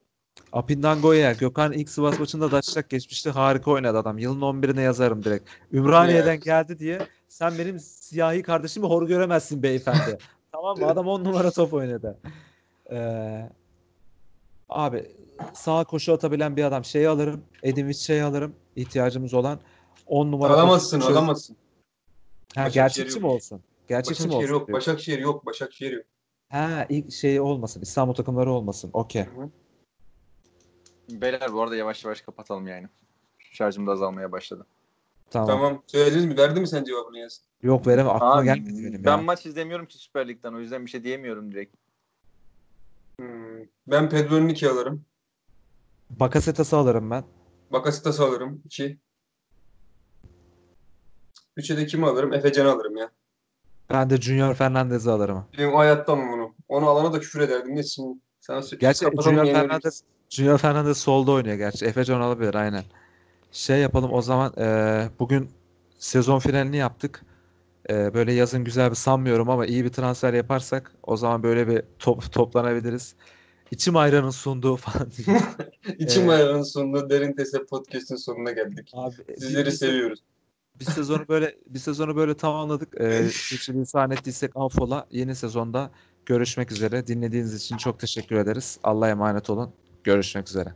Apindango'ya Gökhan ilk Sivas maçında da açacak geçmişti. Harika oynadı adam. Yılın 11'ine yazarım direkt. Ümraniye'den Evet. geldi diye sen benim siyahi kardeşimi hor göremezsin beyefendi. tamam mı? Adam 10 numara top oynadı. Ee, abi sağa koşu atabilen bir adam. Şeyi alırım. Edin şey alırım. ihtiyacımız olan 10 numara Alamazsın koşu- alamazsın. Ha, gerçekçi mi olsun? Gerçekçi mi Başakşehir olsun? yok. diyor. Başakşehir yok. Başakşehir yok. Ha ilk şey olmasın. İstanbul takımları olmasın. Okey. Beyler bu arada yavaş yavaş kapatalım yani. Şarjım da azalmaya başladı. Tamam. Tamam. Söylediniz mi? Verdi mi sen cevabını Yasin? Yok veremem. Aklıma Abi, gelmedi benim ben ya. maç izlemiyorum ki Süper Lig'den o yüzden bir şey diyemiyorum direkt. Hmm. Ben Pedro Henrique alırım. Bakasetas'ı alırım ben. Bakasetas'ı alırım. 2. 3'e de kimi alırım? Efecan'ı alırım ya. Ben de Junior Fernandez'i alırım. Benim hayatta almam bunu. Onu alana da küfür ederdim. Ne şimdi? Sö- Gerçi Junior. Fernandez Junior Fernandez solda oynuyor gerçi. Efecan olabilir aynen. Şey yapalım o zaman eee, bugün sezon finalini yaptık. Eee, böyle yazın güzel bir sanmıyorum ama iyi bir transfer yaparsak o zaman böyle bir top, toplanabiliriz. İçim ayranın sunduğu falan. İçim Ee, ayarının sonunda Derin Tese Podcast'ın sonuna geldik. Abi Sizleri bir, seviyoruz. Bir sezonu böyle bir sezonu böyle tamamladık. Eee sürçülisan ettiysek affola. Yeni sezonda görüşmek üzere. Dinlediğiniz için çok teşekkür ederiz. Allah'a emanet olun. Görüşmek üzere.